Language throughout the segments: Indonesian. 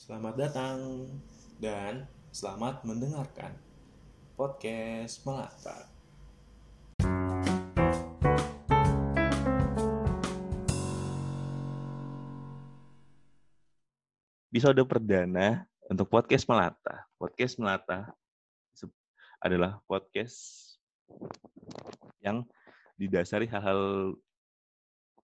Selamat datang dan selamat mendengarkan podcast Melata. episode perdana untuk podcast Melata. Podcast Melata adalah podcast yang didasari hal-hal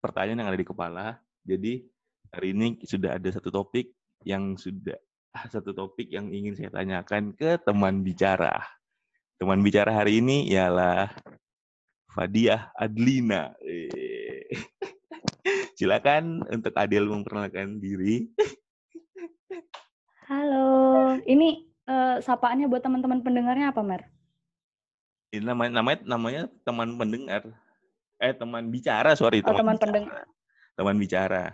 pertanyaan yang ada di kepala. Jadi hari ini sudah ada satu topik yang sudah ah, satu topik yang ingin saya tanyakan ke teman bicara. Teman bicara hari ini ialah Fadiah Adlina. Eh. Silakan untuk Adel memperkenalkan diri. Halo, ini eh, sapaannya buat teman-teman pendengarnya apa, Mer? Ini namanya namanya namanya teman pendengar. Eh teman bicara, sorry, Oh, teman teman pendengar. Teman bicara.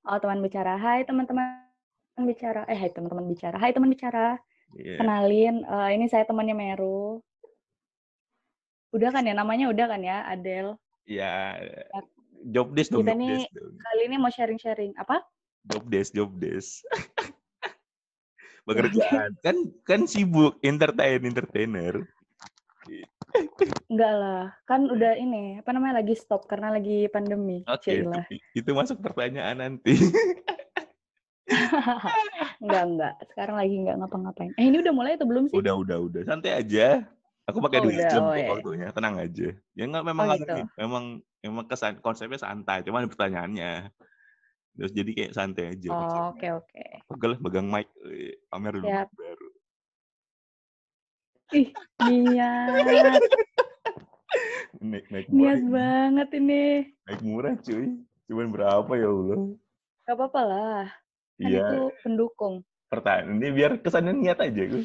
Oh, teman bicara. Hai, teman-teman bicara. Eh, hai teman-teman bicara. Hai, teman bicara. Iya. Kenalin, eh, ini saya temannya Meru. Udah kan ya, namanya udah kan ya, Adel. Iya. Job desk dong, Kita job nih- desk. Kali ini mau sharing-sharing. Apa? Job desk, job desk. Pekerjaan. kan kan sibuk entertain entertainer. Enggak lah, kan udah ini, apa namanya, lagi stop karena lagi pandemi. Oke, itu, Cailah. itu masuk pertanyaan nanti. Enggak, enggak. Sekarang lagi enggak ngapa-ngapain. Eh, ini udah mulai atau belum sih? udah, udah, udah. Santai aja. Aku pakai Oh, dua jam Oh, iya, iya. waktunya. Tenang aja. Ya enggak memang Oh, gitu. memang memang kesan konsepnya santai, cuma ada pertanyaannya. Terus jadi kayak santai aja. Oh, oke, oke. Pegel lah megang mic, eh, pamer dulu Siap. baru. Ih, niat. Naik naik murah, Niat banget ini. naik murah cuy. Cuman berapa ya Allah? Gak apa-apa lah. Kan Iya, itu pendukung. pertanyaan ini biar kesannya niat aja gue.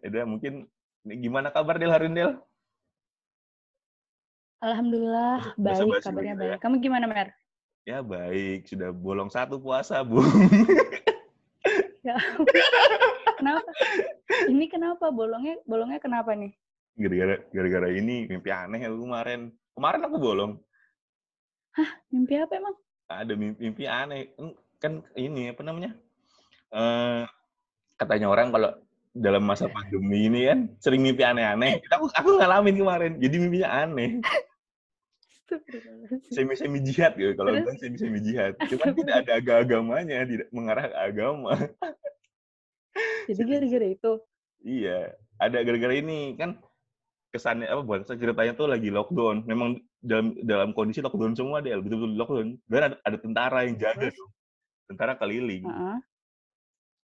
Udah mungkin ini gimana kabar Del hari ini Del? Alhamdulillah Bahasa baik, basi kabarnya begitu ya. baik. Kamu gimana, Mer? Ya baik, sudah bolong satu puasa bu. Ya. kenapa? Ini kenapa bolongnya? Bolongnya kenapa nih? Gara-gara gara-gara ini mimpi aneh aku kemarin. Kemarin aku bolong. Mimpi apa emang? Ada mimpi, mimpi aneh. Kan- ini apa namanya? Eh katanya orang kalau dalam masa pandemi ini kan sering mimpi aneh-aneh. Aku aku ngalamin kemarin. Jadi mimpinya aneh. Astagfirullahaladzim. semi-semi jihad gitu. Kalau bilang semi-semi jihad. Cuman tidak ada aga-agamanya, tidak mengarah ke agama. Jadi gara-gara itu. Iya, ada gara-gara ini kan kesannya apa buat ceritanya tuh lagi lockdown. Memang dalam dalam kondisi lockdown semua deh, betul-betul lockdown. Dan ada, ada tentara yang jaga tuh. Tentara keliling. Heeh.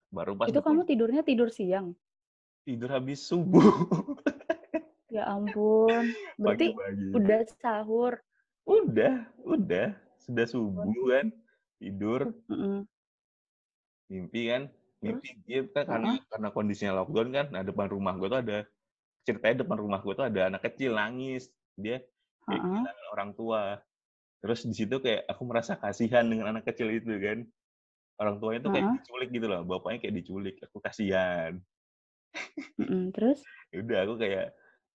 Baru pas Itu betul kamu tidurnya tidur siang. tidur habis subuh. Ya ampun. Berarti Pagi-pagi. udah sahur. Udah, udah. Sudah subuh kan. Tidur, Heeh. mimpi kan. Mimpi dia kan karena karena kondisinya lockdown kan. Nah, depan rumah gue tuh ada ceritanya depan rumah gue tuh ada anak kecil nangis. Dia kayak kehilangan orang tua. Terus di situ kayak aku merasa kasihan dengan anak kecil itu kan. Orang tuanya tuh kayak Heeh. diculik gitu loh. Bapaknya kayak diculik. Aku kasihan. Heeh. Terus? Ya Udah aku kayak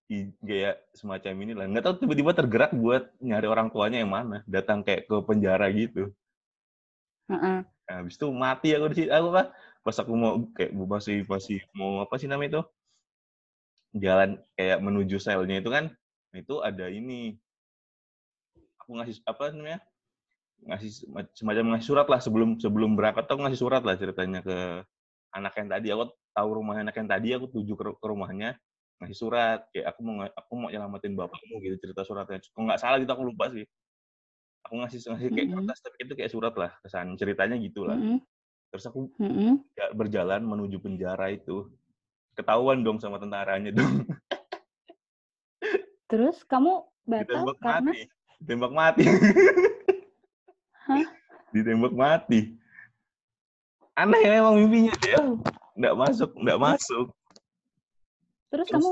i- kayak semacam ini lah. Nggak tahu tiba-tiba tergerak buat nyari orang tuanya yang mana. Datang kayak ke penjara gitu. Heeh. Nah, habis itu mati aku di situ. Aku kan pas aku mau kayak masih masih mau apa sih namanya itu? Jalan kayak menuju selnya itu kan. Itu ada ini. Aku ngasih apa namanya? ngasih sema- semacam ngasih surat lah sebelum sebelum berangkat aku ngasih surat lah ceritanya ke anak yang tadi aku tahu rumah anak yang tadi aku tuju ke, ru- ke rumahnya ngasih surat kayak aku mau aku mau nyelamatin bapakmu gitu cerita suratnya kalau nggak salah gitu aku lupa sih aku ngasih ngasih kayak kertas tapi itu kayak surat lah kesan ceritanya gitulah Heeh. Terus aku ya, berjalan menuju penjara itu. Ketahuan dong sama tentaranya dong. Terus kamu batal ditembak karena mati ditembak mati. Hah? ditembak mati. Aneh memang mimpinya dia nggak masuk nggak masuk. Terus Terus, kamu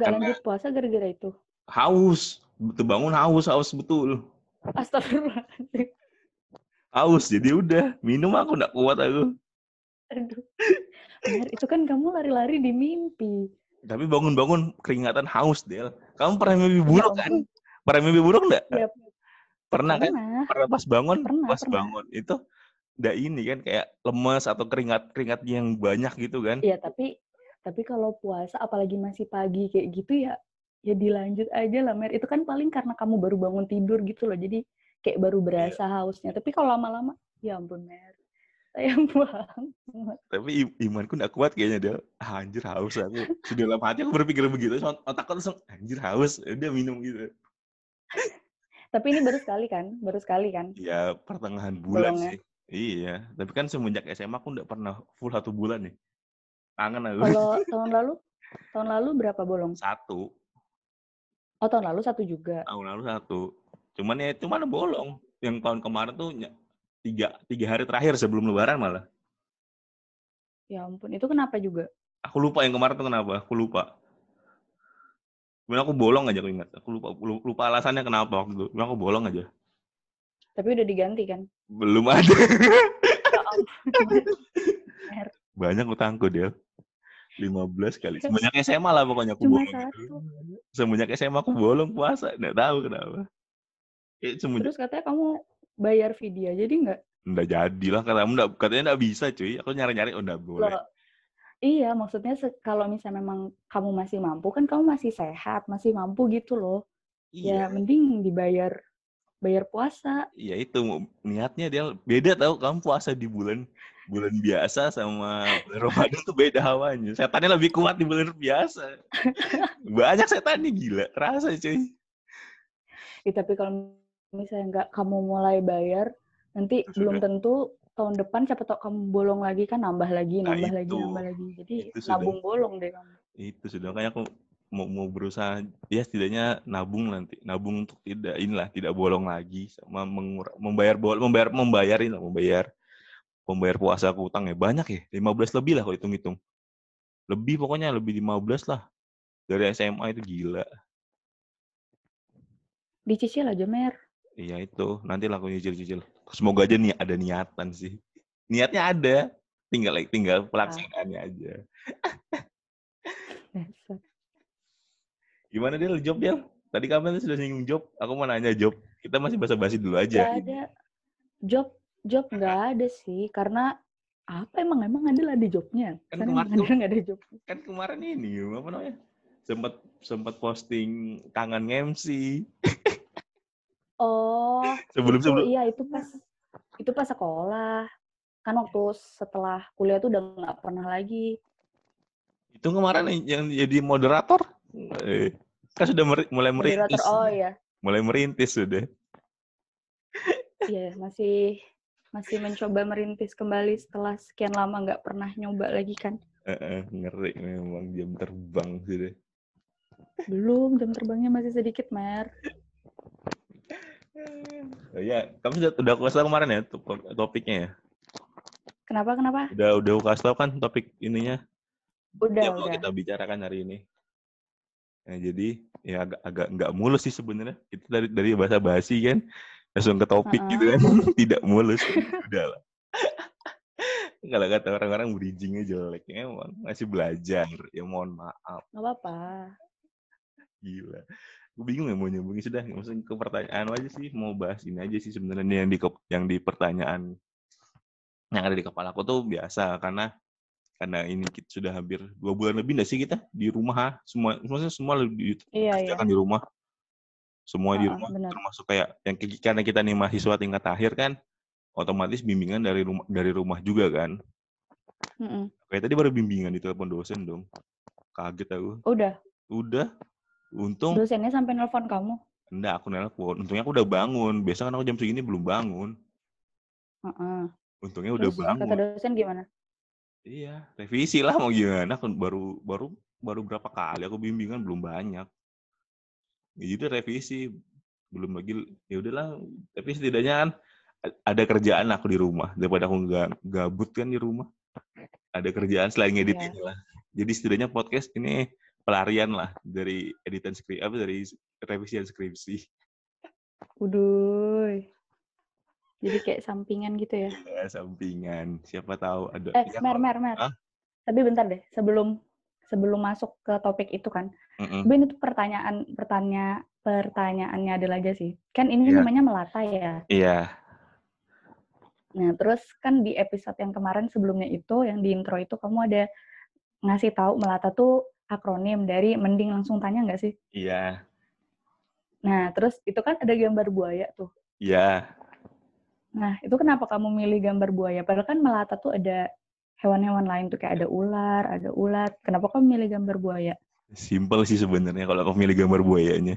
nggak lanjut puasa gara-gara itu? haus. Betul bangun haus haus betul. Astagfirullahaladzim. Haus jadi udah minum aku nggak kuat aku Aduh. Benar, itu kan kamu lari-lari di mimpi. tapi bangun-bangun keringatan haus Del kamu pernah mimpi buruk Ya kan pernah mimpi buruk nggak Ya, pernah kan pernah. pernah pas bangun Pernah, pas pernah. bangun itu nggak ini kan kayak lemes atau keringat keringat yang banyak gitu kan Iya, tapi tapi kalau puasa apalagi masih pagi kayak gitu ya ya dilanjut aja lah Mer. Itu kan paling karena kamu baru bangun tidur gitu loh. Jadi kayak baru berasa hausnya. Tapi kalau lama-lama ya ampun Mer. Sayang banget. tapi imanku nggak kuat kayaknya dia ah, anjir haus aku sudah dalam hati aku berpikir begitu otakku langsung anjir haus Ya udah minum gitu Tapi ini baru sekali kan? Baru sekali kan? ya pertengahan bulan Bolongnya. sih iya tapi kan semenjak SMA aku nggak pernah full satu bulan nih kangen aku Kalau tahun lalu tahun lalu berapa bolong? satu Oh, tahun lalu satu juga. tahun lalu satu cuman ya cuman bolong. Yang tahun kemarin tuh tiga tiga hari terakhir sebelum lebaran malah. Ya ampun, itu kenapa juga? aku lupa yang kemarin tuh kenapa aku lupa. Cuman aku bolong aja aku ingat. Aku lupa lu- lupa alasannya kenapa waktu itu. Cuman aku bolong aja. Tapi udah diganti kan? belum ada. Ya banyak utangku dia 15 kali. Semenjak SMA lah pokoknya aku Cuma bolong. satu. semenjak SMA aku bolong puasa. Nggak tahu kenapa eh, semenjak Terus katanya kamu bayar video, jadi nggak? nggak jadilah katanya nggak katanya nggak bisa cuy aku nyari nyari oh nggak boleh Loh, iya, maksudnya kalau misalnya memang kamu masih mampu, kan kamu masih sehat, masih mampu gitu loh. iya Ya mending dibayar bayar puasa. Iya itu niatnya dia beda tahu kamu puasa di bulan bulan biasa sama bulan Ramadan tuh beda hawanya. Setannya lebih kuat di bulan biasa. Banyak setan nih gila, terasa cuy. Ya, tapi kalau misalnya nggak kamu mulai bayar, nanti Sudah. belum tentu tahun depan siapa tahu kamu bolong lagi kan nambah lagi, Nah, nambah lagi, itu. nambah lagi. Jadi Itu sudah. nabung bolong deh kamu. Itu sudah kayak aku mau mau berusaha ya setidaknya nabung nanti nabung untuk tidak inilah tidak bolong lagi sama mengur membayar bol membayar membayarin lah membayar membayar puasa aku utang ya banyak ya 15 lebih lah kalau hitung-hitung lebih pokoknya lebih 15 lah dari SMA itu gila Dicicil aja, Mer. Iya itu, nanti aku nyicil-nyicil. Semoga aja nih ada niatan sih. Niatnya ada, tinggal tinggal pelaksanaannya aja. Gimana dia job dia? Tadi kamu tuh sudah singgung job, aku mau nanya job. Kita masih basa-basi dulu aja. ada. Job job nggak ada sih, karena apa emang emang ada lah di jobnya. Kan Kan kemarin emang ada job. Kan kemarin ini apa namanya? Sempat sempat posting tangan MC. Oh, Sebelum sebelum iya itu pas itu pas sekolah. Kan waktu setelah kuliah tuh udah nggak pernah lagi. itu kemarin yang jadi moderator. Eh, kan sudah meri- mulai Moderator, merintis. oh iya. Mulai merintis sudah. Iya, masih masih mencoba merintis kembali setelah sekian lama nggak pernah nyoba lagi kan. Heeh, ngeri memang jam terbang sudah. Belum, jam terbangnya masih sedikit, Mer. Oh, ya, kamu sudah udah aku kasih tahu kemarin ya top- topiknya ya. Kenapa, kenapa? Udah udah aku kasih tahu kan topik ininya Udah, yang mau udah. kita bicarakan hari ini. Nah, jadi ya agak agak nggak mulus sih sebenarnya. Itu dari dari bahasa basi kan langsung ke topik gitu kan. Tidak mulus. udah lah. Kalau kata orang-orang bridgingnya jelek emang masih belajar. Ya mohon maaf. Nggak apa-apa. Gila. Gue bingung ya mau nyambungin sudah. Maksudnya ke pertanyaan aja sih. Mau bahas ini aja sih sebenarnya yang di yang di pertanyaan yang ada di kepala aku tuh biasa karena karena ini kita sudah hampir dua bulan lebih nggak sih kita di rumah semua maksudnya semua di, Iya, iya. kerjakan di rumah semua di Ah, ah, rumah benar. termasuk kayak yang karena kita nih mahasiswa tingkat akhir kan otomatis bimbingan dari rumah dari rumah juga kan Mm-mm. kayak tadi baru bimbingan di telepon dosen dong kaget aku Udah, udah untung dosennya sampai nelpon kamu. enggak aku nelpon. Untungnya aku udah bangun. Biasa kan aku jam segini belum bangun. Heeh. untungnya udah Terus kata bangun. dosen gimana? iya revisi lah mau gimana. Kan baru baru baru berapa kali aku bimbingan belum banyak. Ya udah revisi. Belum lagi ya udahlah. Tapi setidaknya kan ada kerjaan aku di rumah. Daripada aku nggak gabut kan di rumah. Ada kerjaan selain ngedit Iya. ini lah. Jadi setidaknya podcast ini pelarian lah dari editan skrip apa dari revisian skripsi Uduh. Jadi kayak sampingan gitu ya. ya sampingan siapa tahu ada Eh, ya, mer, mer, mer. Hah? Tapi bentar deh, sebelum sebelum masuk ke topik itu kan. Mm-mm. Tapi ini tuh pertanyaan pertanyaan pertanyaannya adalah aja sih. Kan ini Iya. namanya melata ya. iya Nah, terus kan di episode yang kemarin sebelumnya itu, yang di intro itu kamu ada ngasih tahu Melata tuh akronim dari mending langsung tanya nggak sih? Iya. Nah, terus itu kan ada gambar buaya tuh. Iya. Nah, itu kenapa kamu milih gambar buaya? Padahal kan Melata tuh ada hewan-hewan lain tuh kayak ada ular, ada ulat. Kenapa kamu milih gambar buaya? Simpel sih sebenarnya kalau aku milih gambar buayanya.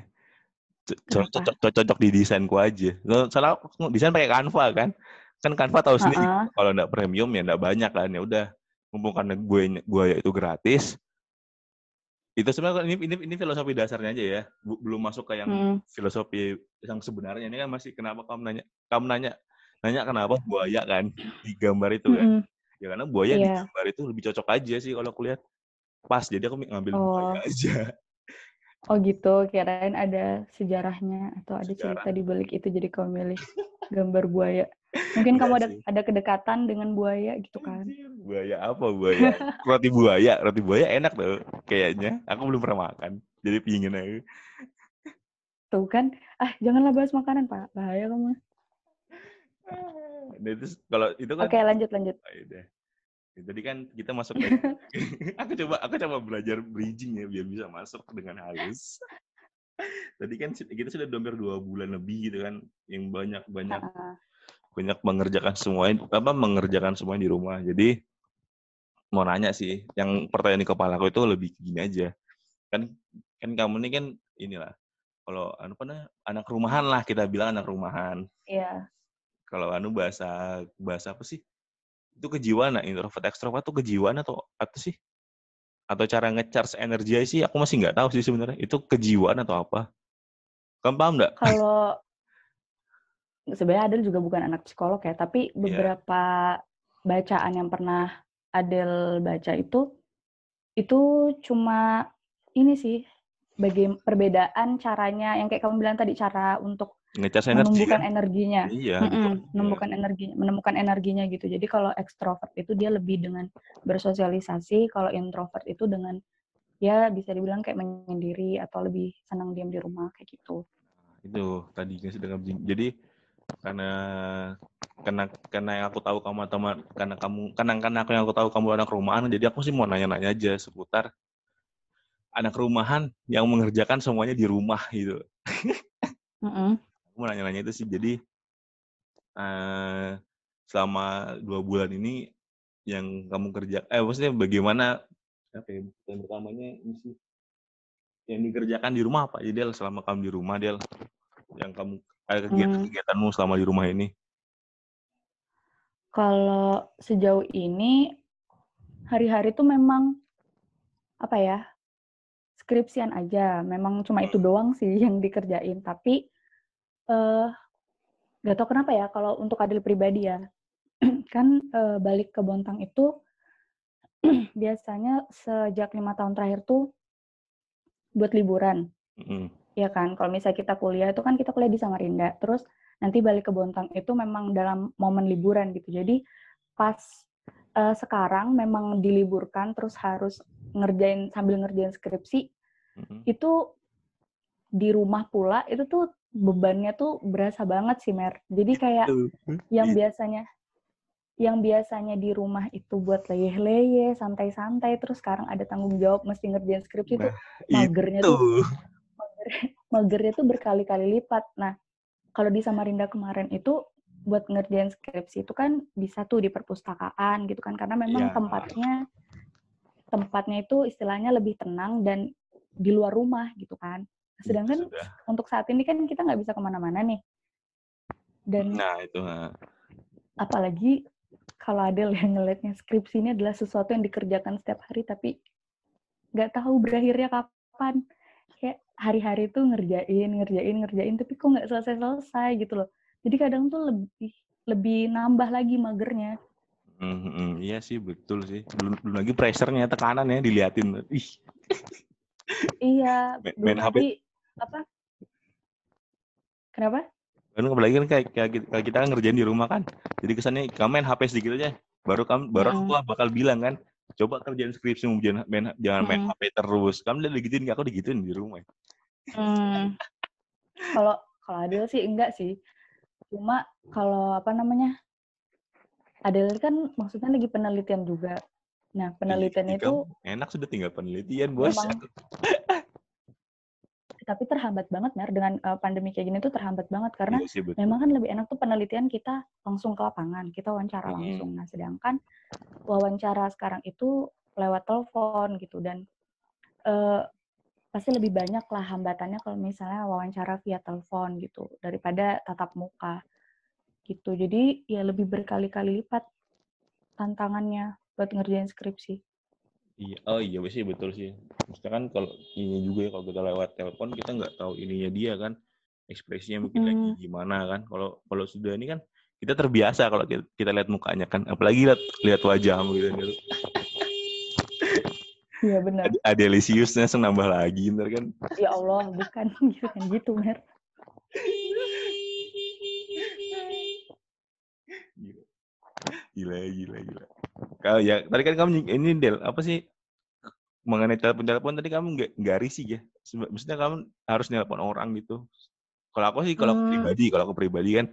Co- Kenapa? Cocok, cocok di desainku aja. Soalnya aku desain pakai Canva kan. Kan Canva tahu sendiri Heeh. kalau nggak premium ya nggak banyak kan. Ya udah, mumpung karena buaya, buaya itu gratis. Itu sebenarnya ini, ini ini filosofi dasarnya aja ya. Belum masuk ke yang Hmm. filosofi yang sebenarnya ini kan masih kenapa kamu nanya kamu nanya nanya kenapa buaya kan di gambar itu kan. Mm-mm. Ya karena buaya di Iya. gambar itu lebih cocok aja sih kalau aku lihat. Pas, jadi aku ngambil Oh. buaya aja. Oh gitu, kirain ada sejarahnya atau ada Sejarah. cerita di balik itu jadi kamu milih gambar buaya. Mungkin kamu Enggak ada ada kedekatan dengan buaya gitu kan. Anjir, buaya apa buaya? Roti buaya, roti buaya enak tuh kayaknya. Aku belum pernah makan, jadi pingin aja. Tuh kan, ah janganlah bahas makanan Pak, bahaya kamu. Nah, itu kalau itu kan Oke lanjut lanjut. Ah, yaudah. Ya, Tadi kan kita masuk ke aku coba aku coba belajar bridging ya biar bisa masuk dengan halus. Tadi kan kita sudah hampir dua bulan lebih gitu kan, yang banyak banyak Ah, banyak mengerjakan semuanya apa mengerjakan semuanya di rumah. Jadi mau nanya sih, yang pertanyaan di kepala aku itu lebih gini aja. Kan kan kamu ini kan inilah kalau anu apa namanya, anak rumahan lah kita bilang anak rumahan. Iya. Kalau anu bahasa bahasa apa sih? Itu kejiwaan, nah, introvert ekstrovert tuh kejiwaan atau apa sih? Atau cara ngecharge energi sih aku masih nggak tahu sih sebenarnya. Itu kejiwaan atau apa? Kamu paham nggak? Kalau sebenarnya Adel juga bukan anak psikolog ya, tapi Iya. beberapa bacaan yang pernah Adel baca itu itu cuma ini sih bagi perbedaan caranya yang kayak kamu bilang tadi cara untuk Ngecharge energi menumbuhkan kan? energinya. Iya, Mm-mm, gitu. menemukan energinya, menemukan energinya gitu. Jadi kalau ekstrovert itu dia lebih dengan bersosialisasi, kalau introvert itu dengan ya bisa dibilang kayak menyendiri atau lebih senang diam di rumah kayak gitu. itu tadi sedang bridging. jadi karena karena karena yang aku tahu kamu teman karena kamu karena karena aku yang aku tahu kamu anak rumahan jadi aku sih mau nanya-nanya aja seputar anak rumahan yang mengerjakan semuanya di rumah gitu Mm-mm. aku mau nanya-nanya itu sih jadi eh selama dua bulan ini yang kamu kerja eh maksudnya bagaimana apa ya yang pertamanya ini sih yang dikerjakan di rumah apa jadi Del, selama kamu di rumah Del yang kamu ada kegiatan-kegiatanmu selama di rumah ini Kalau sejauh ini hari-hari tuh memang apa ya skripsian aja. Memang cuma itu doang sih yang dikerjain. Tapi eh gak tau kenapa ya kalau untuk Adil pribadi ya kan eh, balik ke Bontang itu biasanya sejak lima tahun terakhir tuh buat liburan. Mm-mm. Ya kan kalau misalnya kita kuliah itu kan kita kuliah di Samarinda terus nanti balik ke Bontang itu memang dalam momen liburan gitu jadi pas eh, sekarang memang diliburkan terus harus ngerjain sambil ngerjain skripsi Mm-mm. itu di rumah pula itu tuh bebannya tuh berasa banget sih Mer jadi kayak Tuh. yang Iya. biasanya yang biasanya di rumah itu buat leyeh-leyeh santai-santai terus sekarang ada tanggung jawab mesti ngerjain skripsi tuh Nah, magernya itu tuh magernya tuh berkali-kali lipat. Nah, kalau di Samarinda kemarin itu buat ngerjain skripsi itu kan bisa tuh di perpustakaan gitu kan karena memang Iya. tempatnya tempatnya itu istilahnya lebih tenang dan di luar rumah gitu kan. Sedangkan sudah. untuk saat ini kan kita nggak bisa ke mana-mana nih. Dan nah itu apalagi kalau Adel yang ngelihatnya skripsi ini adalah sesuatu yang dikerjakan setiap hari tapi nggak tahu berakhirnya kapan kayak hari-hari tuh ngerjain ngerjain ngerjain tapi kok nggak selesai-selesai gitu loh. Jadi kadang tuh lebih lebih nambah lagi magernya. Mm, mm, iya sih betul sih. Belum belum lagi pressure-nya tekanan ya diliatin. Ih. Iya Main- HP. apa? Kenapa? Kan apalagi kan kayak, kayak kita, kayak kita kan ngerjain di rumah kan. Jadi kesannya kamu main HP sedikit aja baru kamu baru aku bakal bilang kan coba kerjain skripsi jangan main jangan main Mm-mm. HP terus kamu udah digituin aku digituin di rumah Hmm, kalau kalau Adel sih enggak sih cuma kalau apa namanya Adele kan maksudnya lagi penelitian juga. Nah, Iya, itu enak sudah tinggal penelitian, Bos. memang tapi terhambat banget Mer dengan eh, pandemi kayak gini tuh terhambat banget karena Iya sih betul. memang kan lebih enak tuh penelitian kita langsung ke lapangan, kita wawancara Mm-mm. langsung. Nah, sedangkan wawancara sekarang itu lewat telepon gitu dan eh, pasti lebih banyak lah hambatannya kalau misalnya wawancara via telepon gitu daripada tatap muka gitu. Jadi ya lebih berkali-kali lipat tantangannya buat ngerjain skripsi. Iya, oh iya sih betul sih. Maksudnya kan kalau ini juga ya kalau kita lewat telepon kita nggak tahu ininya dia kan ekspresinya mungkin lagi Mm. gimana kan. Kalau kalau sudah ini kan kita terbiasa kalau kita, kita lihat mukanya kan, apalagi lihat lihat wajahmu gitu. gitu. Iya benar. Ada, ada Lisiusnya nambah lagi ntar kan. Ya Allah, bukan gitu kan gitu, Mer. Gila, gila, gila. Kalau ya tadi kan kamu ini Del, apa sih mengenai telepon-telepon tadi kamu nggak nggak risih ya? Maksudnya kamu harus nelpon orang gitu. Kalau aku sih, kalau Hmm. pribadi, kalau aku pribadi kan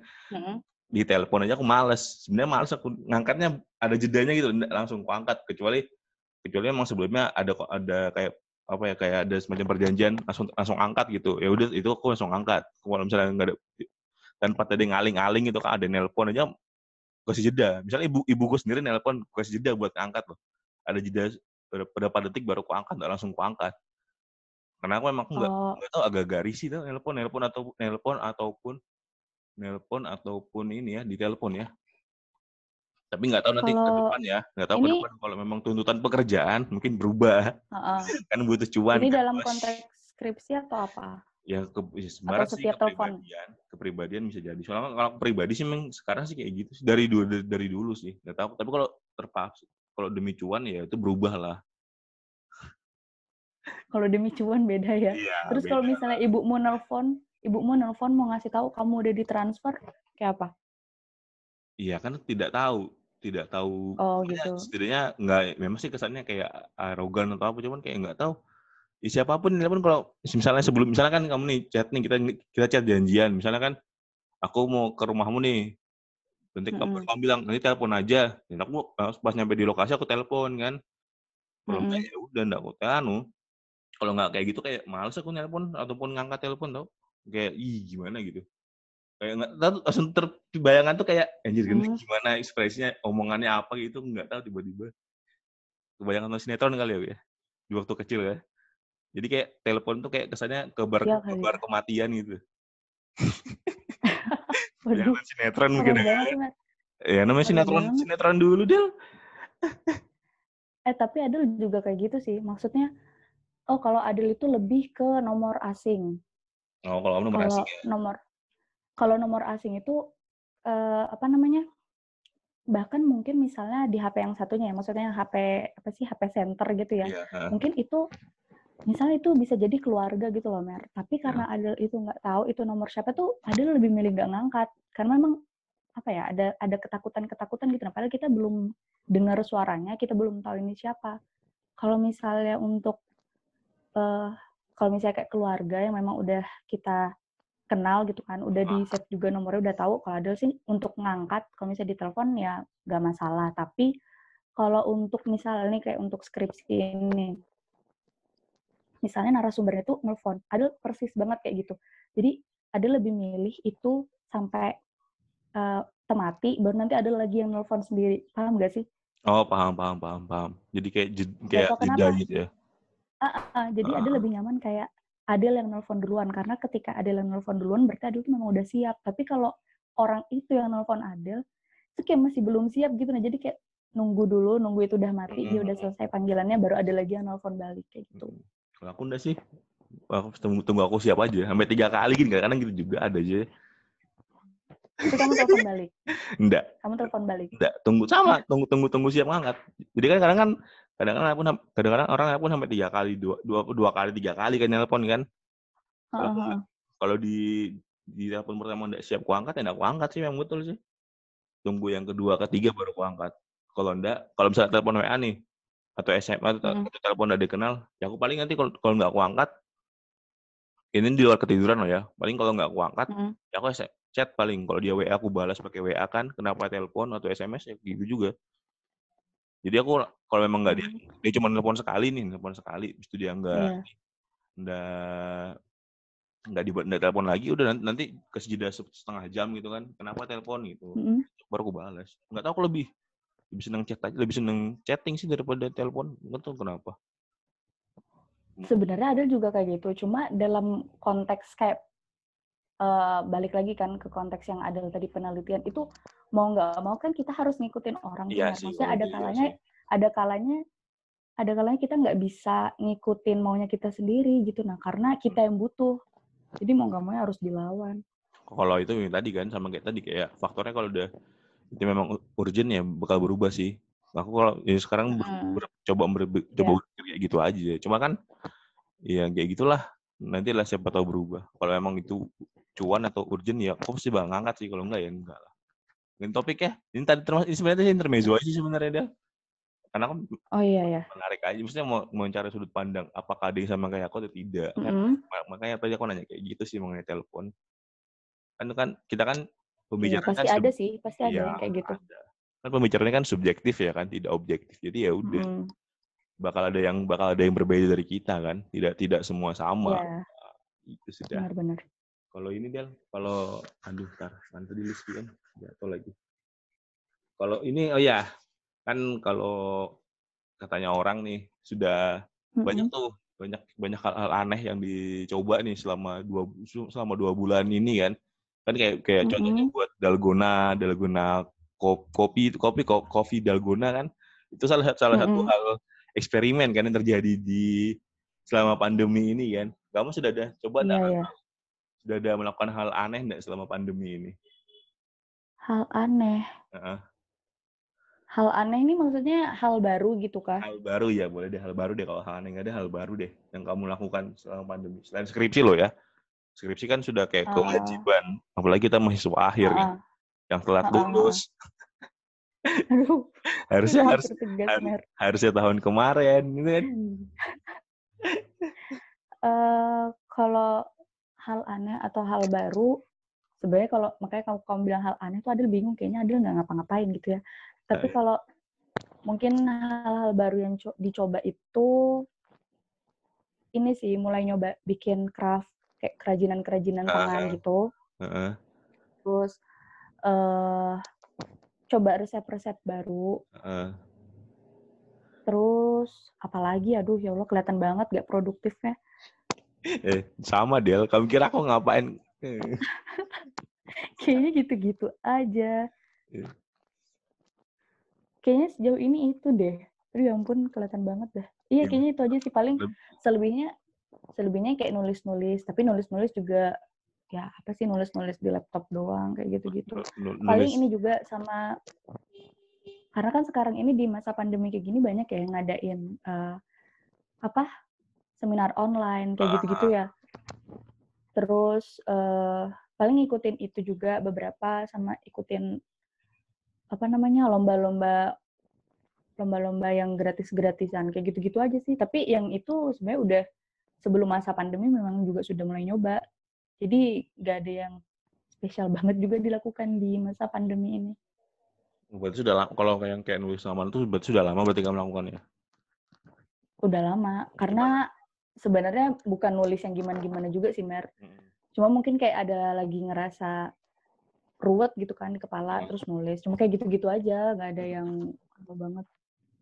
di telepon aja aku males. Sebenarnya males aku ngangkatnya ada jedanya gitu, langsung aku angkat kecuali kecuali emang sebelumnya ada ada kayak apa ya kayak ada semacam perjanjian langsung langsung angkat gitu. Ya udah itu aku langsung angkat. Kalau misalnya nggak ada tanpa tadi ngaling-aling gitu kan ada nelpon aja kasih jeda. Misalnya ibu ibuku sendiri nelpon kasih jeda buat angkat loh. Ada jeda ber- beberapa detik baru aku angkat, nggak langsung aku angkat. Karena aku emang nggak Oh, nggak tahu agak-agak risih tuh nelpon nelpon atau nelpon ataupun nelpon ataupun ini ya di telepon ya. Tapi nggak tahu nanti ke Kalau depan ya, nggak tahu ke ini- depan kalau memang tuntutan pekerjaan mungkin berubah heeh. kan butuh cuan. ini kan, dalam Bos. konteks skripsi atau apa? Ya ke ya sih kepribadian, kepribadian bisa jadi. Soalnya kalau pribadi sih memang sekarang sih kayak gitu sih. dari dulu dari, dari dulu sih. Nggak tahu, tapi kalau terpaksa kalau demi cuan ya itu berubah lah. Kalau demi cuan beda ya. Iya. Terus kalau misalnya ibumu nelpon, ibumu nelpon mau ngasih tahu kamu udah ditransfer, kayak apa? Iya kan tidak tahu, tidak tahu. Oh gitu. Setidaknya nggak, memang sih kesannya kayak arogan atau apa, cuman kayak nggak tahu. Ya, siapa pun telepon kalau misalnya sebelum misalnya kan kamu nih chat nih kita kita chat janjian, misalnya kan aku mau ke rumahmu nih, nanti kamu, Mm-mm. kamu bilang nanti telepon aja, dan aku pas pas nyampe di lokasi aku telepon kan, kalau Mm-mm. enggak ya udah enggak aku anu, kalau nggak kayak gitu kayak males aku nelpon ataupun ngangkat telepon tau, kayak ih gimana? Gitu, kayak nggak tahu langsung terbayangan tuh kayak anjir gini Hmm. gimana ekspresinya, omongannya apa? Gitu nggak tahu tiba-tiba, kebayangan sinetron kali ya, di waktu kecil ya. Jadi kayak telepon tuh kayak kesannya kebar Iya kali kebar ya. kematian gitu. Waduh, sinetron mungkin ya. banget. Ya namanya sinetron banget. sinetron dulu Del. Eh, tapi Adel juga kayak gitu sih. Maksudnya, oh kalau Adel itu lebih ke nomor asing. Oh kalau nomor Kalau asing ya. nomor kalau nomor asing itu eh, apa namanya? Bahkan mungkin misalnya di HP yang satunya ya, maksudnya yang HP apa sih HP center gitu ya. Iya. heeh. Mungkin itu misalnya itu bisa jadi keluarga gitu loh, Mer. Tapi Iya. karena Adel itu nggak tahu itu nomor siapa tuh, Adel lebih milih nggak ngangkat. Karena memang apa ya, ada ada ketakutan-ketakutan gitu. Nah, padahal kita belum dengar suaranya, kita belum tahu ini siapa. Kalau misalnya untuk eh kalau misalnya kayak keluarga yang memang udah kita kenal gitu kan, udah di save juga nomornya, udah tahu. Kalau Adel sih untuk ngangkat, kalau misalnya ditelepon ya nggak masalah. Tapi kalau untuk misalnya nih kayak untuk skripsi ini, misalnya narasumbernya tuh nelfon, Adel persis banget kayak gitu. Jadi Adel lebih milih itu sampai eh, temati, baru nanti ada lagi yang nelfon sendiri. Paham gak sih? Oh paham paham paham paham. Jadi kayak jed, Gak kayak jeda gitu ya. Ah, ah, ah. jadi Adel lebih nyaman kayak Adel yang nelfon duluan. Karena ketika Adel yang nelfon duluan, berarti Adel tuh memang udah siap. Tapi kalau orang itu yang nelfon Adel, itu kayak masih belum siap gitu. Nah, jadi kayak nunggu dulu, nunggu itu udah mati, dia udah selesai panggilannya, baru ada lagi yang nelfon balik kayak gitu. Kalau aku enggak sih. Aku tunggu, tunggu aku siap aja. Sampai tiga kali gitu. Kadang gitu juga ada aja. Tapi kamu telepon balik. Enggak. Kamu telepon balik. Enggak. Tunggu sama. Tunggu tunggu tunggu siap ngangkat. Jadi kan kadang kan kadang-kadang aku nam- kadang-kadang orang pun sampai tiga kali dua, dua dua kali tiga kali kan nelpon kan. Kalau di di telepon pertama enggak siap ku angkat ya enggak aku angkat sih memang betul sih. Tunggu yang kedua ketiga baru ku angkat. Kalau enggak, kalau misalnya telepon WA nih atau SMS atau, Mm. atau telepon udah dikenal, ya aku paling nanti kalau kalau enggak aku angkat ini di luar ketiduran loh ya. Paling kalau enggak aku angkat, Mm-mm. ya aku chat paling. Kalau dia WA aku balas pakai WA kan, kenapa telepon atau SMS ya gitu juga. Jadi aku kalau memang nggak dia Hmm. dia cuma telepon sekali nih, telepon sekali, itu dia nggak Iya. nggak nggak di nggak telepon lagi, udah nan- nanti kasih jeda setengah jam gitu kan, kenapa telepon gitu, Mm-mm. baru aku balas. Nggak tahu aku lebih lebih seneng chat aja, lebih seneng chatting sih daripada telepon, nggak tahu kenapa. Sebenarnya ada juga kayak gitu, cuma dalam konteks kayak eh, balik lagi kan ke konteks yang ada tadi penelitian itu mau nggak mau kan kita harus ngikutin orang Iya Mer. sih, Maksudnya kalau ada iya kalanya ada kalanya ada kalanya kita nggak bisa ngikutin maunya kita sendiri gitu. Nah, karena kita yang butuh. Jadi mau nggak mau ya harus dilawan. Kalau itu yang tadi kan sama kayak tadi kayak faktornya kalau udah itu memang urgent ya bakal berubah sih. Aku kalau ya sekarang ber- Mm. ber- coba ber- coba Iya. berpikir kayak gitu aja. Cuma kan ya kayak gitulah. Nanti lah siapa tahu berubah. Kalau emang itu cuan atau urgent ya aku pasti bakal ngangkat sih. Kalau enggak ya enggak lah. Ini topik ya. Ini tadi termas ini sebenarnya sih intermezzo aja sih sebenarnya dia. Karena aku Oh iya ya. menarik aja. Maksudnya mau mau mencari sudut pandang apakah ada yang sama kayak aku atau tidak. Kan Mm-mm. Ma- makanya tadi aku nanya kayak gitu sih mengenai telepon. Kan kan kita kan Iya, pembicaraan pasti kan ada sih, pasti ada Iya, yang kayak gitu. ada. Kan pembicaraannya kan subjektif ya kan, tidak objektif. Jadi ya udah, Mm-mm. bakal ada yang bakal ada yang berbeda dari kita kan. Tidak tidak semua sama. Iya, Itu sudah. benar-benar. Kalau ini Del, kalau aduh tar, nanti di list kan jatuh lagi. Kalau ini oh ya, kan kalau katanya orang nih sudah banyak Mm-mm. tuh banyak banyak hal-hal aneh yang dicoba nih selama dua selama dua bulan ini kan kan kayak kayak contohnya Mm-mm. buat dalgona dalgona ko- kopi kopi ko- kopi dalgona kan itu salah satu salah satu Mm-mm. hal eksperimen kan yang terjadi di selama pandemi ini kan kamu sudah ada coba Iya, nggak iya. sudah ada melakukan hal aneh nggak selama pandemi ini Hal aneh. Heeh. Hal aneh ini maksudnya hal baru gitu kah? hal baru ya boleh deh hal baru deh kalau hal aneh nggak ada hal baru deh yang kamu lakukan selama pandemi selain skripsi lo ya skripsi kan sudah kayak Ah. kewajiban apalagi kita mahasiswa akhir kan, Ah, yang telat ah. lulus Aduh, harusnya harus Mer. harusnya tahun kemarin gitu kan Eh, kalau hal aneh atau hal baru, sebenarnya kalau makanya kalau kamu bilang hal aneh tuh Adil bingung kayaknya Adil nggak ngapa-ngapain gitu ya. Tapi Eh. kalau mungkin hal-hal baru yang co- dicoba itu ini sih mulai nyoba bikin craft kayak kerajinan-kerajinan tangan gitu. Heeh, Terus eh coba resep-resep baru. heeh. Terus apalagi aduh ya Allah kelihatan banget gak produktifnya. eh sama Del kamu kira aku ngapain Kayaknya gitu-gitu aja. Iya. Kayaknya sejauh ini itu deh. Aduh ya ampun, kelihatan banget dah. Iya, Iya. kayaknya itu aja sih. Paling Leb- selebihnya, selebihnya kayak nulis-nulis. Tapi nulis-nulis juga, ya apa sih nulis-nulis di laptop doang, kayak gitu-gitu. Paling ini juga sama, karena kan sekarang ini di masa pandemi kayak gini banyak ya yang ngadain, eh, apa, seminar online, kayak Ah, gitu-gitu ya. Terus eh, paling ngikutin itu juga beberapa sama ikutin apa namanya lomba-lomba lomba-lomba yang gratis-gratisan kayak gitu-gitu aja sih. Tapi yang itu sebenarnya udah sebelum masa pandemi memang juga sudah mulai nyoba. Jadi nggak ada yang spesial banget juga dilakukan di masa pandemi ini. berarti sudah lama kalau kayak yang kayak nulis nama itu berarti sudah lama berarti kamu melakukannya Udah lama karena sebenarnya bukan nulis yang gimana-gimana juga sih Mer. Cuma mungkin kayak ada lagi ngerasa ruwet gitu kan di kepala terus nulis. Cuma kayak gitu-gitu aja, nggak ada yang apa banget.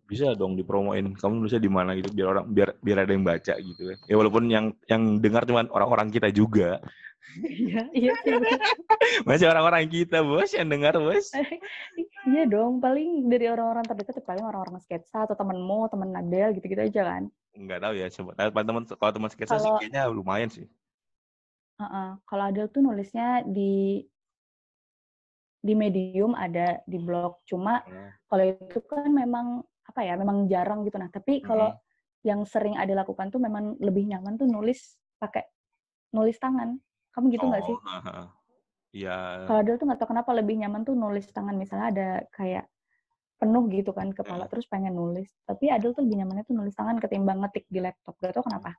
Bisa dong dipromoin kamu nulisnya di mana gitu biar orang biar biar ada yang baca gitu ya ya walaupun yang yang dengar cuma orang-orang kita juga Iya, iya sih. masih orang-orang kita bos yang dengar bos Iya dong, paling dari orang-orang terdekat paling orang-orang sketsa atau temenmu, temen Nadel gitu-gitu aja kan. nggak tahu ya coba Nah, teman kalau teman sketsa sih Kalau- kayaknya lumayan sih Heeh. Kalau Adel tuh nulisnya di di medium ada di blog. Cuma Hmm. kalau itu kan memang apa ya, memang jarang gitu. Nah, tapi kalau yang sering ada lakukan tuh memang lebih nyaman tuh nulis pakai nulis tangan. Kamu gitu nggak sih? Oh, ha, ha. Iya. Kalau Adel tuh nggak tahu kenapa lebih nyaman tuh nulis tangan. Misalnya ada kayak penuh gitu kan kepala, Hmm. terus pengen nulis. Tapi Adel tuh lebih nyamannya tuh nulis tangan ketimbang ngetik di laptop. Gak tau kenapa.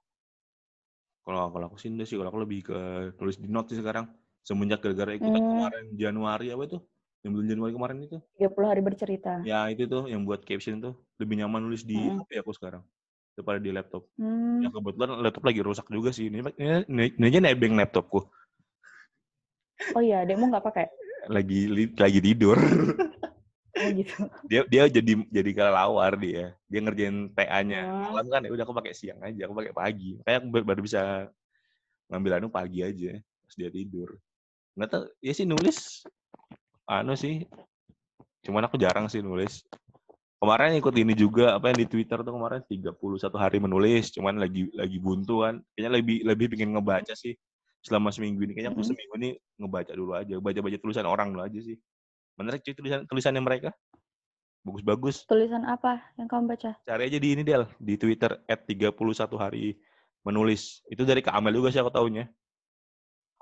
Kalau kalau aku sih enggak sih, kalau aku lebih ke tulis di note sih sekarang. semenjak gara-gara ikutan Hmm. kemarin Januari apa itu yang bulan Januari kemarin itu 30 hari bercerita. ya itu tuh yang buat caption tuh lebih nyaman nulis di Mm-mm. HP aku sekarang daripada di laptop Hmm. ya kebetulan laptop lagi rusak juga sih ini ini, ini aja nebeng laptopku Oh iya, adekmu nggak pakai? lagi li- lagi tidur Oh gitu. dia dia jadi jadi kelelawar dia dia ngerjain TA-nya Oh. malam kan ya udah aku pakai siang aja aku pakai pagi kayak aku baru bisa ngambil anu pagi aja pas dia tidur nggak tahu ya sih nulis anu sih cuman aku jarang sih nulis. Kemarin ikut ini juga apa yang di Twitter tuh kemarin 31 hari menulis cuman lagi lagi buntu kan. Kayaknya lebih lebih pengen ngebaca sih selama seminggu ini. Kayaknya aku seminggu ini ngebaca dulu aja baca baca tulisan orang dulu aja sih. Menarik cuy tulisan tulisannya mereka. Bagus-bagus. Tulisan apa yang kamu baca? cari aja di ini Del di Twitter at 31 hari menulis. Itu dari Kak Amel juga sih aku taunya.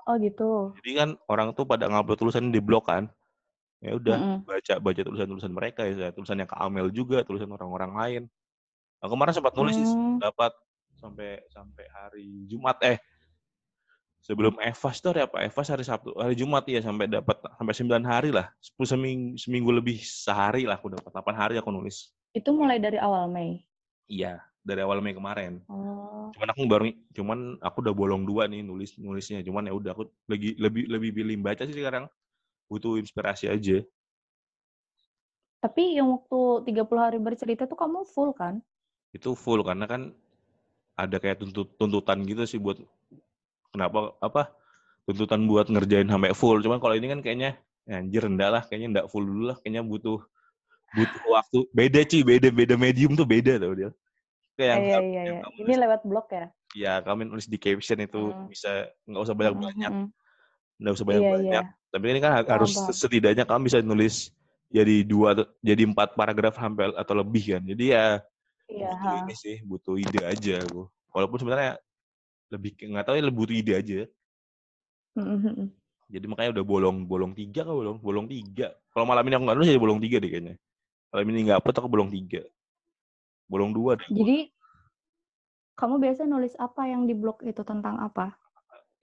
Oh gitu. jadi kan orang tuh pada ngupload tulisan di blog kan ya udah Mm-mm. baca baca tulisan tulisan mereka ya tulisannya Kak Amel juga tulisan orang-orang lain aku kemarin sempat nulis Hmm. dapat sampai sampai hari Jumat eh sebelum Evas tuh hari apa Evas hari Sabtu hari Jumat ya sampai dapat sampai 9 hari lah 10 seminggu, seminggu lebih sehari lah aku dapat 8 hari aku nulis Itu mulai dari awal Mei. iya dari awal Mei kemarin Oh. cuman aku baru cuman aku udah bolong dua nih nulis nulisnya cuman ya udah aku lagi lebih lebih pilih baca sih sekarang butuh inspirasi aja Tapi yang waktu 30 hari bercerita tuh kamu full kan? itu full karena kan ada kayak tuntut tuntutan gitu sih buat kenapa apa tuntutan buat ngerjain sampai full cuman kalau ini kan kayaknya ya anjir rendah lah kayaknya enggak full dulu lah kayaknya butuh butuh waktu beda sih beda beda medium tuh beda tau dia kayak yang, iya iya yang iya. Ini nulis- lewat blog ya? ya kami nulis di caption itu Hmm. bisa nggak usah banyak banyak Mm-mm. Nggak usah Iya banyak iya. Tapi ini kan harus paham. setidaknya kamu bisa nulis jadi dua jadi empat paragraf sampai atau lebih kan. Jadi ya Iya. butuh ha. ini sih, butuh ide aja aku. Walaupun sebenarnya lebih nggak tahu ya lebih butuh ide aja. Mm-mm. Jadi makanya udah bolong bolong tiga kan bolong bolong tiga. Kalau malam ini aku nggak nulis jadi bolong tiga deh kayaknya. Kalau ini nggak upload aku bolong tiga. Bolong dua deh. Jadi kamu biasa nulis apa yang di blog itu tentang apa?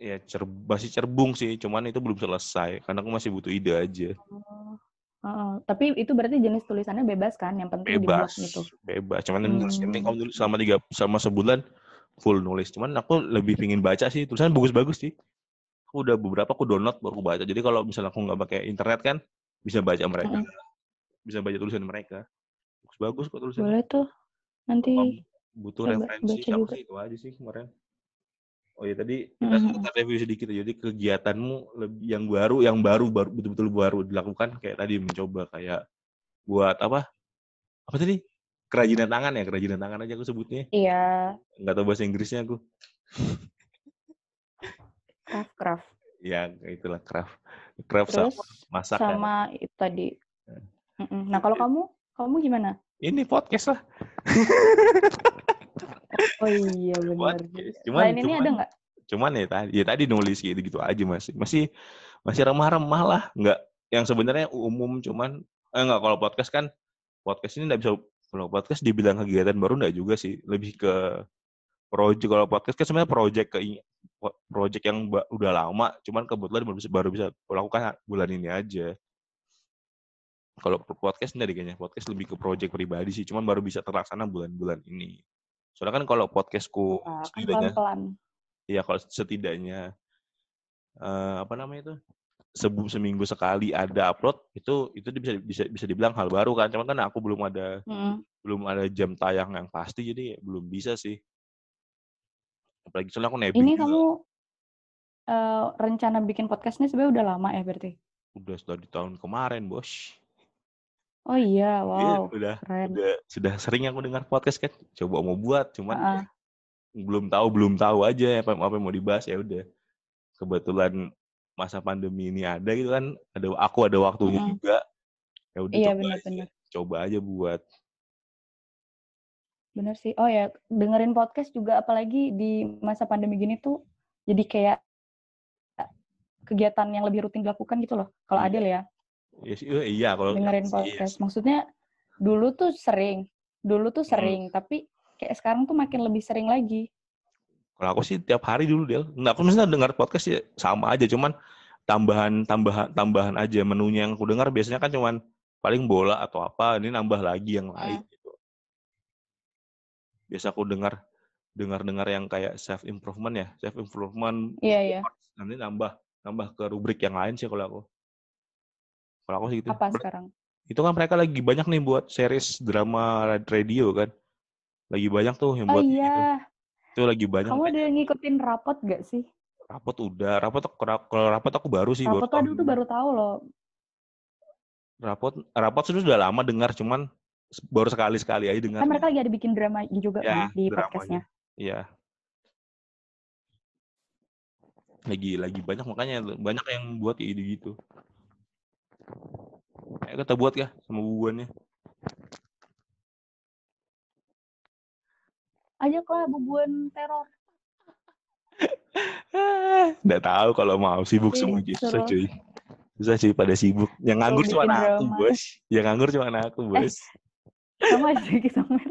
Ya cer masih cerbung sih, cuman itu belum selesai karena aku masih butuh ide aja. Oh. Heeh. Tapi itu berarti jenis tulisannya bebas kan? Yang penting di bebas gitu. bebas cuman yang nulis Hmm. kalau nulis selama tiga selama sebulan full nulis cuman aku lebih pingin baca sih tulisan bagus-bagus sih aku udah beberapa aku download baru aku baca jadi kalau misalnya aku nggak pakai internet kan bisa baca mereka bisa baca tulisan mereka bagus-bagus kok tulisan Boleh tuh. Nanti butuh referensi aku juga. sih itu aja sih kemarin oh iya tadi kita Mhm. sempat review sedikit ya. jadi kegiatanmu lebih yang baru yang baru baru betul-betul baru dilakukan kayak tadi mencoba kayak buat apa apa tadi kerajinan tangan ya kerajinan tangan aja aku sebutnya iya nggak tahu bahasa Inggrisnya aku craft craft. ya itulah craft craft Terus sama masakan sama itu tadi. Ya. Mm-mm. Nah kalau kamu, kamu gimana? ini podcast lah Oh iya benar. cuman Selain ini cuman, ada nggak? cuman ya tadi ya tadi nulis gitu gitu aja masih masih masih remah-remah lah nggak yang sebenarnya umum cuman eh nggak kalau podcast kan podcast ini nggak bisa kalau podcast dibilang kegiatan baru nggak juga sih lebih ke project kalau podcast kan sebenarnya project ke project yang udah lama cuman kebetulan baru bisa baru bisa lakukan bulan ini aja kalau podcast enggak deh kayaknya podcast lebih ke project pribadi sih cuman baru bisa terlaksana bulan-bulan ini soalnya kan kalau podcastku Nah, kan setidaknya pelan-pelan. ya kalau setidaknya eh, apa namanya itu sebu seminggu sekali ada upload itu itu bisa bisa bisa dibilang hal baru kan cuman kan aku belum ada Mm-mm. belum ada jam tayang yang pasti jadi belum bisa sih apalagi soalnya aku nebeng Ini juga. kamu eh, rencana bikin podcast ini sebenarnya udah lama ya berarti? udah sudah di tahun kemarin bos Oh iya, Iya, wow, udah keren. udah sudah sering aku dengar podcast kan coba mau buat cuman Heeh. belum tahu belum tahu aja apa apa yang mau dibahas ya udah kebetulan masa pandemi ini ada gitu kan ada aku ada waktunya Mm-mm. juga ya udah Iya coba aja benar-benar, coba aja buat benar sih. Oh ya, dengerin podcast juga apalagi di masa pandemi gini tuh jadi kayak kegiatan yang lebih rutin dilakukan gitu loh. Kalau Iya. Adil ya, ya sih eh, iya kalau dengerin iya podcast. sih. Maksudnya dulu tuh sering, dulu tuh Hmm. sering, tapi kayak sekarang tuh makin lebih sering lagi. kalau aku sih tiap hari dulu Del nggak aku misalnya dengar podcast ya sama aja cuman tambahan tambahan tambahan aja menunya yang aku dengar biasanya kan cuman paling bola atau apa ini nambah lagi yang lain gitu biasa aku dengar dengar dengar yang kayak self improvement ya self improvement Iya, iya. nanti nambah nambah ke rubrik yang lain sih kalau aku kalau aku sih gitu Apa sekarang? itu kan mereka lagi banyak nih buat series drama radio kan lagi banyak tuh yang Oh buat gitu iya, itu lagi banyak kamu udah ngikutin rapot gak sih? rapot udah rapot kalau rapot aku baru sih Rapot aduh tuh baru tahu loh. rapot rapot sudah sudah lama dengar cuman baru sekali sekali aja dengar Kan mereka lagi ada bikin drama juga Ya, kan di dramanya. podcastnya. Iya. Lagi lagi banyak makanya banyak yang buat kayak gitu gitu. Ayo kita buat kah sama bubuannya? Ajaklah bubuan teror. Nggak tahu kalau mau sibuk semua cuy. Susah cuy. Susah cuy pada sibuk. Yang nganggur cuma bikin aku bos. Yang nganggur cuma aku bos. Sama aja gitu Mer.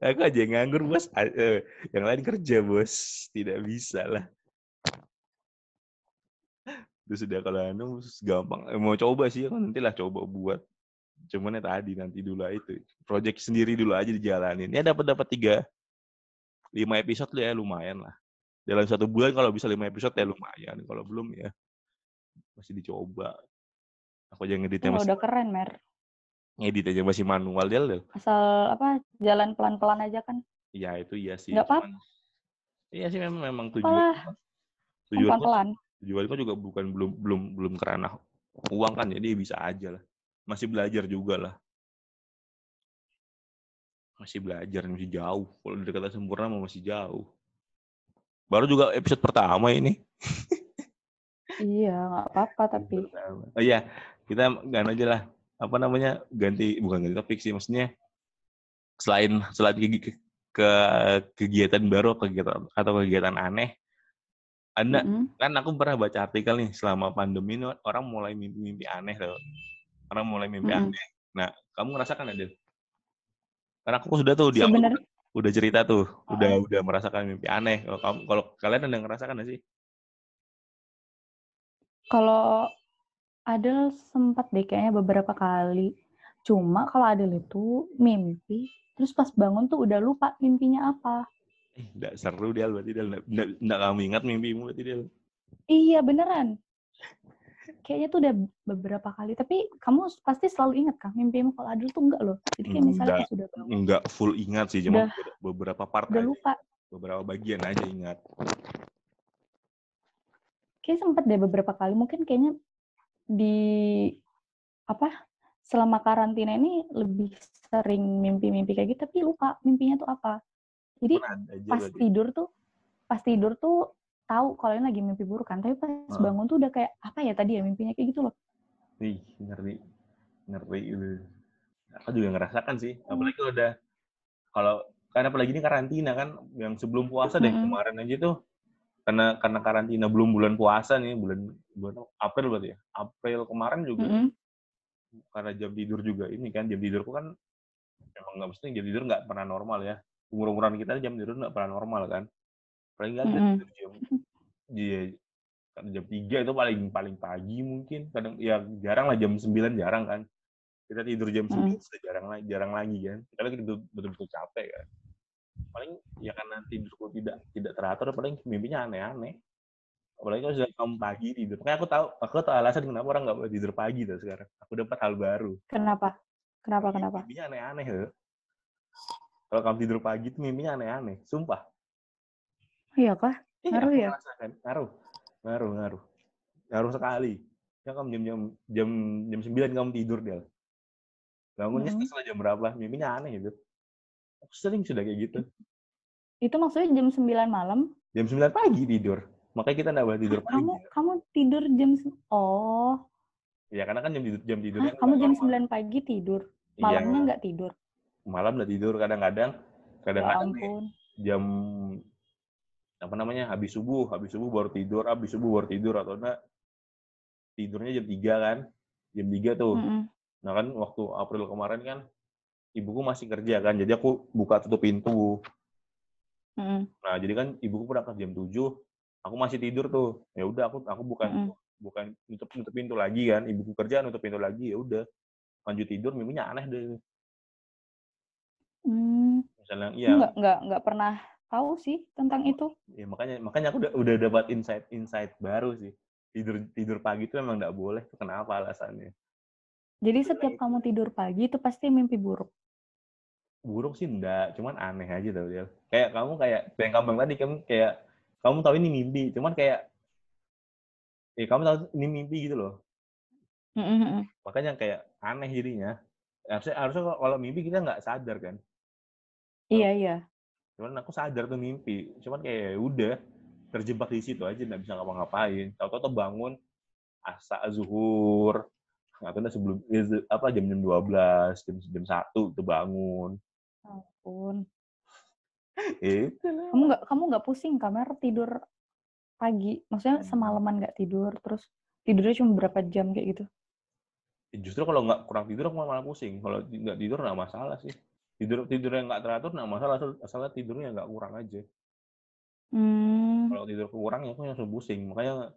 Aku aja yang nganggur bos. Eh, Yang lain kerja bos. Tidak bisa lah. Kalau anu gampang. Eh, Mau coba sih aku nanti lah coba buat. Cuman ya tadi nanti dulu aja itu. Project sendiri dulu aja dijalanin. Ya dapat dapat tiga lima episode lah ya lumayan lah. Dalam satu bulan kalau bisa lima episode ya lumayan. Kalau belum ya masih dicoba. Aku aja ngeditnya masih udah keren Mer. ngedit aja masih manual dia loh. Asal apa jalan pelan-pelan aja kan. Iya itu iya sih. Nggak apa- Iya sih memang memang Apalah, tujuan. Kan Tujuan pelan-pelan. tujuanku juga bukan belum belum belum kerana uang kan jadi bisa aja lah masih belajar juga lah masih belajar masih jauh kalau dari kata sempurna mah masih jauh baru juga episode pertama ini Iya, nggak apa-apa tapi. Pertama. oh iya kita ganti aja lah apa namanya ganti bukan ganti topik sih maksudnya selain selain ke- ke kegiatan baru kegiatan atau kegiatan aneh anda Mm-mm. kan aku pernah baca artikel nih selama pandemi ini orang mulai mimpi-mimpi aneh loh. Orang mulai mimpi Mm-mm. aneh. Nah, kamu ngerasakan Adil? Karena aku sudah tuh di awal Sebenarnya udah cerita tuh, udah Oh. udah merasakan mimpi aneh. Kalau kamu kalau kalian ada ngerasakan nggak sih? kalau Adel sempat deh kayaknya beberapa kali. Cuma kalau Adel itu mimpi, terus pas bangun tuh udah lupa mimpinya apa. Enggak seru dia berarti dia enggak kamu ingat mimpimu berarti dia. Iya beneran. Kayaknya tuh udah beberapa kali. Tapi kamu pasti selalu ingat kan mimpimu kalau Adel tuh enggak loh. Jadi kayak misalnya Enggak. pas udah bangun, Enggak full ingat sih, cuma Udah. beberapa part udah aja, lupa. beberapa bagian aja ingat. Kayak sempet deh beberapa kali. Mungkin kayaknya di apa selama karantina ini lebih sering mimpi-mimpi kayak gitu tapi lupa mimpinya tuh apa. Jadi aja pas berarti. tidur tuh pas tidur tuh tahu kalau ini lagi mimpi buruk kan tapi pas bangun tuh udah kayak apa ya tadi ya mimpinya kayak gitu loh Ih, ngeri. Ngeri itu. Aku juga ngerasakan sih. Hmm. Apalagi kalau udah kalau kan apalagi ini karantina kan yang sebelum puasa deh Mm-mm. kemarin aja tuh karena karena karantina belum bulan puasa nih bulan bulan April berarti ya. April kemarin juga Mm-mm. karena jam tidur juga ini kan jam tidurku kan emang nggak mesti jam tidur nggak pernah normal ya. Umur-umuran kita jam tidur nggak pernah normal kan. Paling nggak tidur jam kan jam 3 itu paling paling pagi mungkin. Kadang ya jarang lah jam 9 jarang kan. Kita tidur jam 9 Mm. sudah jarang lagi jarang lagi kan. Kita lagi tidur betul-betul capek kan. Paling ya karena tidurku tidak tidak teratur paling mimpinya aneh-aneh. Apalagi kalau sudah kamu pagi tidur. Makanya aku tahu aku tahu alasan kenapa orang nggak boleh tidur pagi tuh sekarang. Aku dapat hal baru. Kenapa? Kenapa kenapa? mimpinya aneh-aneh tuh kalau kamu tidur pagi tuh mimpinya aneh-aneh sumpah iya kah Iya, Ngaruh ya? merasakan. Ngaruh. Ngaruh, ngaruh. Ngaruh sekali. Ya kamu jam jam jam jam 9 kamu tidur dia. Bangunnya Mm. setelah jam berapa? Mimpinya aneh gitu. Aku sering sudah kayak gitu. itu maksudnya jam 9 malam Jam 9 pagi tidur. Makanya kita nggak boleh tidur pagi. kamu kamu tidur jam oh Ya karena kan jam tidur jam Hah, tidurnya kan kamu jam normal. 9 pagi tidur Iya, malamnya nggak tidur malam udah tidur kadang-kadang ya kadang-kadang nih, ampun jam apa namanya habis subuh habis subuh baru tidur habis subuh baru tidur atau enggak tidurnya jam 3 kan jam 3 tuh Mm-mm. Nah kan waktu April kemarin kan ibuku masih kerja kan, jadi aku buka tutup pintu. Mm-mm. Nah jadi kan ibuku berangkat jam 7, aku masih tidur tuh. Ya udah aku aku buka Mm-mm. bukan nutup nutup pintu lagi kan ibuku kerja nutup pintu lagi ya udah lanjut tidur mimpinya aneh deh Hmm, misalnya aku iya nggak nggak nggak pernah tahu sih tentang itu. ya makanya makanya aku udah udah dapat insight insight baru sih. Tidur tidur pagi itu emang nggak boleh kenapa alasannya? Jadi setiap kamu tidur pagi itu pasti mimpi buruk. buruk sih enggak cuman aneh aja tau dia kayak kamu kayak yang kamu tadi kamu kayak kamu tahu ini mimpi cuman kayak eh kamu tahu ini mimpi gitu loh. Mm, mm, mm. makanya kayak aneh jadinya harusnya harusnya kalau- mimpi kita nggak sadar kan Iya iya. cuman aku sadar tuh mimpi cuman kayak ya udah terjebak di situ aja nggak bisa ngapa-ngapain tahu-tahu tuh bangun asa zuhur atau udah sebelum ya, apa jam jam dua belas jam jam satu tuh bangun Ampun. itu lah Kamu nggak kamu nggak pusing kamar tidur pagi? Maksudnya semalaman nggak tidur terus tidurnya cuma berapa jam kayak gitu? Justru kalau nggak kurang tidur aku malah pusing. Kalau nggak tidur nggak masalah sih. Tidur tidurnya nggak teratur nggak masalah. Asal, asal tidurnya nggak kurang aja. Hmm. kalau tidur kurang ya aku langsung pusing. Makanya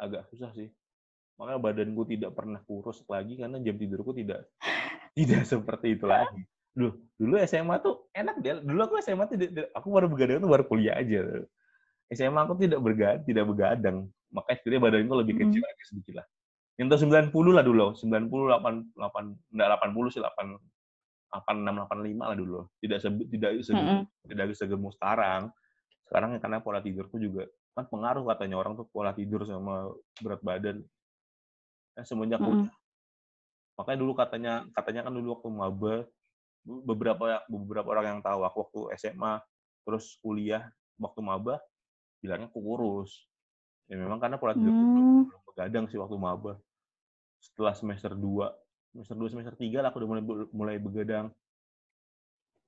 agak susah sih. Makanya badanku tidak pernah kurus lagi karena jam tidurku tidak tidak seperti itu lagi. Dulu dulu SMA tuh enak dia. Dulu aku SMA tuh aku baru begadang tuh baru kuliah aja. SMA aku tidak bergadang tidak begadang. Makanya sebenarnya badanku lebih kecil Mm. agak sedikit lah nyentuh 90 lah dulu. 90 8 8 enggak 80 sih 8 86 85 lah dulu. Tidak sebut tidak segem, Mm-mm. tidak segemuk sekarang. Sekarang karena pola tidurku juga kan pengaruh katanya. Orang tuh pola tidur sama berat badan. Eh, semenjak Mm-mm. kuliah. Makanya dulu katanya katanya kan dulu waktu maba be- beberapa beberapa orang yang tahu aku waktu SMA terus kuliah waktu maba bilangnya aku kurus. Ya memang karena pola tidurku belum Hmm. belum begadang sih waktu maba. Setelah semester 2 semester 2 semester 3 lah aku udah mulai mulai begadang.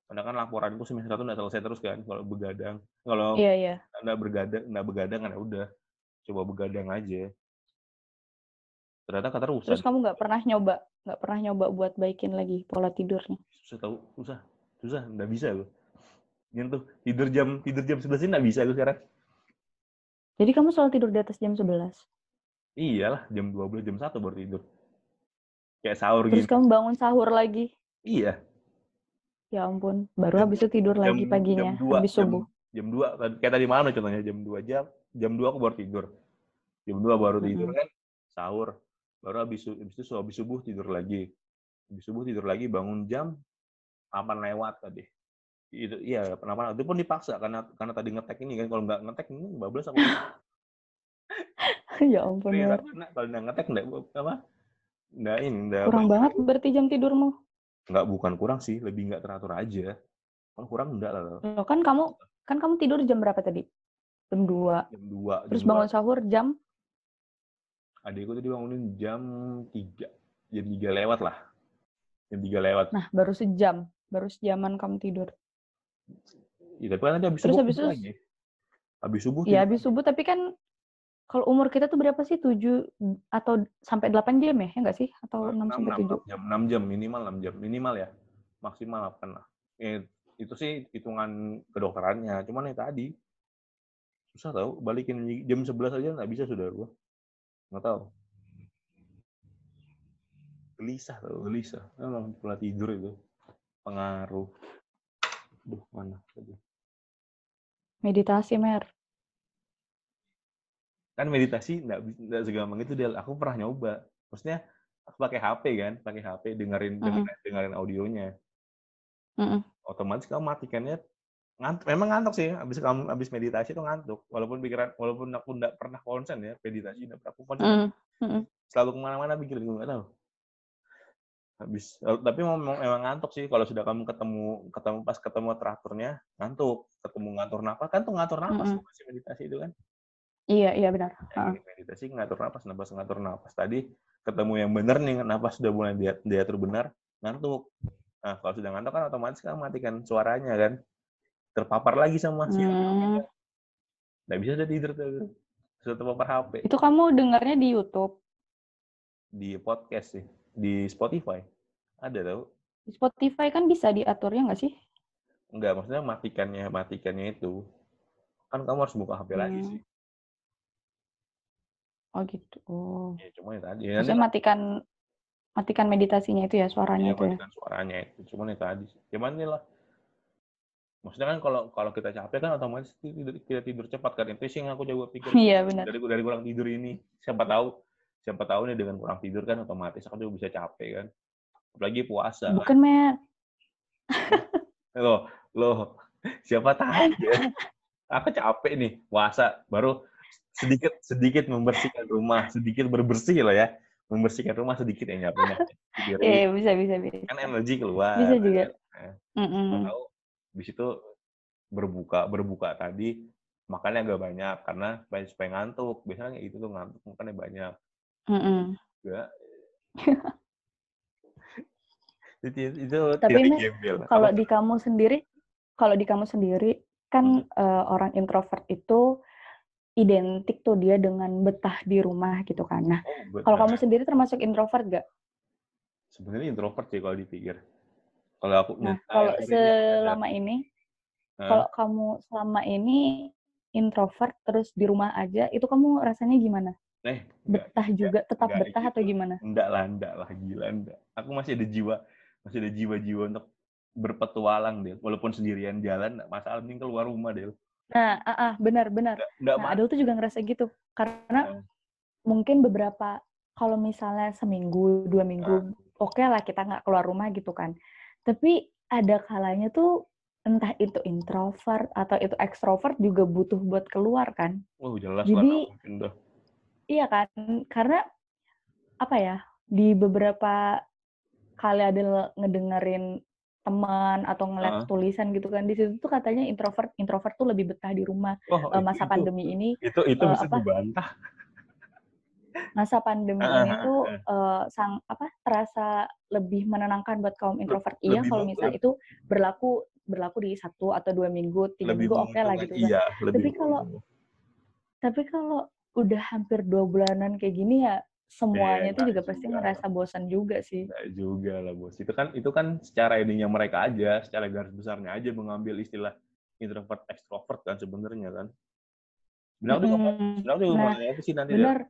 Karena kan laporanku semester 1 nggak selesai terus kan kalau begadang. Kalau Iya iya. nggak bergadang nggak begadang kan udah coba begadang aja. Ternyata keterusan Terus kamu nggak pernah nyoba nggak pernah nyoba buat baikin lagi pola tidurnya? susah tahu susah. Susah nggak bisa gue nyentuh tidur jam tidur jam 11 ini nggak bisa gue sekarang. Jadi kamu selalu tidur di atas jam 11. Iyalah jam 12 jam 1 baru tidur. Kayak sahur Terus gitu. kamu bangun sahur lagi. iya. Ya ampun, baru Jam- habis itu tidur lagi jam, paginya, jam 2 habis jam, subuh. jam 2 kayak tadi malam contohnya jam 2 jam jam 2 aku baru tidur. Jam 2 baru tidur Mm-mm. kan sahur. Baru habis habis itu habis subuh tidur lagi. Habis subuh tidur lagi bangun jam 8 lewat tadi. Itu iya kenapa itu pun dipaksa karena karena tadi ngetek ini kan kalau nggak ngetek ini bablas aku ya ampun, aku, Nak. kalau nggak ngetek nggak apa nggak ini nggak Kurang banget berarti jam tidurmu. nggak bukan kurang sih lebih nggak teratur aja kalau kurang enggak lah Loh, kan kamu kan kamu tidur jam berapa tadi? Jam 2. jam 2 Terus bangun sahur jam adikku tadi bangunin jam 3 jam 3 lewat lah jam 3 lewat Nah, baru sejam. Baru sejaman kamu tidur. ya, tapi kan tadi habis Terus subuh habis itu- lagi habis subuh Ya, habis subuh tapi kan kalau umur kita tuh berapa sih? 7 atau sampai 8 jam ya? Ya enggak sih? Atau 6 sampai 7? jam 6 jam minimal 6 jam minimal ya maksimal 8 lah Eh, itu sih hitungan kedokterannya cuman yang tadi susah tahu balikin jam 11 aja nggak bisa sudah gua nggak tahu gelisah tau gelisah memang pola tidur itu pengaruh Duh, mana tadi Meditasi, Mer. Kan meditasi nggak nggak segampang itu dia aku pernah nyoba. Maksudnya aku pakai HP kan pakai HP dengerin Mm-mm. dengerin, dengerin audionya. Mm-mm. otomatis kamu matikannya ngantuk memang ngantuk sih. Habis kamu habis meditasi itu ngantuk. Walaupun pikiran walaupun aku nggak pernah konsen ya meditasi nggak pernah aku konsen. Mm. selalu ke mana-mana pikiran gue nggak tahu. Habis eh, tapi memang emang ngantuk sih. Kalau sudah kamu ketemu ketemu pas ketemu teraturnya ngantuk. Ketemu ngatur napas kan tuh ngatur napas Mm-mm. tuh masih meditasi itu kan Iya, iya benar. Gini, meditasi ngatur napas napas ngatur napas tadi ketemu yang benar nih napas sudah mulai dia diatur benar ngantuk nah kalau sudah ngantuk kan otomatis kan matikan suaranya kan terpapar lagi sama si Hmm. nggak bisa udah tidur tuh sudah terpapar HP Itu kamu dengarnya di YouTube. di podcast sih di Spotify ada tau Di Spotify kan bisa diaturnya nggak sih? Enggak, maksudnya matikannya matikannya itu kan kamu harus buka HP lagi Hmm. sih Oh gitu. Oh. Ya, cuma ya tadi. Ya, Maksudnya matikan matikan meditasinya itu ya suaranya Iya, itu ya. matikan suaranya itu. Cuman itu tadi. Cuman ini lah. Maksudnya kan kalau kalau kita capek kan otomatis tidur, kita tidur cepat kan. Itu sih yang aku coba pikir. Iya benar. Dari dari kurang tidur ini. Siapa tahu siapa tahu nih dengan kurang tidur kan otomatis aku juga bisa capek kan. Apalagi puasa. Bukan Matt. Loh, loh. Siapa tahu ya. Aku capek nih puasa baru sedikit sedikit membersihkan rumah, sedikit berbersih lah ya. Membersihkan rumah sedikit ya nyapu Iya iya, bisa bisa bisa. kan energi keluar. Bisa juga. Nah, Mm-mm. tahu di situ berbuka berbuka tadi makannya agak banyak karena supaya supaya ngantuk biasanya gitu tuh ngantuk makannya banyak Mm-mm. juga itu, itu Tapi, gembel Kalau Apa? di kamu sendiri, kalau di kamu sendiri kan eh, orang introvert itu identik tuh dia dengan betah di rumah gitu kan. Nah, Oh, kalau kamu sendiri termasuk introvert gak? sebenarnya introvert sih kalau dipikir kalau aku Nah, kalau teorinya selama ini, kalau kamu selama ini introvert terus di rumah aja, itu kamu rasanya gimana? eh enggak Betah juga, tetap enggak betah atau gitu. gimana? enggak lah enggak lah gila enggak aku masih ada jiwa masih ada jiwa-jiwa untuk berpetualang deh walaupun sendirian jalan enggak masalah penting keluar rumah deh Nah, ah, ah, benar benar. enggak Nah, Adul tuh juga ngerasa gitu. Karena Hmm. mungkin beberapa, kalau misalnya seminggu, dua minggu, oke lah kita nggak keluar rumah gitu kan. Tapi ada kalanya tuh entah itu introvert atau itu ekstrovert juga butuh buat keluar kan. Oh jelas lah Jadi- nggak dah. Iya kan? Karena apa ya? Di beberapa kali ada ngedengerin teman atau ngeliat Heeh. tulisan gitu kan di situ tuh katanya introvert introvert tuh lebih betah di rumah Oh, Eh, masa itu- pandemi ini itu itu eh, bisa apa? dibantah. masa pandemi Ah, ini tuh eh, sang apa terasa lebih menenangkan buat kaum introvert iya lebih kalau meng- misalnya itu berlaku berlaku di satu atau dua minggu tiga lebih minggu oke lah menguntungkan. gitu kan Iya, Tapi kalau tapi kalau udah hampir dua bulanan kayak gini ya semuanya tuh enggak juga pasti ngerasa bosan juga sih Enggak juga lah bos. Itu kan itu kan secara ininya mereka aja, secara garis besarnya aja mengambil istilah introvert extrovert kan sebenarnya kan. Juga Mm-mm. sebenarnya aku juga Nah, itu sih nanti. bener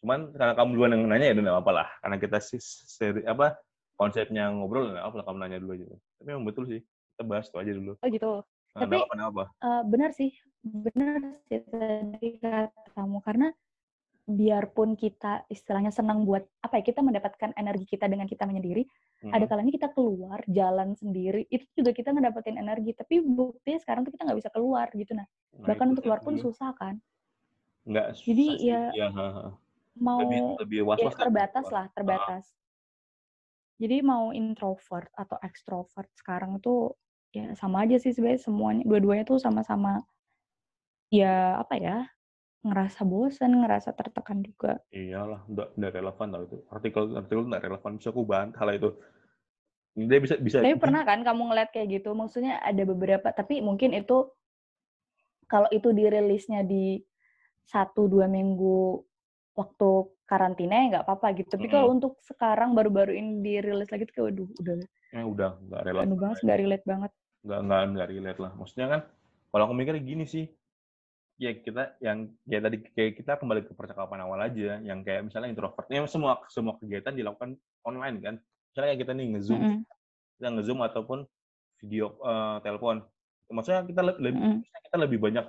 Cuman karena kamu duluan yang nanya ya udah nggak apa lah. Karena kita sih seri apa konsepnya ngobrol nggak apa lah kamu nanya dulu aja. Tapi memang betul sih. Kita bahas itu aja dulu. oh gitu Nah, Tapi- kenapa kenapa? Eh, benar sih, benar sih tadi kata kamu karena biarpun kita istilahnya senang buat apa ya kita mendapatkan energi kita dengan kita menyendiri, Hmm. ada kalanya kita keluar jalan sendiri itu juga kita ngedapetin energi. Tapi buktinya sekarang tuh kita nggak bisa keluar gitu nah. Nah, Bahkan untuk keluar pun susah kan. Nggak Jadi sih. ya Iya, ha, ha. mau lebih lebih was ya terbatas lah, terbatas. Ah. Jadi mau introvert atau extrovert sekarang tuh ya sama aja sih sebenarnya semuanya dua-duanya tuh sama-sama ya apa ya ngerasa bosan, ngerasa tertekan juga. Iyalah, enggak, enggak relevan tau itu. Artikel artikel enggak relevan bisa aku bantah itu. Dia bisa bisa Tapi pernah kan kamu ngeliat kayak gitu? Maksudnya ada beberapa, tapi mungkin itu kalau itu dirilisnya di satu dua minggu waktu karantina ya nggak apa-apa gitu. Tapi kalau untuk sekarang baru-baru ini dirilis lagi tuh kayak waduh udah Ya udah enggak relevan. anu banget nggak relate banget. Enggak enggak enggak relate lah. Maksudnya kan kalau aku mikir gini sih. Ya kita yang kayak tadi kayak kita kembali ke percakapan awal aja yang kayak misalnya introvert. Ya semua semua kegiatan dilakukan online kan. Misalnya kita nih nge-zoom, Mm-mm. kita nge-zoom ataupun video eh, telepon. Maksudnya kita le- lebih Mm-mm. maksudnya kita lebih banyak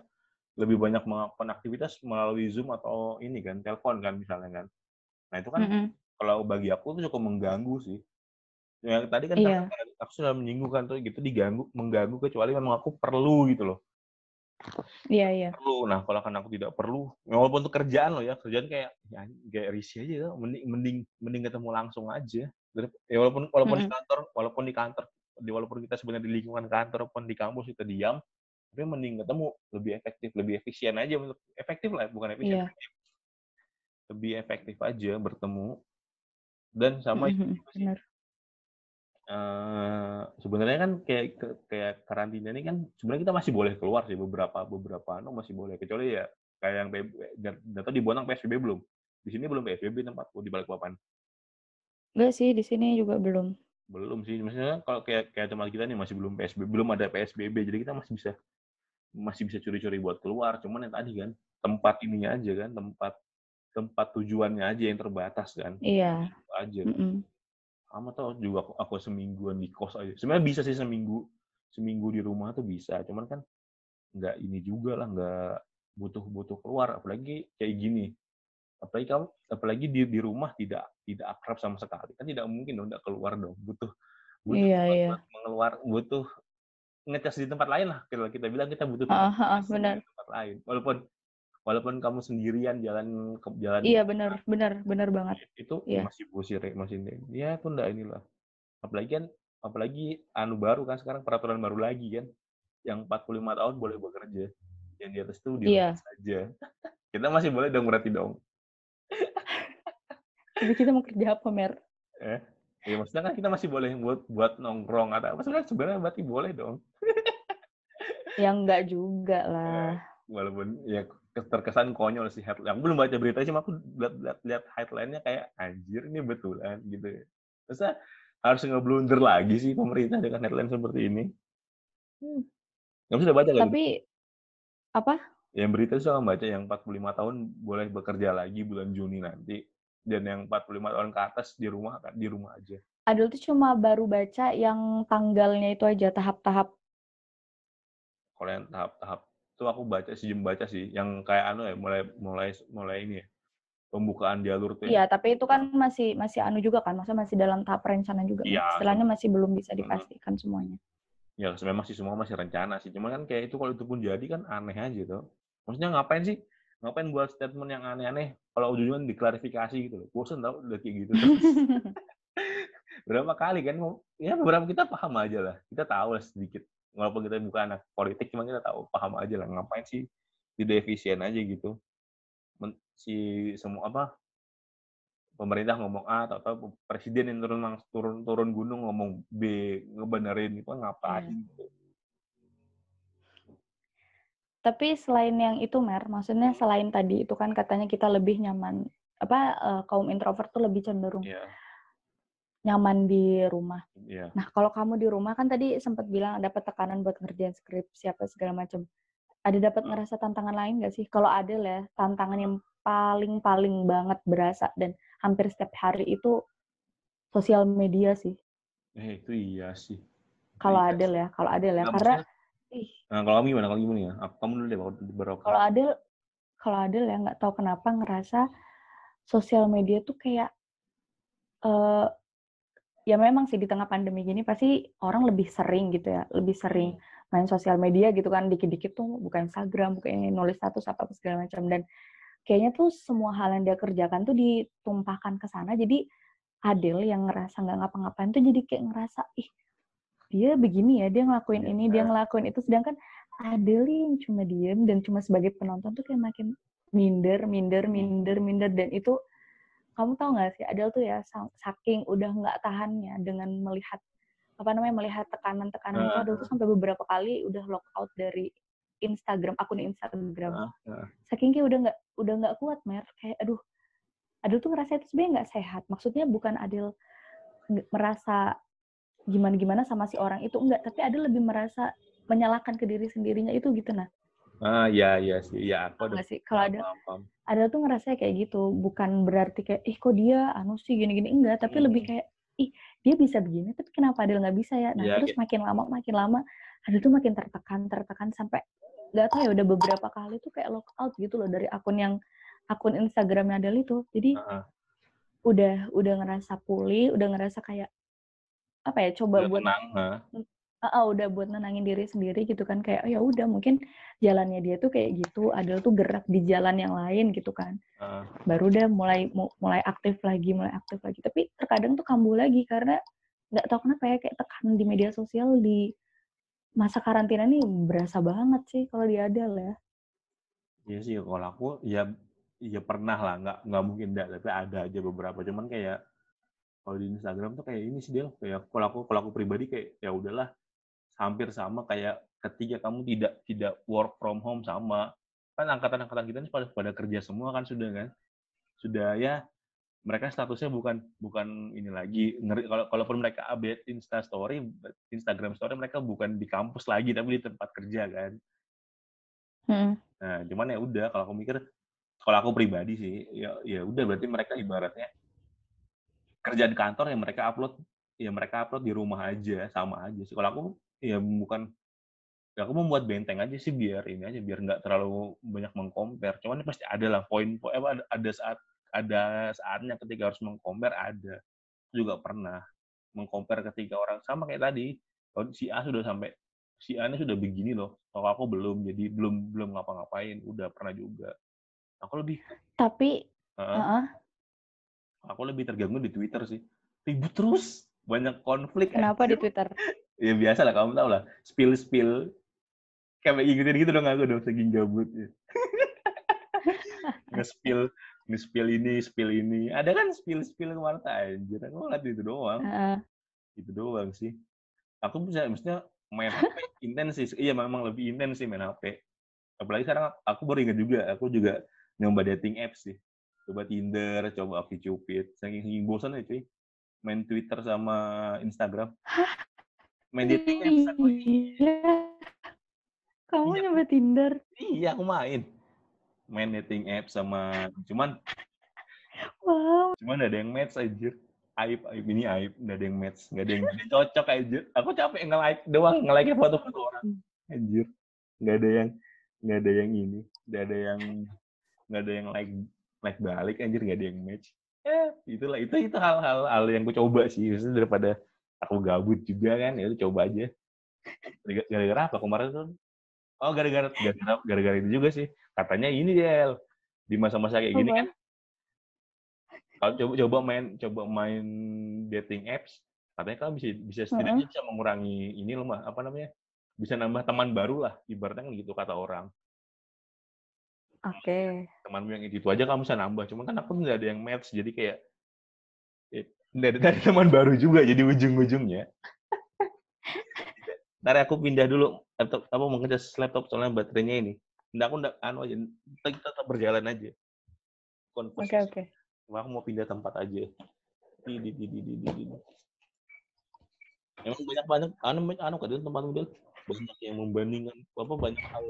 lebih banyak melakukan aktivitas melalui Zoom atau ini kan, telepon kan misalnya kan. Nah, itu kan Mm-mm. kalau bagi aku itu cukup mengganggu sih. Yang tadi kan Iya. aku sudah menyinggung kan tuh gitu diganggu, mengganggu kecuali memang aku perlu gitu loh. Iya iya. Perlu. Nah, kalau kan aku tidak perlu, ya walaupun untuk kerjaan loh ya, kerjaan kayak ya, kayak risih aja ya, mending mending mending ketemu langsung aja. Ya walaupun walaupun di Mm-mm. kantor, walaupun di kantor, di walaupun kita sebenarnya di lingkungan kantor maupun di kampus kita diam, tapi mending ketemu lebih efektif, lebih efisien aja untuk efektif lah, bukan efisien. Iya. Lebih efektif aja bertemu. Dan sama juga sih, Benar. Eh, sebenarnya kan kayak kayak karantina ini kan sebenarnya kita masih boleh keluar sih beberapa beberapa anu masih boleh kecuali ya kayak yang data di Bonang PSBB belum di sini belum PSBB tempatku di Balikpapan Enggak sih di sini juga belum. belum sih maksudnya kalau kayak kayak tempat kita nih masih belum PSBB belum ada PSBB jadi kita masih bisa masih bisa curi-curi buat keluar cuman yang tadi kan tempat ininya aja kan tempat tempat tujuannya aja yang terbatas kan. Iya. Itu aja. Mm-mm. Sama tau juga aku, aku semingguan di kos aja. Sebenarnya bisa sih seminggu seminggu di rumah tuh bisa. Cuman kan nggak ini juga lah, nggak butuh-butuh keluar. Apalagi kayak gini. Apalagi kamu, apalagi di di rumah tidak tidak akrab sama sekali. Kan tidak mungkin dong tidak keluar dong. Butuh butuh Iya, iya. mengeluar, butuh ngecas di tempat lain lah. Kalau kita bilang kita butuh tempat ah, ngecas benar. di tempat lain. Walaupun walaupun kamu sendirian jalan ke jalan Iya benar, benar, benar banget. itu Iya. masih busir ya, masih ini. Ya aku enggak inilah. Apalagi kan apalagi anu baru kan sekarang peraturan baru lagi kan. Yang 45 tahun boleh bekerja. Yang di atas itu di rumah saja. Kita masih boleh dong berarti dong. Tapi kita mau kerja apa, Mer? Eh, ya maksudnya kan kita masih boleh buat buat nongkrong atau apa sebenarnya sebenarnya berarti boleh dong. Ya enggak juga lah. Walaupun ya terkesan konyol sih headline. Aku belum baca berita sih, aku lihat lihat, lihat headline-nya kayak anjir ini betulan gitu. ya. Masa harus ngeblunder lagi sih pemerintah dengan headline seperti ini? Hmm. Kamu sudah baca kan? Tapi apa? Yang berita itu saya baca yang 45 tahun boleh bekerja lagi bulan Juni nanti dan yang 45 tahun ke atas di rumah kan di rumah aja. Adul tuh cuma baru baca yang tanggalnya itu aja tahap-tahap. Kalau yang tahap-tahap itu aku baca sih baca sih yang kayak anu ya mulai mulai mulai ini ya pembukaan jalur tuh ya. Iya, tapi itu kan masih masih anu juga kan, maksudnya masih dalam tahap rencana juga. kan? Iya. Istilahnya masih belum bisa Hmm. dipastikan semuanya. Ya memang sih semua masih rencana sih. Cuma kan kayak itu kalau itu pun jadi kan aneh aja tuh. Maksudnya ngapain sih? Ngapain buat statement yang aneh-aneh kalau ujungnya diklarifikasi gitu loh. Bosen tau udah kayak gitu. berapa kali kan ya beberapa kita paham aja lah. Kita tahu lah sedikit. Walaupun kita bukan anak politik cuma kita tahu paham aja lah ngapain sih tidak efisien aja gitu. Men- si semua apa pemerintah ngomong A atau, atau presiden yang turun turun turun gunung ngomong B ngebenerin itu ngapain gitu. Tapi selain yang itu, Mer, maksudnya selain tadi itu kan katanya kita lebih nyaman apa eh, kaum introvert tuh lebih cenderung Iya, nyaman di rumah. iya. Nah, kalau kamu di rumah kan tadi sempat bilang dapat tekanan buat ngerjain skripsi apa segala macam. Ada dapat Hmm. ngerasa tantangan lain nggak sih? Kalau ada lah, tantangan yang paling-paling banget berasa dan hampir setiap hari itu sosial media sih. Eh, itu iya sih. Kalau Iya ada lah, ya, kalau ada lah. Nggak, Karena maksudnya- ih, Nah, kalau kamu gimana? Kalau gimana ya? Aku- Kamu dulu deh, baru aku. kalau ada kalau ada ya nggak tahu kenapa ngerasa sosial media tuh kayak eh ya memang sih di tengah pandemi gini pasti orang lebih sering gitu ya, lebih sering main sosial media gitu kan dikit-dikit tuh buka Instagram, buka ini nulis status apa apa segala macam. Dan kayaknya tuh semua hal yang dia kerjakan tuh ditumpahkan ke sana. Jadi Adil yang ngerasa nggak ngapa-ngapain tuh jadi kayak ngerasa ih dia begini ya dia ngelakuin Iya. ini dia ngelakuin itu. Sedangkan Adil yang cuma diem dan cuma sebagai penonton tuh kayak makin minder minder minder minder. Dan itu kamu tahu nggak sih Adil tuh ya sa- saking udah nggak tahannya dengan melihat apa namanya melihat tekanan-tekanan itu Ah. Adil tuh sampai beberapa kali udah lock out dari Instagram akun Instagram. Ah, ah. saking kayak udah nggak udah nggak kuat mer. Kayak aduh Adil tuh ngerasa itu sebenarnya nggak sehat. Maksudnya bukan Adil merasa gimana gimana sama si orang itu enggak tapi Adil lebih merasa menyalahkan ke diri sendirinya itu gitu nah Ah, iya, iya sih. Iya, aku ada sih kalau ada paham. Adil tuh ngerasa kayak gitu bukan berarti kayak ih kok dia anu sih gini gini enggak tapi lebih Hmm. kayak ih dia bisa begini tapi kenapa Adil nggak bisa ya nah Iya, terus makin lama makin lama Adil tuh makin tertekan tertekan sampai nggak tahu ya udah beberapa kali tuh kayak lock out gitu loh dari akun yang akun Instagramnya Adil itu jadi Ah, ah. udah udah ngerasa pulih, udah ngerasa kayak apa ya coba Udah buat tenang, ah, udah buat nenangin diri sendiri gitu kan kayak oh ya udah mungkin jalannya dia tuh kayak gitu, Adel tuh gerak di jalan yang lain gitu kan. Ah. Baru udah mulai mu- mulai aktif lagi, mulai aktif lagi. Tapi terkadang tuh kambuh lagi karena nggak tahu kenapa ya kayak tekanan di media sosial di masa karantina ini berasa banget sih kalau di Adel ya. Iya sih, kalau aku ya ya pernah lah, nggak nggak mungkin enggak, tapi ada aja beberapa. Cuman kayak kalau di Instagram tuh kayak ini sih dia kayak kalau aku kalau aku pribadi kayak ya udahlah hampir sama kayak ketika kamu tidak tidak work from home sama. Kan angkatan-angkatan kita ini pada pada kerja semua kan sudah kan? Sudah ya mereka statusnya bukan bukan ini lagi. Ngeri kalau kalaupun mereka update Insta story Instagram story mereka bukan di kampus lagi tapi di tempat kerja kan. Hmm. Nah, cuman ya udah kalau aku mikir kalau aku pribadi sih ya ya udah berarti mereka ibaratnya kerjaan kantor yang mereka upload ya mereka upload di rumah aja sama aja sih. Kalau aku ya bukan. Ya aku membuat benteng aja sih biar ini aja biar nggak terlalu banyak mengcompare. Cuman pasti ada lah poin poin apa ada saat ada saatnya ketika harus mengcompare ada. Juga pernah mengcompare ketika orang sama kayak tadi kalau si A sudah sampai si A ini sudah begini loh kalau aku belum jadi belum belum ngapa-ngapain. Udah pernah juga. Aku lebih Tapi Heeh. heeh, aku lebih terganggu di Twitter sih. Ribut terus banyak konflik kenapa di anjir. Twitter? Ya biasa lah kamu tahu lah spill spill kayak ngikutin gitu dong aku dong saking gabut ya. nge-spill nge-spill ini spill ini. Ada kan spill spill ke mana anjir aku ngeliat itu doang. Heeh. itu doang sih. Aku bisa maksudnya main HP intens sih iya memang lebih intens sih main HP apalagi sekarang aku baru ingat juga aku juga nyoba dating apps sih. Coba Tinder coba OkCupid saking saking bosan ya cuy. Main Twitter sama Instagram main dating apps aku Iya. Kamu Iya. nyoba Tinder? iya aku main main dating apps sama cuman Wow. cuman ada yang match anjir aib aib ini aib nggak ada yang match nggak ada yang ada yang cocok anjir aku capek nge-like doang nge-like foto-foto orang anjir nggak ada yang nggak ada yang ini nggak ada yang nggak ada yang like like balik anjir nggak ada yang match ya itulah itu itu hal-hal hal yang gue coba sih daripada aku gabut juga kan ya coba aja. Gara-gara apa kemarin tuh? Oh gara-gara gara-gara gara-gara itu juga sih. Katanya ini Del di masa-masa kayak gini kan kalau coba coba main coba main dating apps katanya kan bisa bisa setidaknya bisa mengurangi ini loh mah apa namanya bisa nambah teman baru lah ibaratnya kan gitu kata orang. Oke. temanmu yang itu aja kamu bisa nambah cuman kan aku nggak ada yang match jadi kayak nggak ada teman baru juga jadi ujung-ujungnya. Ntar aku pindah dulu laptop apa mau ngecas laptop soalnya baterainya ini. Nggak aku nggak anu aja kita kita tetap berjalan aja. Oke, oke. Cuma aku mau pindah tempat aja. Di di di di di, di, di. emang banyak banyak anu anu kan tempat model? Banyak yang membandingkan apa banyak hal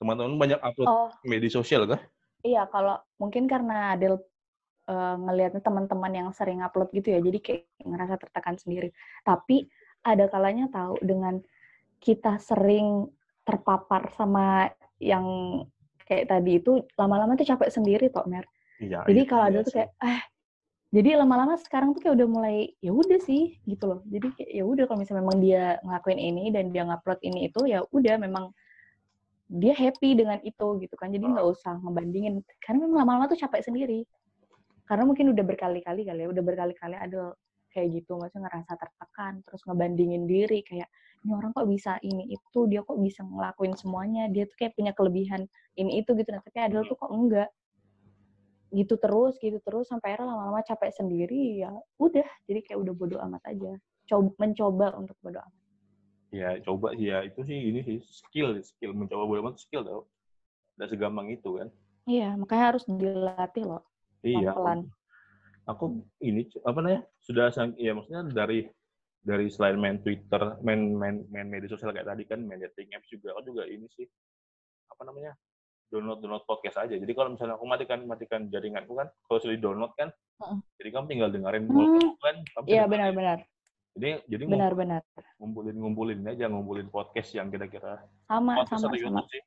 teman-teman banyak upload Oh, media sosial kan iya kalau mungkin karena Adel eh, ngelihatnya teman-teman yang sering upload gitu ya, jadi kayak ngerasa tertekan sendiri. Tapi ada kalanya tahu dengan kita sering terpapar sama yang kayak tadi itu lama-lama tuh capek sendiri toh Mer. iya Jadi iya, kalau iya ada tuh kayak eh jadi lama-lama sekarang tuh kayak udah mulai ya udah sih gitu loh. Jadi kayak ya udah kalau misalnya memang dia ngelakuin ini dan dia ngupload ini itu ya udah memang dia happy dengan itu gitu kan. Jadi nggak usah ngebandingin karena memang lama-lama tuh capek sendiri. Karena mungkin udah berkali-kali kali ya, udah berkali-kali ada kayak gitu, maksudnya ngerasa tertekan, terus ngebandingin diri kayak ini orang kok bisa ini itu, dia kok bisa ngelakuin semuanya, dia tuh kayak punya kelebihan ini itu gitu, nah, tapi Adel tuh kok enggak. Gitu terus gitu terus sampai akhirnya lama-lama capek sendiri ya udah jadi kayak udah bodo amat aja. Coba mencoba untuk bodo amat. Ya coba sih ya itu sih ini sih skill skill. Mencoba boleh banget skill tau. Nggak segampang itu kan? Iya makanya harus dilatih loh iya pelan aku ini apa namanya sudah ya maksudnya dari dari selain main Twitter main main main media sosial kayak tadi kan main dating apps juga aku juga ini sih apa namanya download download podcast aja jadi kalau misalnya aku matikan matikan jaringanku kan kalau sudah di download kan Heeh. jadi kamu tinggal dengerin Hmm. kan iya benar-benar jadi jadi benar-benar ngumpulin ngumpulin aja ngumpulin podcast yang kira-kira sama podcast sama atau sama YouTube sih.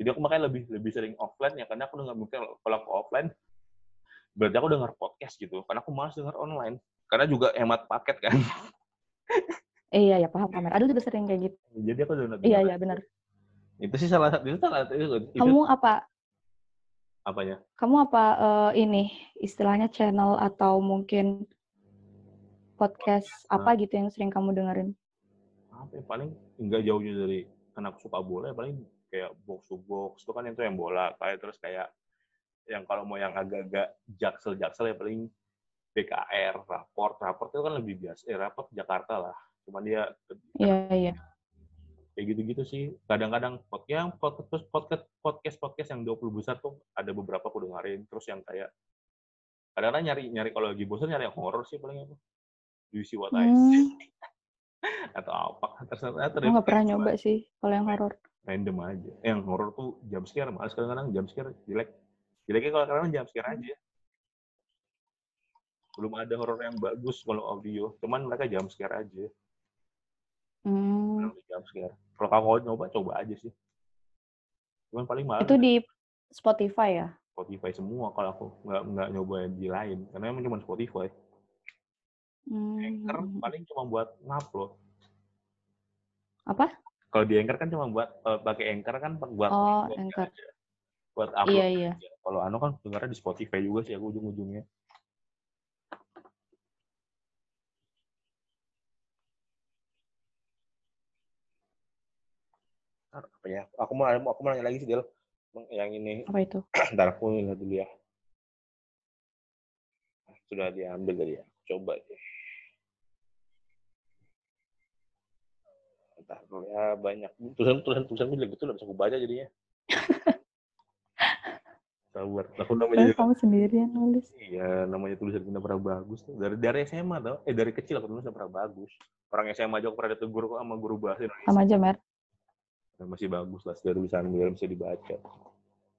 Jadi aku makanya lebih lebih sering offline ya karena aku nggak mungkin kalau aku offline berarti aku denger podcast gitu. Karena aku malas denger online. Karena juga hemat paket kan. iya ya paham kamera Adel juga sering kayak gitu Jadi aku download. iya iya benar Itu sih salah satu itu salah satu itu, kamu apa apanya? kamu apa eh, ini istilahnya channel atau mungkin podcast apa gitu yang sering kamu dengerin Apa ya, paling enggak jauhnya dari karena aku suka bola ya paling kayak box to box itu kan itu yang bola kayak terus kayak yang kalau mau yang agak-agak jaksel jaksel ya paling BKR raport. Raport itu kan lebih biasa eh raport Jakarta lah. Cuman dia iya iya. kayak gitu-gitu sih. Kadang-kadang pod yang podcast podcast podcast podcast yang 20 besar tuh ada beberapa aku dengerin. Terus yang kayak kadang-kadang nyari nyari kalau lagi bosan nyari yang horor sih paling apa? Do you see what I see? Hmm, atau apa? Terserah aku nggak pernah nyoba sih kalau yang horor random aja. Eh, yang horor tuh jam scare malas kadang-kadang jam scare jelek Kira-kira kalau kalian jam scare aja. Belum ada horor yang bagus kalau audio, cuman mereka jam scare aja. Hmm. Jam scare. Kalau kamu mau nyoba, coba aja sih. Cuman paling mahal Itu di Spotify ya? Spotify semua kalau aku nggak nggak nyoba di lain karena emang cuma Spotify. Anchor Hmm. paling cuma buat ngupload. Apa? Kalau di Anchor kan cuma buat kalau pakai Anchor kan buat Oh, Anchor. aja. Buat upload. Iya, iya. Kalau Anu kan dengarnya di Spotify juga sih aku ujung-ujungnya. Ntar, apa ya? Aku mau aku mau nanya lagi sih Del. Yang ini Apa itu? ntar aku lihat dulu ya. Sudah diambil tadi ya. Coba deh. Entah dulu ya banyak tulisan tulisan tulisan jelek betul nggak bisa aku baca jadinya. Sabar. Aku namanya Padahal kamu sendirian nulis. Iya, namanya tulisan kita pernah bagus tuh. Dari dari SMA tau. Eh dari kecil aku tulis pernah bagus. Orang SMA aja aku pernah ditegur kok sama guru bahasa Indonesia. Sama aja, Mer. Dan masih bagus lah dari tulisan biar bisa dibaca.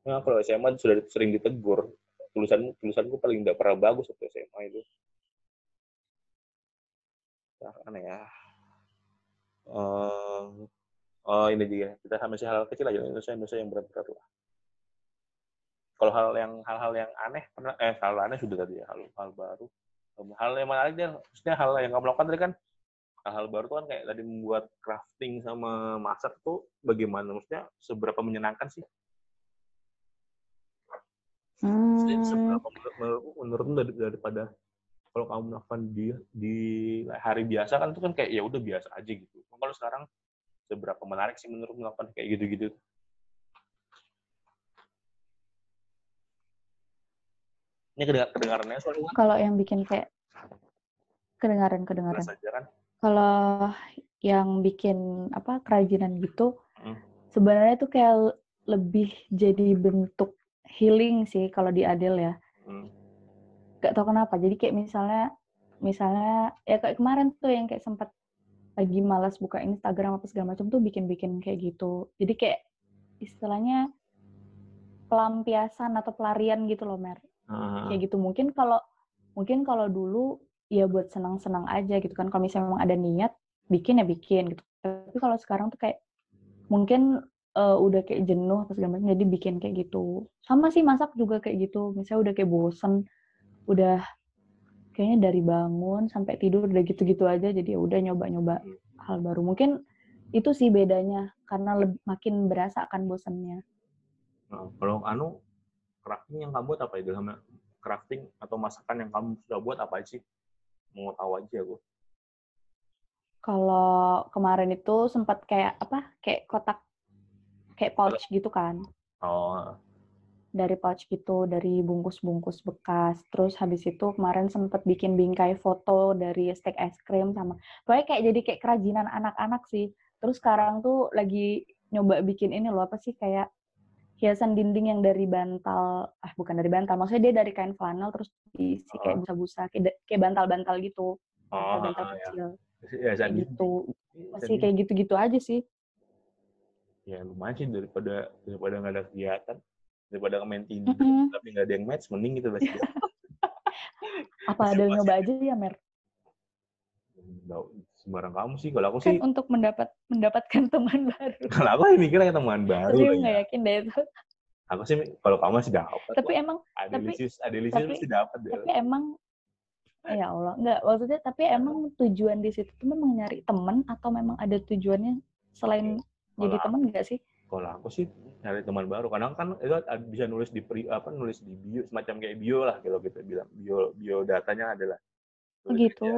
Nah, kalau SMA sudah sering ditegur. Tulisan tulisanku paling tidak pernah bagus waktu SMA itu. Nah, aneh ya. Eh, oh ini juga kita sama si hal kecil aja Indonesia Indonesia yang berat-berat lah. Kalau hal yang hal-hal yang aneh pernah eh hal aneh sudah tadi ya hal hal baru. Hal yang menarik dia maksudnya hal yang kamu lakukan tadi kan hal-hal baru tuh kan kayak tadi membuat crafting sama masak tuh bagaimana maksudnya seberapa menyenangkan sih? Hmm. Seberapa menurut menurutku menurutmu dari, daripada kalau kamu melakukan di di hari biasa kan itu kan kayak ya udah biasa aja gitu. Kalau sekarang seberapa menarik sih menurut melakukan kayak gitu-gitu? Ini kedengar kedengarannya soalnya Kalau yang bikin kayak kedengaran kedengaran. kan. Kalau yang bikin apa kerajinan gitu, Hmm. sebenarnya tuh kayak lebih jadi bentuk healing sih kalau di Adele ya. Hmm. Gak tau kenapa. Jadi kayak misalnya, misalnya ya kayak kemarin tuh yang kayak sempat lagi malas buka Instagram apa segala macam tuh bikin-bikin kayak gitu. Jadi kayak istilahnya pelampiasan atau pelarian gitu loh, Mer. Ah, kayak gitu. Mungkin kalau mungkin kalau dulu ya buat senang-senang aja gitu kan. Kalau misalnya memang ada niat bikin ya bikin gitu. Tapi kalau sekarang tuh kayak mungkin eh, udah kayak jenuh apa segala macam jadi bikin kayak gitu. Sama sih masak juga kayak gitu. Misalnya udah kayak bosen udah kayaknya dari bangun sampai tidur udah gitu-gitu aja jadi ya udah nyoba-nyoba hal baru. Mungkin itu sih bedanya karena makin berasa akan bosennya. Nah, kalau anu crafting yang kamu buat apa itu sama crafting atau masakan yang kamu sudah buat apa sih? Mau tahu aja aku. Kalau kemarin itu sempat kayak apa? Kayak kotak kayak pouch gitu kan. Oh, Dari pouch gitu, dari bungkus-bungkus bekas. Terus habis itu kemarin sempat bikin bingkai foto dari steak es krim sama pokoknya kayak jadi kayak kerajinan anak-anak sih. Terus sekarang tuh lagi nyoba bikin ini loh apa sih kayak hiasan dinding yang dari bantal ah bukan dari bantal maksudnya dia dari kain flanel terus diisi kayak busa-busa kayak, bantal-bantal gitu. Oh, bantal-bantal ya. kecil. Ya, kayak gitu. Masih kayak gitu-gitu aja sih. Ya lumayan sih daripada daripada nggak ada kegiatan daripada main Tinder Mm-mm. tapi nggak ada yang match mending gitu lah apa ada nyoba aja ya Mer? Nggak, sembarang kamu sih kalau aku kan sih untuk mendapat mendapatkan teman baru. Kalau aku sih mikirnya teman baru tapi lah nggak ya. yakin deh itu. Aku sih kalau kamu masih dapat tapi emang adelisius adelisius tapi- mesti dapat deh. tapi emang ya Allah nggak maksudnya tapi emang tujuan di situ tuh memang nyari teman atau memang ada tujuannya selain jadi Kalau teman nggak sih? kalau aku sih nyari teman baru karena kan itu bisa nulis di pri, apa nulis di bio semacam kayak bio lah kalau kita bilang bio bio datanya adalah oh, gitu. aja,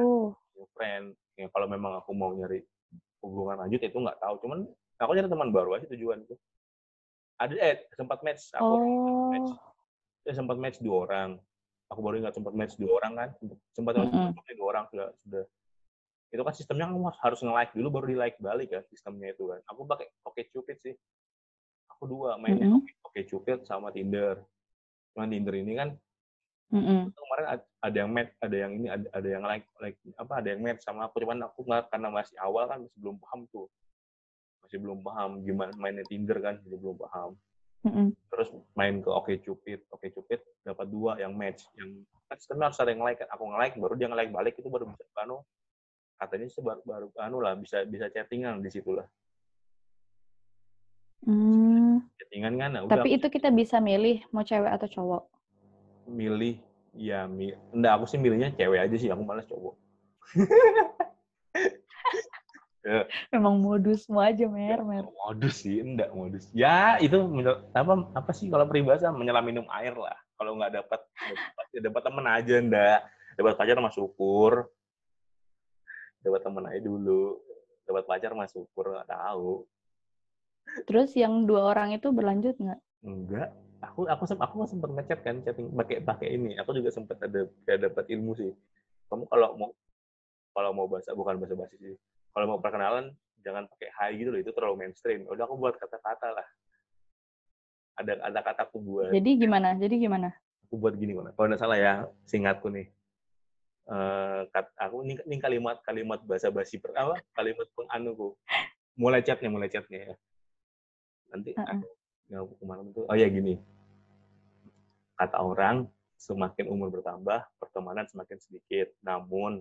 new friend ya, kalau memang aku mau nyari hubungan lanjut itu nggak tahu. Cuman aku nyari teman baru aja tujuanku ada eh sempat match aku match. Oh. Ya, sempat match dua orang. Aku baru ingat sempat match dua orang kan. Sempat match Mm-mm. dua orang sudah sudah. Itu kan sistemnya kan harus nge-like dulu baru di like balik kan sistemnya itu kan. Aku pakai oke cupid sih. Aku dua mainnya Mm-mm. oke cupid sama tinder. Cuman tinder ini kan Mm-mm. itu kemarin ad- ada yang match ada yang ini ada, ada yang like like apa ada yang match sama aku cuman aku nggak karena masih awal kan masih belum paham tuh masih belum paham gimana mainnya tinder kan masih belum paham Mm-mm. terus main ke Oke Cupid, Oke Cupid dapat dua yang match, yang kan sistemnya harus ada yang like kan, aku nge-like baru dia nge-like balik itu baru bisa anu katanya sih baru, baru anu lah bisa bisa chattingan di situ lah Hmm, chattingan kan nah, udah Tapi aku itu kita bisa milih mau cewek atau cowok. Milih ya mi enggak aku sih milihnya cewek aja sih aku malas cowok. Memang modusmu aja, Mer, Mer. modus sih enggak modus. Ya itu apa apa sih kalau peribahasa? Menyelam minum air lah. Kalau nggak dapat dapat ya dapat temen aja ndak dapat pacar mah syukur. Dapat temen aja dulu. Dapat pacar mah syukur nggak tahu. Terus yang dua orang itu berlanjut nggak? enggak aku aku sem- aku sempat ngechat kan chatting pakai pakai ini. Aku juga sempat ada kayak dapat ilmu sih. Kamu kalau mau kalau mau bahasa bukan bahasa basi sih. Kalau mau perkenalan jangan pakai hai gitu loh itu terlalu mainstream. Udah aku buat kata-kata lah. Ada ada kataku buat. Jadi gimana? Jadi gimana? aku buat gini mana kalau nggak salah ya singkatku nih eh kat, aku ini, ini kalimat kalimat bahasa basi pertama kalimat penganuku. Mulai chatnya mulai chatnya ya. Nanti aku nggak aku kemarin itu oh ya gini kata orang semakin umur bertambah pertemanan semakin sedikit namun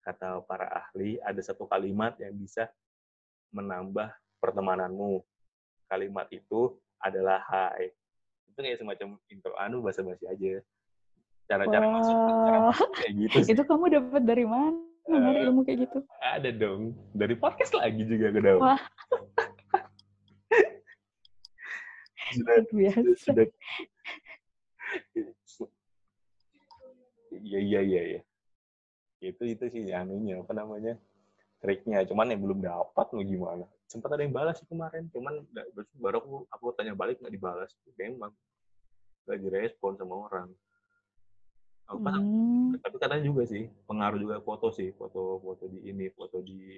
kata para ahli ada satu kalimat yang bisa menambah pertemananmu kalimat itu adalah hai itu kayak semacam intro anu bahasa basi aja cara-cara masuk cara Wah, masuk kayak gitu sih itu kamu dapat dari mana? Mer, Eh, ilmu kayak gitu. ada dong dari podcast lagi juga aku dapat Wah. sudah biasa. sudah iya iya iya iya. Itu itu sih anunya apa namanya triknya. Cuman yang belum dapat mau gimana? Sempat ada yang balas sih kemarin cuman baru aku aku tanya balik nggak dibalas. Memang nggak direspon sama orang. Aku Hmm, tapi katanya juga sih pengaruh juga foto sih foto foto di ini foto di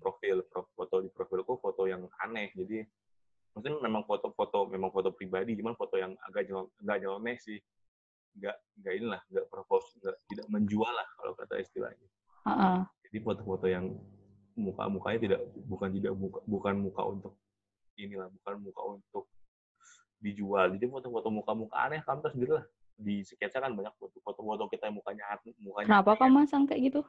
profil pro- foto di profilku foto yang aneh. Jadi maksudnya memang foto-foto memang foto pribadi cuman foto yang agak nyel- agak nyeleneh sih. Nggak nggak inilah nggak propose nggak tidak menjual lah kalau kata istilahnya. Heeh. jadi foto-foto yang muka mukanya tidak bukan tidak muka, bukan muka untuk inilah bukan muka untuk dijual. Jadi foto-foto muka-muka aneh kamu tahu sendiri lah. Di sketsa kan banyak foto- foto-foto kita yang mukanya mukanya Kenapa kamu masang kayak gitu?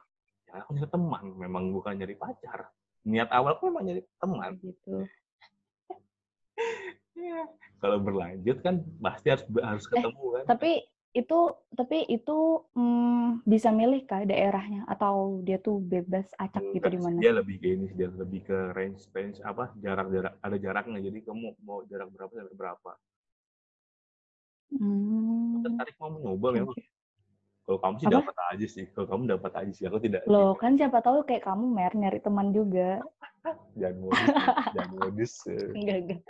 ya aku nyari teman memang bukan nyari pacar. Niat awal aku memang nyari teman. Gitu. Iya. kalau berlanjut kan pasti harus harus ketemu kan Tapi itu tapi itu mm, bisa milih kah daerahnya atau dia tuh bebas acak gitu Enggak di sih, mana? dia lebih ke ini dia lebih ke range range apa jarak jarak ada jaraknya jadi kamu mau jarak berapa sampai berapa Hmm. tertarik mau mencoba memang kalau kamu sih Apa? dapat aja sih kalau kamu dapat aja sih aku tidak Loh, kan siapa tahu kayak kamu Mer nyari teman juga. jangan modus jangan modus. Enggak, enggak.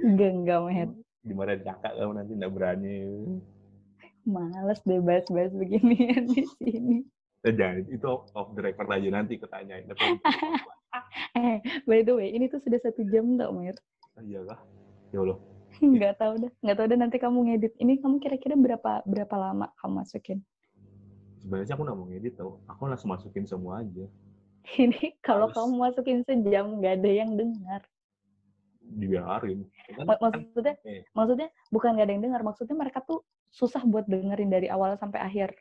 Enggak, enggak, Mer. gimana kakak kamu nanti nggak berani Males bebas-bebas beginian di sini. Eh, jangan itu off the record aja nanti ketanyain Eh, by the way, ini tuh sudah satu jam tau, Mer. Ah, iyalah ya Allah Enggak tahu dah. Enggak tahu dah nanti kamu ngedit. Ini kamu kira-kira berapa berapa lama kamu masukin? Sebenarnya aku nggak mau ngedit tau aku langsung masukin semua aja Ini kalau Harus. kamu masukin sejam nggak ada yang dengar. dibiarin kan, kan Maksudnya, eh. maksudnya bukan nggak ada yang dengar. Maksudnya mereka tuh susah buat dengerin dari awal sampai akhir.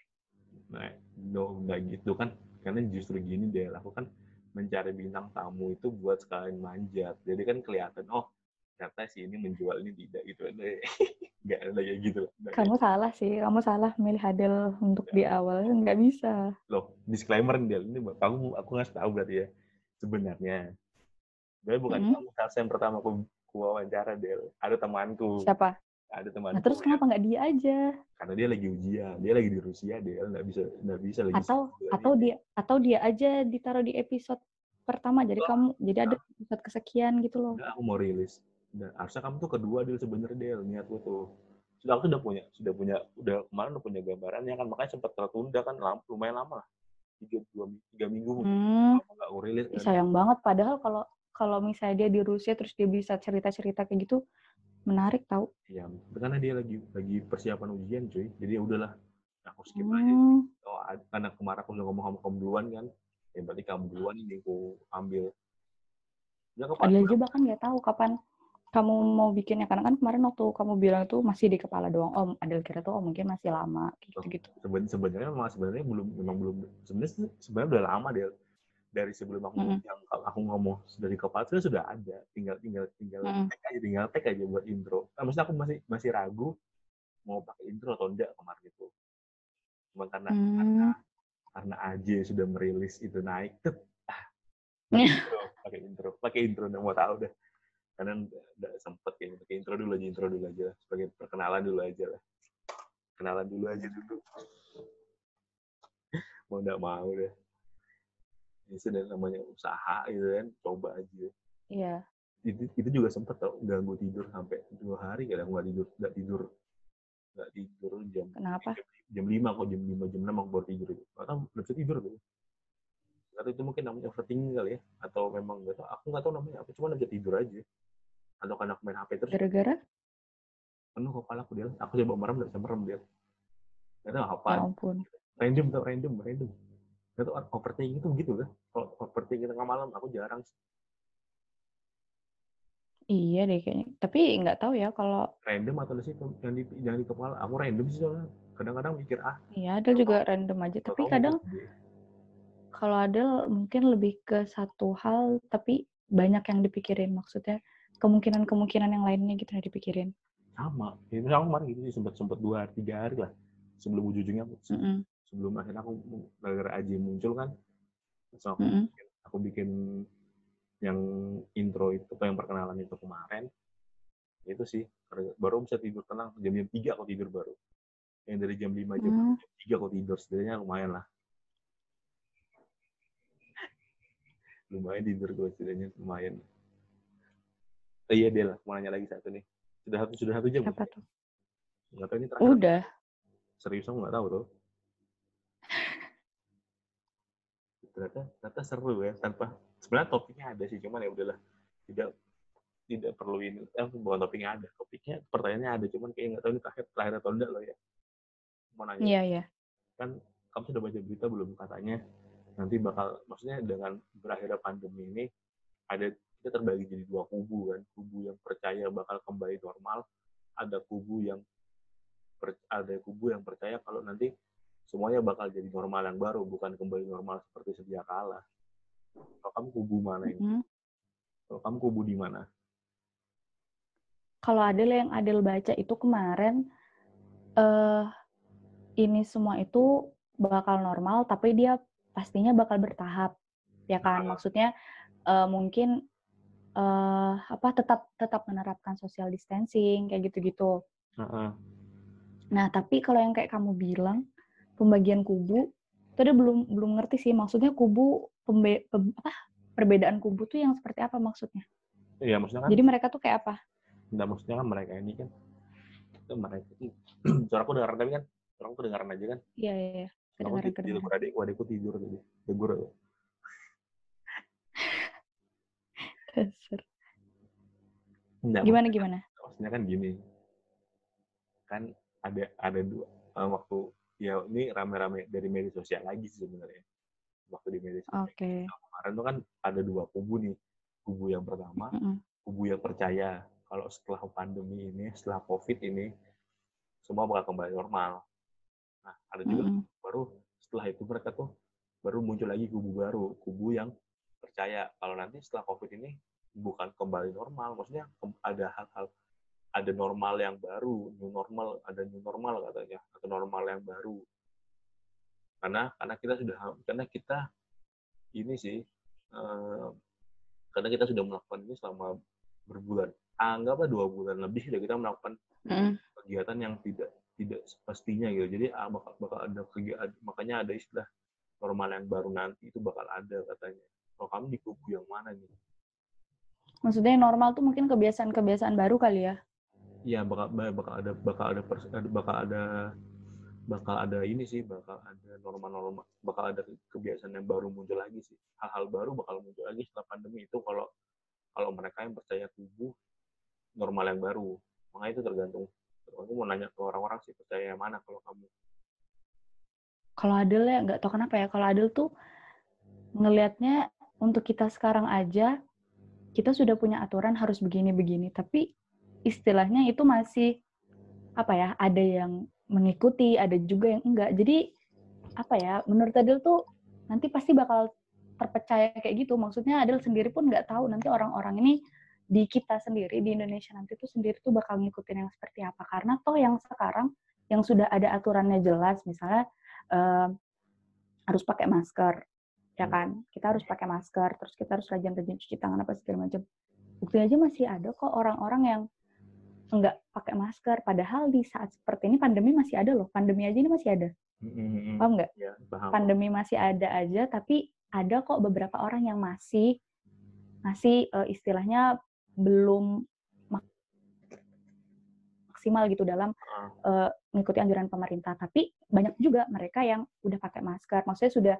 Nah, no, nggak gitu kan. Karena justru gini deh, aku kan mencari bintang tamu itu buat sekalian manjat. Jadi kan kelihatan, oh ternyata si ini menjual ini tidak gitu. Nggak ada kayak gitu. Nggak Kamu salah sih. Kamu salah milih Adele untuk di awal. Nggak bisa. Loh, disclaimer nih. Ini buat aku, ngasih tahu berarti ya. Sebenarnya. Sebenarnya bukan Mm-mm. kamu salah yang pertama aku, aku wawancara, Del. Ada temanku. Siapa? Ada temanku. Nah, terus kenapa nggak dia aja? Karena dia lagi ujian. Dia lagi di Rusia, Del. Nggak bisa, nggak bisa lagi. Atau atau dia atau dia aja ditaruh di episode pertama. Jadi kamu jadi ada episode kesekian gitu loh. Udah, aku mau rilis. Dan harusnya kamu tuh kedua deal sebenarnya Del, niat lu tuh. Sudah aku sudah punya, sudah punya, udah kemarin udah punya gambarannya kan, makanya sempat tertunda kan, lam- lumayan lama lah. Tiga, dua, tiga minggu Hmm, nggak rilis kan. sayang banget. Padahal kalau kalau misalnya dia di Rusia terus dia bisa cerita-cerita kayak gitu, menarik tau. Iya, karena dia lagi lagi persiapan ujian cuy, jadi ya udahlah, aku skip aja. Hmm, Oh, ad- karena kemarin aku udah ngomong sama kamu duluan kan, ya berarti kamu duluan ini aku ambil. Ya kapan? Adele aja bahkan nggak tahu kapan kamu mau bikinnya? Karena kan kemarin waktu kamu bilang tuh masih di kepala doang. Om, Adel kira tuh oh mungkin masih lama gitu-gitu. Seben sebenarnya memang sebenarnya belum memang belum sebenarnya sebenarnya udah lama deh dari sebelum aku Mm-mm. yang aku ngomong dari kepala itu sudah ada tinggal tinggal tinggal Mm-mm. tag aja tinggal tag aja buat intro nah, maksudnya aku masih masih ragu mau pakai intro atau enggak kemarin itu cuma karena karena Hmm. karena AJ sudah merilis itu naik tuh ah, pakai intro pakai intro nggak mau tahu deh karena nggak sempet kayaknya pakai intro dulu aja intro dulu aja sebagai perkenalan dulu aja lah. Kenalan dulu aja dulu. Mau nggak mau deh. Ini sudah namanya usaha gitu kan coba aja. Iya. itu itu juga sempet tau ganggu tidur sampai dua hari kadang nggak tidur nggak tidur nggak tidur jam Kenapa? jam lima kok jam lima jam enam aku baru tidur. Itu nggak tahu nggak bisa tidur tuh. Tahu itu mungkin namanya overthinking kali ya atau memang nggak tahu aku nggak tahu namanya apa cuma nggak bisa tidur aja atau karena aku main HP terus. Gara-gara? penuh kepala aku dia aku coba merem nggak bisa merem dia nggak tahu apa. Ya ampun. random tau random random. Nggak tahu overthinking itu begitu kan kalau overthinking tengah malam aku jarang Iya deh kayaknya. Tapi nggak tahu ya kalau random atau di situ yang di yang di kepala. Aku random sih soalnya. Kadang-kadang mikir ah iya Adel juga random aja. Tapi tau-tau kadang kalau Adel mungkin lebih ke satu hal tapi banyak yang dipikirin. Maksudnya kemungkinan-kemungkinan yang lainnya gitu yang dipikirin. sama itu aku kemarin gitu sih sempat sempat dua hari tiga hari lah sebelum ujung-ujungnya aku- se- Mm-mm. sebelum akhirnya aku gara-gara Aji muncul kan so aku, Mm-mm. bikin, aku bikin yang intro itu atau yang perkenalan itu kemarin itu sih baru bisa tidur tenang jam jam tiga aku tidur baru yang dari jam lima jam Hmm. jam tiga aku tidur setidaknya lumayan lah lumayan tidur gue setidaknya lumayan oh, iya lah mau nanya lagi satu nih. Sudah satu sudah satu jam Apa tuh? nggak tahu ini terakhir Udah. serius aku nggak tahu tuh ternyata ternyata seru ya tanpa sebenarnya topiknya ada sih cuman ya udahlah. Tidak tidak perlu ini. Eh, bukan topiknya ada. Topiknya pertanyaannya ada cuman kayak nggak tahu ini terakhir terakhir atau enggak loh ya. Mau nanya. Iya iya. kan kamu sudah baca berita belum? Katanya nanti bakal maksudnya dengan berakhirnya pandemi ini ada kita terbagi jadi dua kubu kan kubu yang percaya bakal kembali normal ada kubu yang per- ada kubu yang percaya kalau nanti semuanya bakal jadi normal yang baru bukan kembali normal seperti sedia kala kalau kamu kubu mana ini Mm. kalau kamu kubu di mana Kalau Adel yang Adel baca itu kemarin eh ini semua itu bakal normal tapi dia pastinya bakal bertahap. Ya kan? Maksudnya eh, mungkin eh apa tetap tetap menerapkan social distancing kayak gitu-gitu. Heeh. Nah, tapi kalau yang kayak kamu bilang pembagian kubu itu dia belum belum ngerti sih maksudnya kubu pembe, pem- apa perbedaan kubu tuh yang seperti apa maksudnya. iya maksudnya kan Jadi mereka tuh kayak apa? Nggak, maksudnya kan mereka ini kan itu mereka suara aku dengar tapi kan orang tuh dengaran aja kan Iya, iya, iya. aku Kedengaran, tidur kedengaran. adikku tidur tadi tegur aku. Dasar. Nggak, Gimana gimana? maksudnya kan gini kan ada ada dua eh, waktu ya ini rame-rame dari media sosial lagi sih sebenarnya waktu di media sosial Oke. kemarin tuh kan ada dua kubu nih kubu yang pertama Mm-mm. kubu yang percaya kalau setelah pandemi ini setelah covid ini semua bakal kembali normal nah ada juga Mm-mm. baru setelah itu mereka tuh baru muncul lagi kubu baru kubu yang percaya kalau nanti setelah covid ini bukan kembali normal maksudnya ada hal-hal ada normal yang baru new normal ada new normal katanya atau normal yang baru karena karena kita sudah karena kita ini sih eh, karena kita sudah melakukan ini selama berbulan anggaplah dua bulan lebih sudah kita melakukan Mm-mm. kegiatan yang tidak tidak semestinya gitu. Jadi ah, bakal, bakal ada kegiatan makanya ada istilah normal yang baru nanti itu bakal ada katanya. Kalau kamu di kubu yang mana nih? Maksudnya yang normal tuh mungkin kebiasaan-kebiasaan baru kali ya? Iya bakal ba- bakal ada bakal ada pers- bakal ada bakal ada ini sih bakal ada normal-normal bakal ada kebiasaan yang baru muncul lagi sih hal-hal baru bakal muncul lagi setelah pandemi itu kalau kalau mereka yang percaya kubu normal yang baru makanya itu tergantung aku mau nanya ke orang-orang sih percaya yang mana kalau kamu Kalau Adel ya nggak tahu kenapa ya. Kalau Adel tuh ngelihatnya untuk kita sekarang aja kita sudah punya aturan harus begini-begini, tapi istilahnya itu masih apa ya? Ada yang mengikuti, ada juga yang enggak. Jadi apa ya? Menurut Adil tuh nanti pasti bakal terpercaya kayak gitu. Maksudnya Adil sendiri pun nggak tahu nanti orang-orang ini di kita sendiri di Indonesia nanti tuh sendiri tuh bakal ngikutin yang seperti apa. Karena toh yang sekarang yang sudah ada aturannya jelas, misalnya uh, harus pakai masker, ya Hmm. kan? Kita harus pakai masker, terus kita harus rajin-rajin cuci tangan apa segala macam. Buktinya aja masih ada kok orang-orang yang enggak pakai masker. Padahal di saat seperti ini pandemi masih ada loh. Pandemi aja ini masih ada. Mm-mm. Paham nggak? Ya, paham. Pandemi masih ada aja, tapi ada kok beberapa orang yang masih masih eh, istilahnya belum mak- maksimal gitu dalam eh, mengikuti anjuran pemerintah. Tapi banyak juga mereka yang udah pakai masker. Maksudnya sudah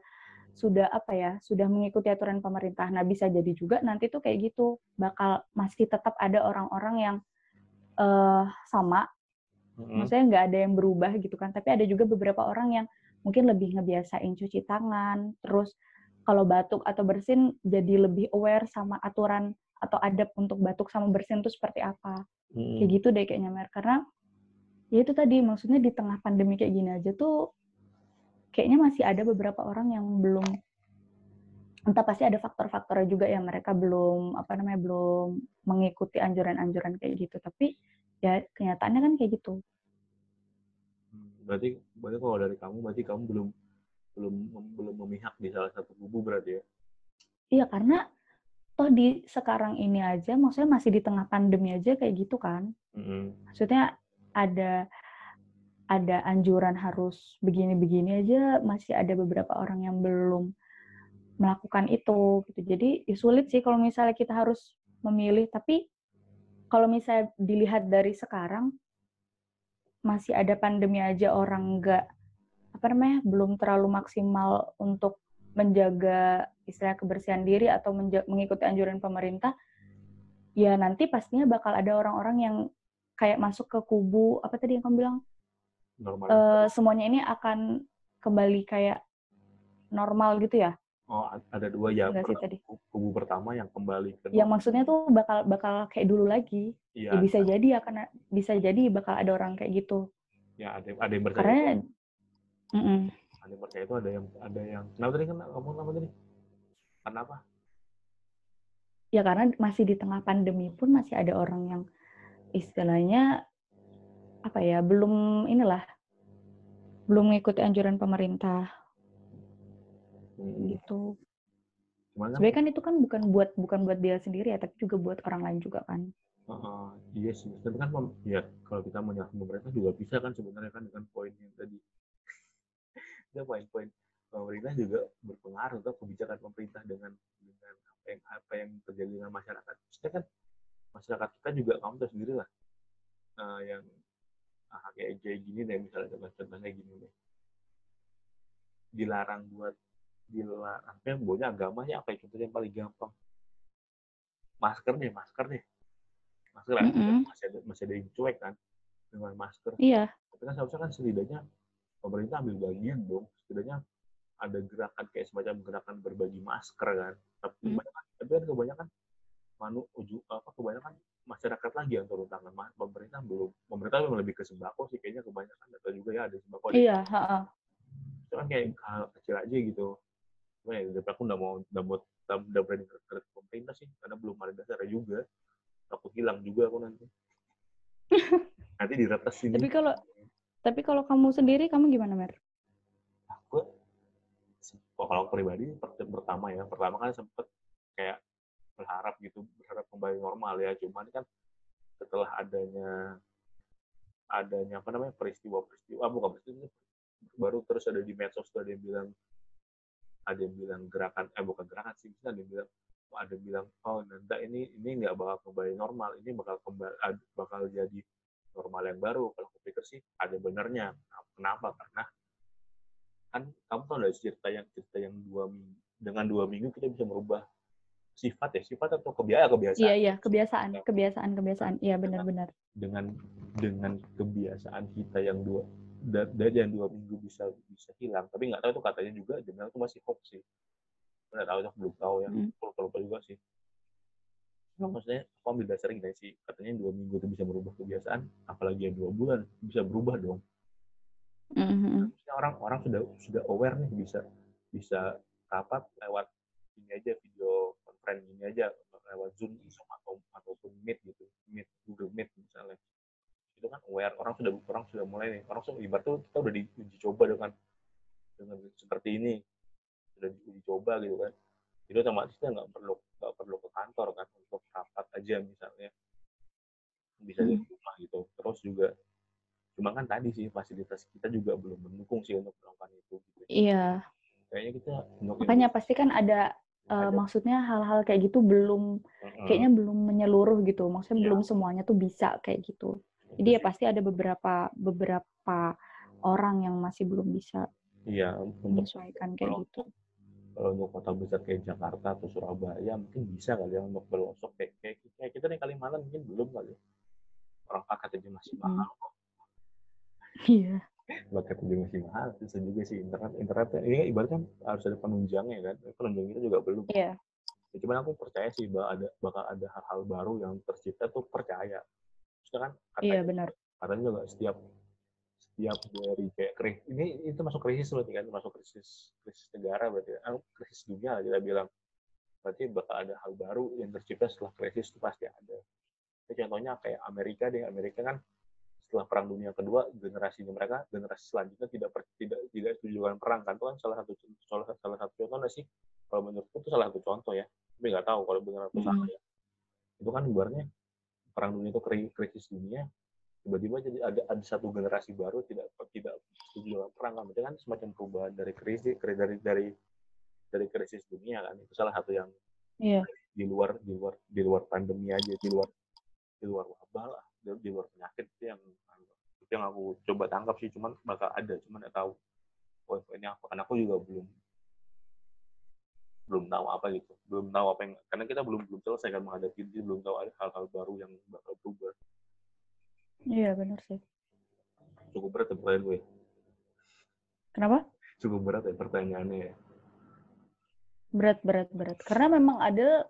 sudah apa ya? Sudah mengikuti aturan pemerintah. Nah, bisa jadi juga nanti tuh kayak gitu. Bakal masih tetap ada orang-orang yang eh sama. Maksudnya nggak ada yang berubah gitu kan. Tapi ada juga beberapa orang yang mungkin lebih ngebiasain cuci tangan. Terus kalau batuk atau bersin jadi lebih aware sama aturan atau adab untuk batuk sama bersin itu seperti apa. Kayak gitu deh kayaknya Mer. Karena ya itu tadi maksudnya di tengah pandemi kayak gini aja tuh kayaknya masih ada beberapa orang yang belum entah pasti ada faktor-faktornya juga yang mereka belum apa namanya belum mengikuti anjuran-anjuran kayak gitu tapi ya kenyataannya kan kayak gitu Hmm, Berarti, berarti kalau dari kamu, berarti kamu belum belum belum memihak di salah satu kubu berarti ya? Iya, karena toh di sekarang ini aja, maksudnya masih di tengah pandemi aja kayak gitu kan. Mm-mm. Maksudnya ada ada anjuran harus begini-begini aja, masih ada beberapa orang yang belum melakukan itu gitu. Jadi ya sulit sih kalau misalnya kita harus memilih. Tapi kalau misalnya dilihat dari sekarang, masih ada pandemi aja orang nggak apa namanya belum terlalu maksimal untuk menjaga istilah kebersihan diri atau mengikuti anjuran pemerintah ya nanti pastinya bakal ada orang-orang yang kayak masuk ke kubu apa tadi yang kamu bilang Normal. Eh, semuanya ini akan kembali kayak normal gitu ya oh, ada dua ya. enggak sih Per- tadi Kubu pertama yang kembali ke yang maksudnya tuh bakal bakal kayak dulu lagi Iya, ya bisa jadi ya karena bisa jadi bakal ada orang kayak gitu ya ada ada yang percaya. karena itu, Mm-mm. ada yang percaya itu ada yang ada yang. Kenapa tadi kan kamu apa tadi? Kenapa? ya karena masih di tengah pandemi pun masih ada orang yang istilahnya apa ya belum inilah belum mengikuti anjuran pemerintah Hmm. gitu. Cuman Sebenarnya kan itu kan bukan buat bukan buat dia sendiri ya, tapi juga buat orang lain juga kan. Heeh, iya sih. Tapi kan ya kalau kita menyalahkan pemerintah juga bisa kan sebenarnya kan dengan poin yang tadi. Itu poin-poin pemerintah juga berpengaruh ke kebijakan pemerintah dengan dengan apa yang apa yang terjadi dengan masyarakat. Maksudnya kan masyarakat kita juga kamu tahu sendiri lah eh, yang ah, kayak kayak gini deh misalnya contohnya gini deh. Dilarang buat dilarang. Apa yang baunya agamanya apa ya? Contohnya yang paling gampang. Masker deh masker deh masker kan Mm-mm. masih ada masih ada yang cuek kan dengan masker. Iya, tapi kan seharusnya kan setidaknya pemerintah ambil bagian dong. Setidaknya ada gerakan kayak semacam gerakan berbagi masker kan. Tapi Hmm. kebanyakan tapi kan kebanyakan manu uju apa kebanyakan masyarakat lagi yang turun tangan. Pemerintah belum pemerintah memang lebih ke sembako sih kayaknya kebanyakan atau juga ya ada sembako iya, heeh. itu kan kayak hal kecil aja gitu. Cuma ya aku nggak mau nggak mau nggak berani kritik pemerintah sih karena belum ada dasarnya juga. Takut hilang juga aku nanti. Nanti diretas ini Tapi kalau tapi kalau kamu sendiri kamu gimana, Mer? aku kalau aku pribadi per- pertama ya pertama kan sempet kayak berharap gitu berharap kembali normal ya. Cuman kan setelah adanya adanya apa namanya peristiwa-peristiwa ah, bukan peristiwa baru terus ada di medsos tuh ada yang bilang ada yang bilang gerakan eh bukan gerakan sih ada yang bilang ada yang bilang oh nanti ini ini nggak bakal kembali normal ini bakal kembali bakal jadi normal yang baru. Kalau aku pikir sih ada benernya kenapa? Karena kan kamu tahu dari cerita yang cerita yang dua minggu dengan dua minggu kita bisa merubah sifat ya sifat atau kebiasaan kebiasaan Iya, iya, kebiasaan, kebiasaan, kebiasaan. Iya, benar-benar. dengan dengan kebiasaan kita yang dua da- dari yang dua minggu bisa bisa hilang tapi nggak tahu itu katanya juga jurnal itu masih hoax sih nggak tahu aku belum tahu ya Mm. lupa lupa juga sih Cuma maksudnya aku ambil dasar gini sih, katanya dua minggu itu bisa merubah kebiasaan, apalagi yang dua bulan bisa berubah dong. Mhm. Maksudnya orang orang sudah sudah aware nih bisa bisa rapat lewat ini aja video conference ini aja lewat Zoom atau ataupun Meet gitu, Meet Google Meet misalnya. Itu kan aware orang sudah orang sudah mulai nih, orang sudah ibarat tuh kita udah diuji coba dengan dengan seperti ini sudah diuji coba gitu kan. Jadi otomatis kita nggak perlu nggak perlu ke kantor kan untuk rapat aja misalnya bisa dari rumah gitu. Terus juga cuma kan tadi sih fasilitas kita juga belum mendukung sih untuk melakukan itu gitu. Iya. Kayaknya kita Makanya pasti kan ada ada- maksudnya hal-hal kayak gitu belum kayaknya belum menyeluruh gitu. Maksudnya Iya. belum semuanya tuh bisa kayak gitu. Jadi ya pasti ada beberapa beberapa orang yang masih belum bisa Iya, untuk menyesuaikan kayak kalau- gitu. kalau untuk kota besar kayak Jakarta atau Surabaya mungkin bisa kali ya untuk pelosok kayak kayak kayak kita nih Kalimantan mungkin belum kali. ya. Orang paket aja masih mahal, Iya. Paket aja masih mahal. Bisa juga sih internet internet ini kan ibaratnya harus ada penunjangnya kan. Penunjang kita juga belum. Iya. Ya, cuman aku percaya sih bakal ada bakal ada hal-hal baru yang tercipta tuh percaya. Maksudnya kan katanya, Iya benar. katanya juga setiap setiap dari kayak krisis ini itu masuk krisis berarti kan masuk krisis krisis negara berarti ah, krisis dunia lah kita bilang berarti bakal ada hal baru yang tercipta setelah krisis itu pasti ada ya, contohnya kayak Amerika deh Amerika kan setelah perang dunia kedua generasinya mereka generasi selanjutnya tidak per- tidak tidak setuju dengan perang kan? Itu kan salah satu salah, salah satu contoh nggak sih? Kalau menurutku itu salah satu contoh ya. Tapi nggak tahu kalau benar atau salah ya. Itu kan ibaratnya perang dunia itu kri- krisis dunia tiba-tiba jadi ada ada satu generasi baru tidak tidak setuju dengan perang kan? Berarti kan semacam perubahan dari krisis kri- dari dari dari krisis dunia kan? Itu salah satu yang Iya. di luar di luar di luar pandemi aja di luar di luar wabah lah di, luar penyakit itu yang itu yang aku coba tangkap sih cuman bakal ada cuman nggak tahu oh ini apa karena aku juga belum belum tahu apa gitu belum tahu apa yang karena kita belum belum selesai kan menghadapi ini belum tahu ada hal-hal baru yang bakal berubah Iya benar sih. cukup berat ya pertanyaan gue Kenapa? cukup berat ya pertanyaannya ya Berat berat berat. Karena memang ada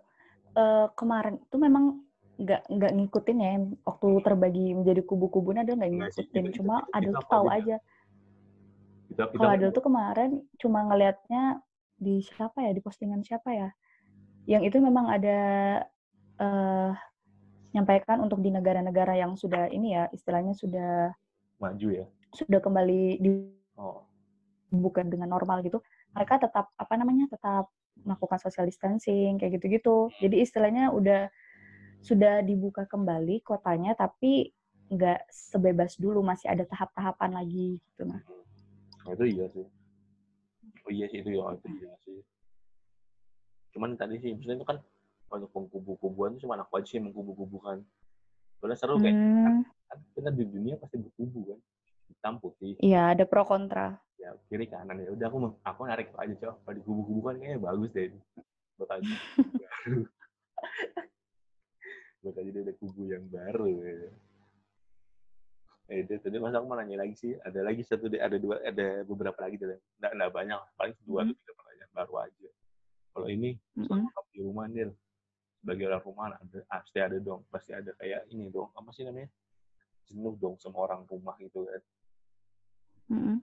eh, kemarin itu memang nggak nggak ngikutin ya waktu terbagi menjadi kubu-kubunya ada nggak ngikutin. Cuma kita- Adel kita tuh tahu aja. Kalau Adel tuh kemarin cuma ngelihatnya di siapa ya di postingan siapa ya? Yang itu memang ada eh nyampaikan untuk di negara-negara yang sudah ini ya istilahnya sudah maju ya? sudah kembali oh. dibuka dengan normal gitu. Mereka tetap apa namanya tetap melakukan social distancing kayak gitu-gitu. Jadi istilahnya udah sudah dibuka kembali kotanya tapi nggak sebebas dulu masih ada tahap-tahapan lagi gitu nah itu iya sih. Oh iya sih itu ya, itu iya sih. Cuman tadi sih, maksudnya itu kan untuk pengkubu-kubuan itu cuma aku aja sih mengkubu-kubukan. Soalnya seru kayak Hmm, kan kita di dunia pasti berkubu kan. Hitam putih, iya ada pro kontra ya kiri kanan ya. Udah aku aku narik aja coba. Kalau di kubu-kubu kan kayaknya bagus deh. Bakal Bakal jadi ada kubu yang baru. Ya. Eh, itu tadi masa aku mau nanya lagi sih. Ada lagi satu ada dua, ada beberapa lagi deh. Nggak, nggak banyak, paling dua atau Hmm. tiga pertanyaan baru aja. Kalau ini, selama kamu di rumah nih, sebagai orang rumah ada, pasti ada dong, pasti ada kayak ini dong, apa sih namanya? Jenuh dong sama orang rumah gitu kan. Mm-mm.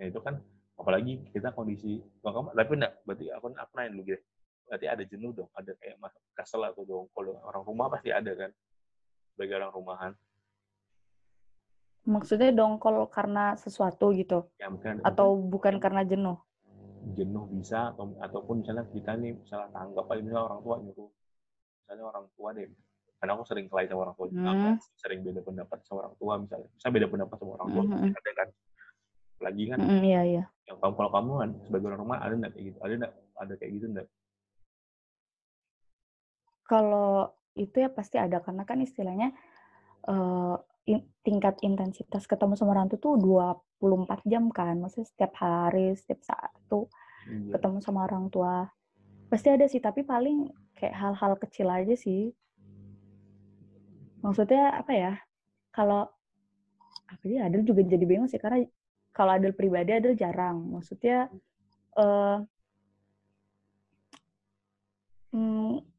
Nah itu kan, apalagi kita kondisi, kalau kamu, tapi enggak, berarti aku, aku nanya dulu gitu. Berarti ada jenuh dong, ada kayak mas- kesel atau dong. Kalau orang rumah pasti ada kan, sebagai orang rumahan. maksudnya dongkol karena sesuatu gitu? Ya mungkin atau bukan karena jenuh? Jenuh bisa atau ataupun misalnya kita nih misalnya tanggap aja misalnya orang tua nyuruh. Misalnya orang tua deh karena aku sering kelahi sama orang tua. Hmm. aku sering beda pendapat sama orang tua misalnya. Misalnya beda pendapat sama orang tua pasti ada kan? Lagi kan? Mm-mm, iya iya. Yang kamu kalau kamu kan sebagai orang rumah ada nggak kayak gitu? Ada nggak? Ada kayak gitu nggak kalau itu ya pasti ada karena kan istilahnya eh, in- tingkat intensitas ketemu sama orang tua tuh 24 jam kan. Maksudnya setiap hari setiap saat tuh Iya. ketemu sama orang tua. Pasti ada sih tapi paling kayak hal-hal kecil aja sih. Maksudnya apa ya kalau apa sih Adel juga jadi bingung sih karena kalau Adel pribadi Adel jarang. Maksudnya eh hmm,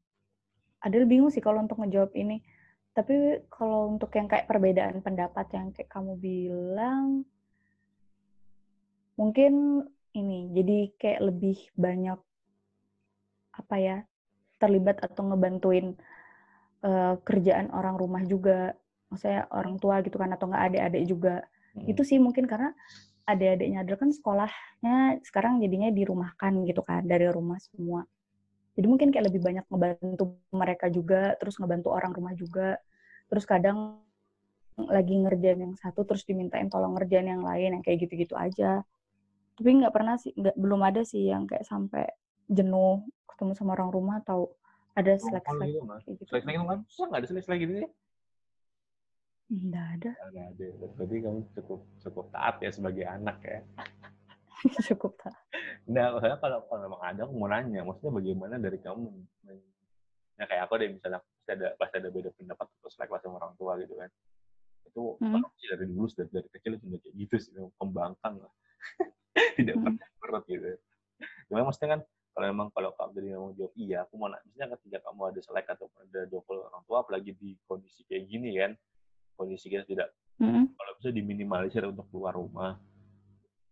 Adel bingung sih kalau untuk ngejawab ini. Tapi kalau untuk yang kayak perbedaan pendapat yang kayak kamu bilang, mungkin ini jadi kayak lebih banyak apa ya terlibat atau ngebantuin uh, kerjaan orang rumah juga, maksudnya orang tua gitu kan atau nggak adik-adik juga. Hmm. Itu sih mungkin karena adik-adiknya Adel kan sekolahnya sekarang jadinya dirumahkan gitu kan dari rumah semua jadi mungkin kayak lebih banyak ngebantu mereka juga terus ngebantu orang rumah juga. Terus kadang lagi ngerjain yang satu terus dimintain tolong ngerjain yang lain yang kayak gitu-gitu aja. Tapi nggak pernah sih nggak belum ada sih yang kayak sampai jenuh ketemu sama orang rumah atau ada slack slack gitu, gitu. slack slack kan susah nggak ada slack slack gitu ya nggak ada. Nggak ada berarti kamu cukup cukup taat ya sebagai anak ya? Cukup tak. Nah, maksudnya kalau kalau memang ada, aku mau nanya, maksudnya bagaimana dari kamu, ya kayak aku deh misalnya pasti ada pasti ada beda pendapat terus like sama orang tua gitu kan. Itu hmm. sih dari dulu dari, dari kecil itu kayak gitu sih, kembangkan lah. Tidak hmm. pernah berat gitu. Cuma maksudnya kan kalau memang kalau kamu dari ngomong jawab iya, aku mau nanya, misalnya ketika kamu ada selek atau ada double orang tua, apalagi di kondisi kayak gini kan, kondisi kita tidak, hmm. kalau bisa diminimalisir untuk keluar rumah,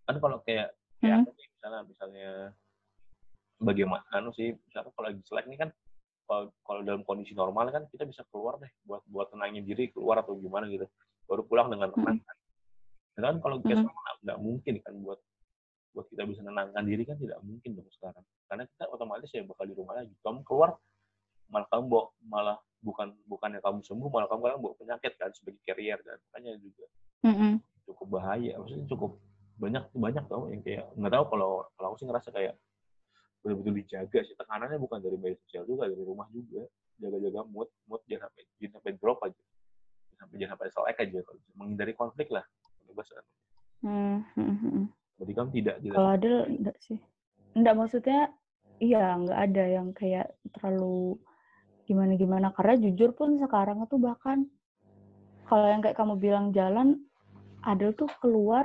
kan kalau kayak ya hmm. aku misalnya misalnya bagaimana anu sih misalnya kalau lagi selek ini kan kalau, kalau dalam kondisi normal kan kita bisa keluar deh buat buat tenangin diri keluar atau gimana gitu. Baru pulang dengan tenang kan. Dan kan kalau kita hmm. nggak mungkin kan buat buat kita bisa menenangkan diri kan tidak mungkin dong sekarang. Karena kita otomatis ya bakal di rumah lagi. Kamu keluar malah kamu bawa malah bukan bukannya kamu sembuh malah kamu kadang bawa penyakit kan sebagai carrier kan. Makanya juga mm -hmm. cukup bahaya maksudnya cukup banyak banyak tau yang kayak nggak tahu kalau kalau aku sih ngerasa kayak betul-betul dijaga sih. Tekanannya bukan dari media sosial juga dari rumah juga. Jaga-jaga mood mood jangan sampai jangan sampai drop aja. Jangan sampai jangan sampai selek aja kalau menghindari konflik lah bahasa hmm, hmm, hmm. Berarti kamu tidak, tidak. Kalau ada enggak sih. Enggak maksudnya iya enggak ada yang kayak terlalu gimana gimana karena jujur pun sekarang itu bahkan kalau yang kayak kamu bilang jalan ada tuh keluar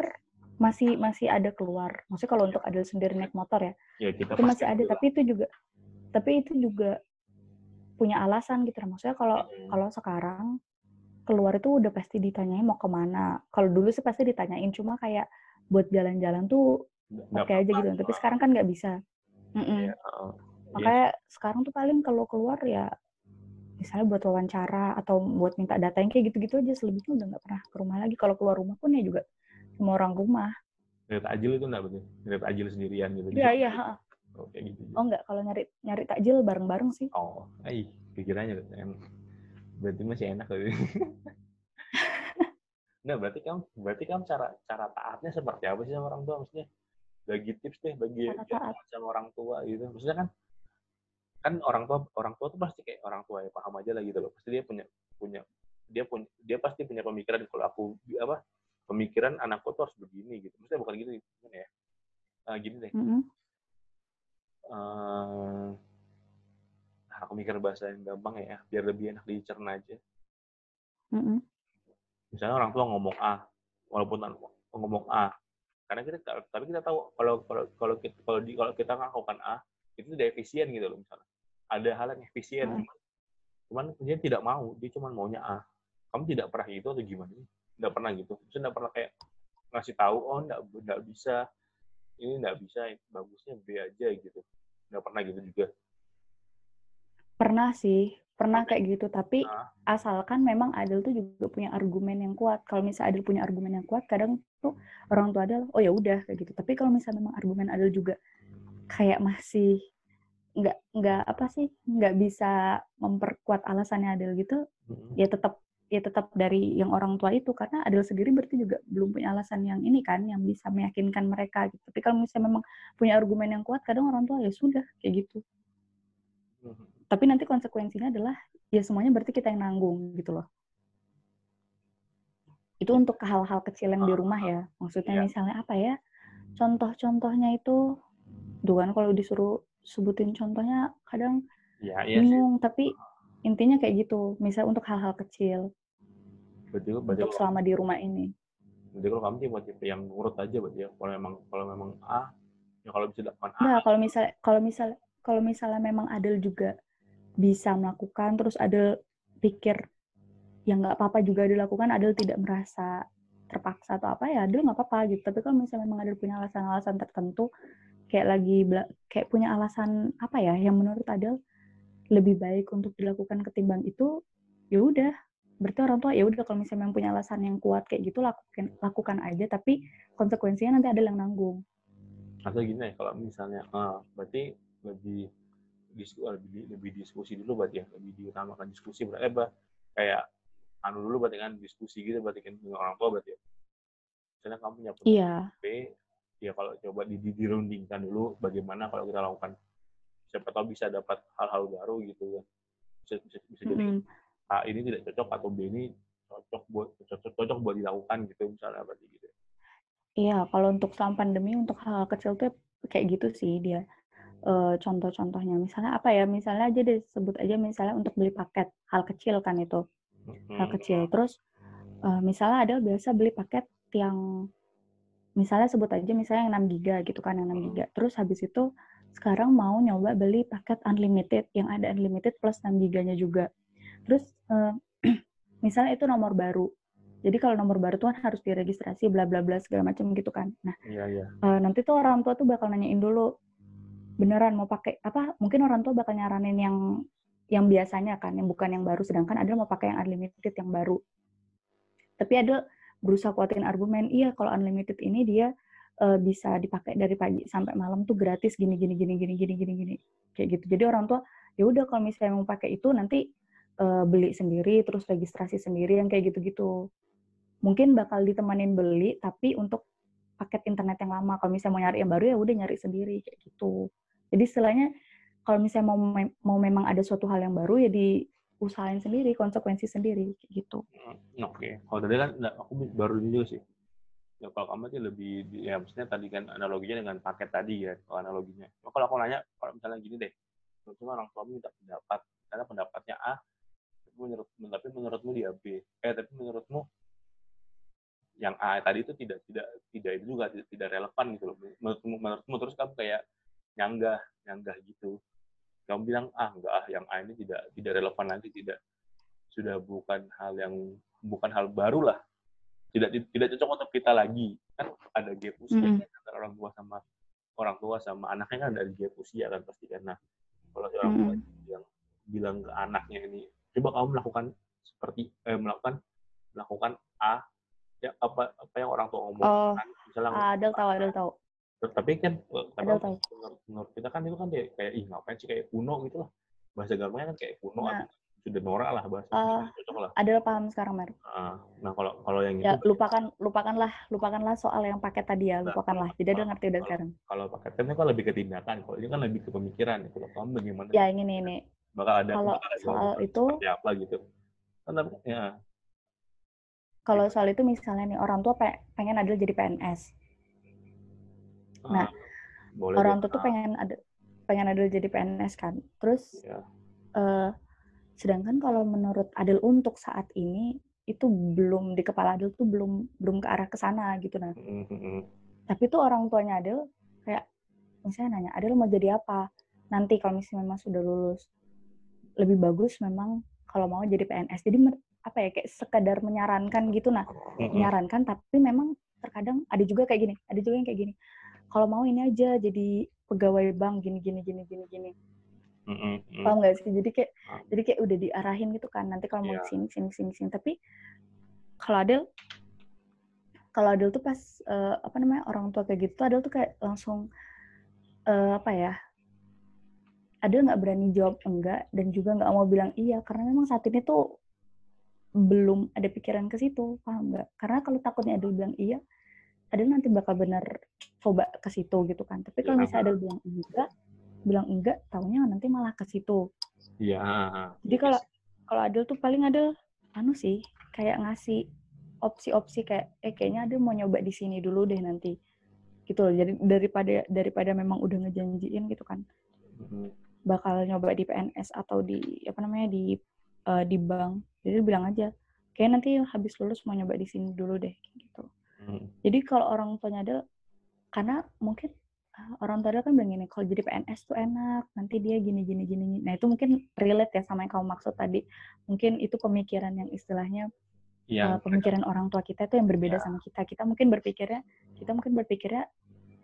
masih masih ada keluar. Maksudnya kalau untuk Adel sendiri naik motor ya, ya kita itu masih ada. Tapi itu juga, tapi itu juga punya alasan gitu. Maksudnya kalau hmm. kalau sekarang keluar itu udah pasti ditanyain mau ke mana. Kalau dulu sih pasti ditanyain, cuma kayak buat jalan-jalan tuh oke okay aja gitu. Tapi sekarang kan nggak bisa. Mm -mm. Ya, uh, Makanya yes. sekarang tuh paling kalau keluar ya misalnya buat wawancara atau buat minta data yang kayak gitu-gitu aja selebihnya udah nggak pernah ke rumah lagi. Kalau keluar rumah pun ya juga sama orang rumah. Nyari takjil itu enggak betul? Nyari takjil sendirian gitu? Iya, iya. Oh, kayak gitu. Oh enggak, kalau nyari nyari takjil bareng-bareng sih. Oh, ay, pikirannya berarti masih enak tadi. nah, berarti kamu berarti kamu cara cara taatnya seperti apa sih sama orang tua maksudnya? Bagi tips deh bagi sama orang tua gitu. Maksudnya kan kan orang tua orang tua tuh pasti kayak orang tua ya paham aja lah gitu loh. Pasti dia punya punya dia punya dia pasti punya pemikiran kalau aku apa pemikiran anakku tuh harus begini gitu. Maksudnya bukan gitu gimana ya? Uh, gini deh. Mm -hmm. uh, aku mikir bahasa yang gampang ya, biar lebih enak dicerna aja. Mm -hmm. Misalnya orang tua ngomong A, walaupun ngomong A, karena kita tapi kita tahu kalau kalau kalau kita kalau di kalau kita melakukan A itu tidak efisien gitu loh misalnya. Ada hal yang efisien, mm -hmm. cuman dia tidak mau, dia cuma maunya A. Kamu tidak pernah itu atau gimana? Nggak pernah gitu. Saya nggak pernah kayak ngasih tahu oh nggak nggak bisa. Ini nggak bisa bagusnya B aja gitu. Nggak pernah gitu juga. Pernah sih pernah kayak gitu. Tapi nah. asalkan memang Adil tuh juga punya argumen yang kuat. Kalau misalnya Adil punya argumen yang kuat kadang tuh orang tua Adil oh ya udah kayak gitu. Tapi kalau misalnya memang argumen Adil juga kayak masih nggak nggak apa sih nggak bisa memperkuat alasannya Adil gitu hmm. ya tetap ya tetap dari yang orang tua itu karena Adil sendiri berarti juga belum punya alasan yang ini kan yang bisa meyakinkan mereka gitu. Tapi kalau misalnya memang punya argumen yang kuat kadang orang tua ya sudah kayak gitu. Hmm. Tapi nanti konsekuensinya adalah ya semuanya berarti kita yang nanggung gitu loh. Itu untuk hal-hal kecil yang di ah, rumah ya. Maksudnya yeah. misalnya apa ya? Contoh-contohnya itu tuh kan kalau disuruh sebutin contohnya kadang ya, iya bingung sih. tapi intinya kayak gitu misal untuk hal-hal kecil berarti, berarti untuk selama di rumah ini. Jadi kalau kamu tipe tipe yang nurut aja berarti ya. Kalau memang kalau memang A ya kalau bisa dapat A. Nah kalau misal kalau misal kalau misalnya memang Adel juga bisa melakukan terus Adel pikir yang nggak apa-apa juga dilakukan Adel tidak merasa terpaksa atau apa ya Adel nggak apa-apa gitu. Tapi kalau misalnya memang Adel punya alasan-alasan tertentu kayak lagi kayak punya alasan apa ya yang menurut Adel lebih baik untuk dilakukan ketimbang itu ya udah berarti orang tua ya udah kalau misalnya memang punya alasan yang kuat kayak gitu lakukan lakukan aja tapi konsekuensinya nanti ada yang nanggung atau gini ya kalau misalnya ah, berarti lebih diskusi lebih, lebih diskusi dulu berarti ya lebih diutamakan diskusi berarti eh, kayak anu dulu berarti kan diskusi gitu berarti kan dengan orang tua berarti ya. Misalnya kamu punya iya. P, ya kalau coba di, di, dirundingkan dulu bagaimana kalau kita lakukan siapa tahu bisa dapat hal-hal baru gitu kan. Bisa bisa, bisa mm -hmm. A ini tidak cocok atau B ini cocok buat cocok, cocok buat dilakukan gitu misalnya berarti gitu. Iya, kalau untuk selama pandemi untuk hal, -hal kecil tuh kayak gitu sih dia. Uh, contoh-contohnya misalnya apa ya? Misalnya aja disebut aja misalnya untuk beli paket hal kecil kan itu hal kecil. Terus uh, misalnya ada biasa beli paket yang misalnya sebut aja misalnya yang 6 giga gitu kan yang 6 giga. Terus habis itu sekarang mau nyoba beli paket unlimited yang ada unlimited plus 6 giganya juga. Terus uh, misalnya itu nomor baru. Jadi kalau nomor baru tuh kan harus diregistrasi bla bla bla segala macam gitu kan. Nah, iya, iya. Uh, nanti tuh orang tua tuh bakal nanyain dulu beneran mau pakai apa? Mungkin orang tua bakal nyaranin yang yang biasanya kan, yang bukan yang baru. Sedangkan ada mau pakai yang unlimited yang baru. Tapi ada berusaha kuatin argumen, iya kalau unlimited ini dia uh, bisa dipakai dari pagi sampai malam tuh gratis gini gini gini gini gini gini gini kayak gitu. Jadi orang tua ya udah kalau misalnya mau pakai itu nanti uh, beli sendiri terus registrasi sendiri yang kayak gitu-gitu. Mungkin bakal ditemanin beli tapi untuk paket internet yang lama. Kalau misalnya mau nyari yang baru ya udah nyari sendiri kayak gitu. Jadi istilahnya kalau misalnya mau mau memang ada suatu hal yang baru ya diusahain sendiri konsekuensi sendiri gitu hmm, oke okay. kalau tadi kan aku baru juga sih ya kalau kamu sih lebih ya maksudnya tadi kan analoginya dengan paket tadi ya kalau analoginya nah, kalau aku nanya kalau misalnya gini deh terutama orang tua minta pendapat karena pendapatnya A menurut tapi menurutmu dia B eh tapi menurutmu yang A tadi itu tidak tidak tidak itu juga tidak, tidak relevan gitu loh. Menurutmu menurutmu terus kamu kayak nyanggah nyanggah gitu. Kamu bilang ah enggak ah yang A ini tidak tidak relevan lagi tidak sudah bukan hal yang bukan hal baru lah. Tidak tidak cocok untuk kita lagi. Kan ada gap usia mm -hmm. antara orang tua sama orang tua sama anaknya kan ada gap usia kan pasti karena kalau orang tua mm -hmm. yang bilang ke anaknya ini coba kamu melakukan seperti eh, melakukan melakukan A ya apa apa yang orang tua omong oh, kan misalnya ada tahu ada tahu. Tapi kan menurut, menurut kita kan itu kan kayak, kayak ih ngapain sih kayak kuno gitu lah. Bahasa gampangnya kan kayak kuno nah, sudah norak lah bahasa uh, cocok lah. Adalah paham sekarang Mer. Uh, nah kalau kalau yang ya, itu lupakan lupakanlah lupakanlah soal yang paket tadi ya nah, lupakanlah jadi ada ngerti udah sekarang. kalau paket kan lebih ke tindakan kalau ini kan lebih ke pemikiran kalau kamu bagaimana? Ya ini ini bakal ada kalau bakal ada soal itu apa gitu kan ya kalau soal itu misalnya nih orang tua pengen ada jadi PNS Nah, Boleh orang tua tuh pengen ada pengen Adil jadi PNS kan. Terus ya. uh, sedangkan kalau menurut Adil untuk saat ini itu belum di kepala Adil tuh belum belum ke arah ke sana gitu nah. Mm-hmm. Tapi tuh orang tuanya Adil kayak misalnya nanya, Adil mau jadi apa? Nanti kalau misalnya memang sudah lulus. Lebih bagus memang kalau mau jadi PNS. Jadi apa ya kayak sekadar menyarankan gitu nah. Mm-hmm. Menyarankan tapi memang terkadang ada juga kayak gini, ada juga yang kayak gini kalau mau ini aja jadi pegawai bank gini gini gini gini gini mm-hmm. paham nggak sih jadi kayak mm. jadi kayak udah diarahin gitu kan nanti kalau mau yeah. sini sini sini sini tapi kalau Adel kalau Adel tuh pas uh, apa namanya orang tua kayak gitu Adel tuh kayak langsung uh, apa ya Adel nggak berani jawab enggak? Dan juga nggak mau bilang iya karena memang saat ini tuh belum ada pikiran ke situ paham nggak? Karena kalau takutnya Adel bilang iya ada nanti bakal benar coba ke situ gitu kan. Tapi kalau iya, misalnya ada bilang enggak bilang enggak tahunya nanti malah ke situ. Iya. Jadi kalau kalau Adel tuh paling Adel anu sih kayak ngasih opsi-opsi kayak eh kayaknya Adel mau nyoba di sini dulu deh nanti. Gitu loh. Jadi daripada daripada memang udah ngejanjiin gitu kan. Mm-hmm. Bakal nyoba di PNS atau di apa namanya di uh, di bank jadi bilang aja kayak nanti habis lulus mau nyoba di sini dulu deh gitu Hmm. Jadi kalau orang tuanya ada, karena mungkin "Ah, orang tua kan bilang gini, kalau jadi PNS tuh enak, nanti dia gini gini gini. Nah itu mungkin relate ya sama yang kamu maksud tadi. Mungkin itu pemikiran yang istilahnya Yang uh, pemikiran orang tua kita itu yang berbeda Ya. sama kita. Kita mungkin berpikirnya, kita mungkin berpikirnya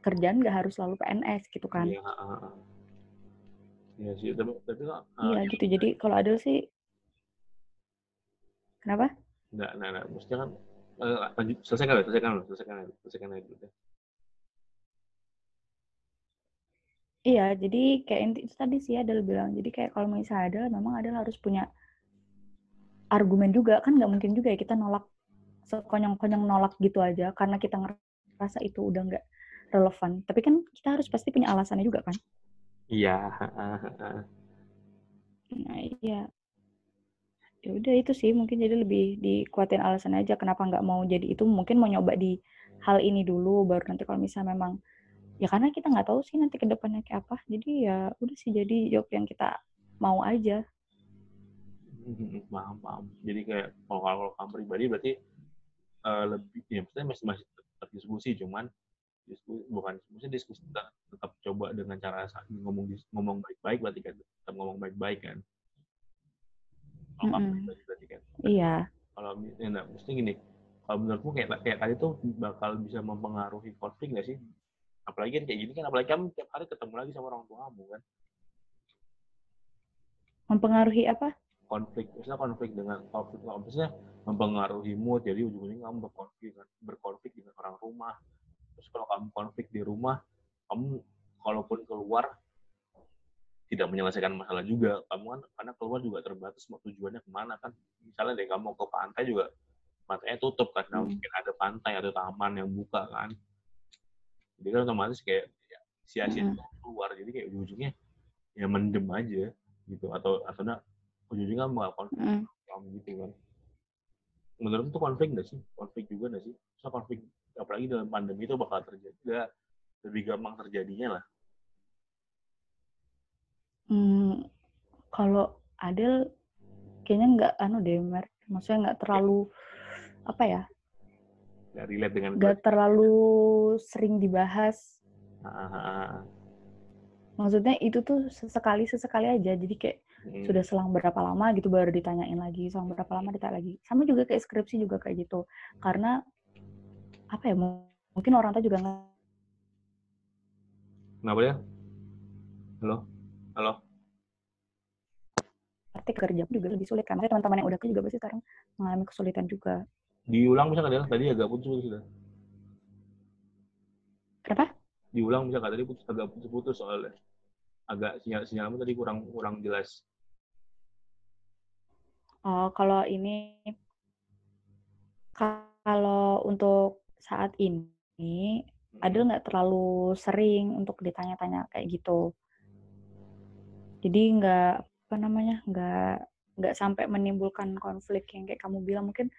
kerjaan nggak harus selalu PNS gitu kan. Ah. Iya sih, tapi tapi kok ah, Iya gitu. Jadi kalau Adel sih, kenapa? enggak, enggak, enggak. Maksudnya kan lanjut, selesaikan dulu, selesaikan dulu, selesaikan dulu, selesaikan dulu. Iya, jadi kayak inti itu tadi sih Adel bilang. Jadi kayak kalau misalnya Adel, memang Adel harus punya argumen juga. Kan nggak mungkin juga ya kita nolak sekonyong-konyong nolak gitu aja karena kita ngerasa itu udah nggak relevan. Tapi kan kita harus pasti punya alasannya juga kan. Iya, ah, ah, ah. Nah iya. Ya udah itu sih mungkin jadi lebih dikuatin alasan aja kenapa nggak mau jadi itu. Mungkin mau nyoba di hal ini dulu baru nanti kalau misalnya memang ya karena kita nggak tahu sih nanti ke depannya kayak apa. Jadi ya udah sih jadi job yang kita mau aja. Hmm, paham paham jadi kayak kalau kalau kamu pribadi berarti eh, lebih ya maksudnya masih masih tetap diskusi cuman diskusi bukan maksudnya diskusi tetap, tetap coba dengan cara ngomong ngomong baik-baik berarti kan tetap ngomong baik-baik kan? Berarti kan? Iya. kalau mi- ya, enggak, mesti gini kalau menurutmu kayak kayak tadi tuh bakal bisa mempengaruhi konflik nggak sih? Apalagi kan kayak gini kan apalagi kamu tiap hari ketemu lagi sama orang tua kamu kan? Mempengaruhi apa? konflik misalnya konflik dengan konflik maksudnya mempengaruhi mood jadi ujung-ujungnya kamu berkonflik berkonflik dengan orang rumah terus kalau kamu konflik di rumah kamu kalaupun keluar tidak menyelesaikan masalah juga. Kamu kan karena keluar juga terbatas mau tujuannya ke mana kan. Misalnya deh kamu ke pantai juga pantainya tutup kan. Hmm. Mungkin ada pantai atau taman yang buka kan. Jadi kan otomatis kayak ya, sia-sia Mm-mm. keluar. Jadi kayak ujung-ujungnya ya mendem aja gitu. Atau atau enggak ujung-ujungnya mau konflik Mm. kamu gitu kan. Menurut itu konflik nggak sih? Konflik juga nggak sih? So konflik apalagi dalam pandemi itu bakal terjadi lebih gampang terjadinya lah Hmm, kalau Adel kayaknya nggak anu deh, Mer. Maksudnya nggak terlalu apa ya? nggak relate dengan Nggak terlalu sering dibahas. Ah, ah, ah. Maksudnya itu tuh sesekali sesekali aja. Jadi kayak Hmm. sudah selang berapa lama gitu baru ditanyain lagi, selang berapa lama ditanya lagi. Sama juga kayak skripsi juga kayak gitu. Karena apa ya? Mungkin orang tua juga nggak kenapa ya halo halo ngerti kerja juga lebih sulit kan. Maksudnya teman-teman yang udah kerja juga pasti sekarang mengalami kesulitan juga. diulang bisa nggak tadi agak putus sudah Kenapa? diulang bisa nggak tadi putus agak putus-putus soalnya agak sinyal sinyalmu tadi kurang kurang jelas Oh, kalau ini kalau untuk saat ini Hmm. Adel nggak terlalu sering untuk ditanya-tanya kayak gitu. Jadi nggak apa namanya nggak nggak sampai menimbulkan konflik yang kayak kamu bilang mungkin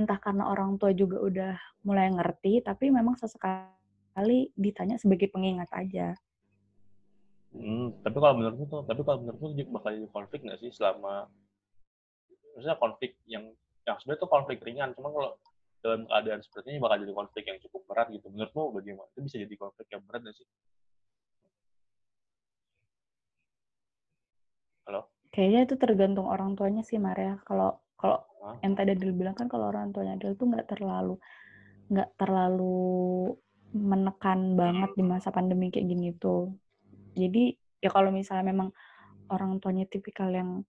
entah karena orang tua juga udah mulai ngerti tapi memang sesekali ditanya sebagai pengingat aja. Hmm, tapi kalau menurutmu tuh, tapi kalau menurutmu juga bakal jadi konflik nggak sih selama, maksudnya konflik yang, yang sebenarnya tuh konflik ringan, cuma kalau dalam keadaan seperti ini bakal jadi konflik yang cukup berat gitu. Menurutmu bagaimana? Itu bisa jadi konflik yang berat nggak sih? Halo? Kayaknya itu tergantung orang tuanya sih Maria. Kalau kalau Hah? yang tadi Adel bilang kan kalau orang tuanya Adel tuh nggak terlalu nggak terlalu menekan banget di masa pandemi kayak gini tuh. Jadi ya kalau misalnya memang orang tuanya tipikal yang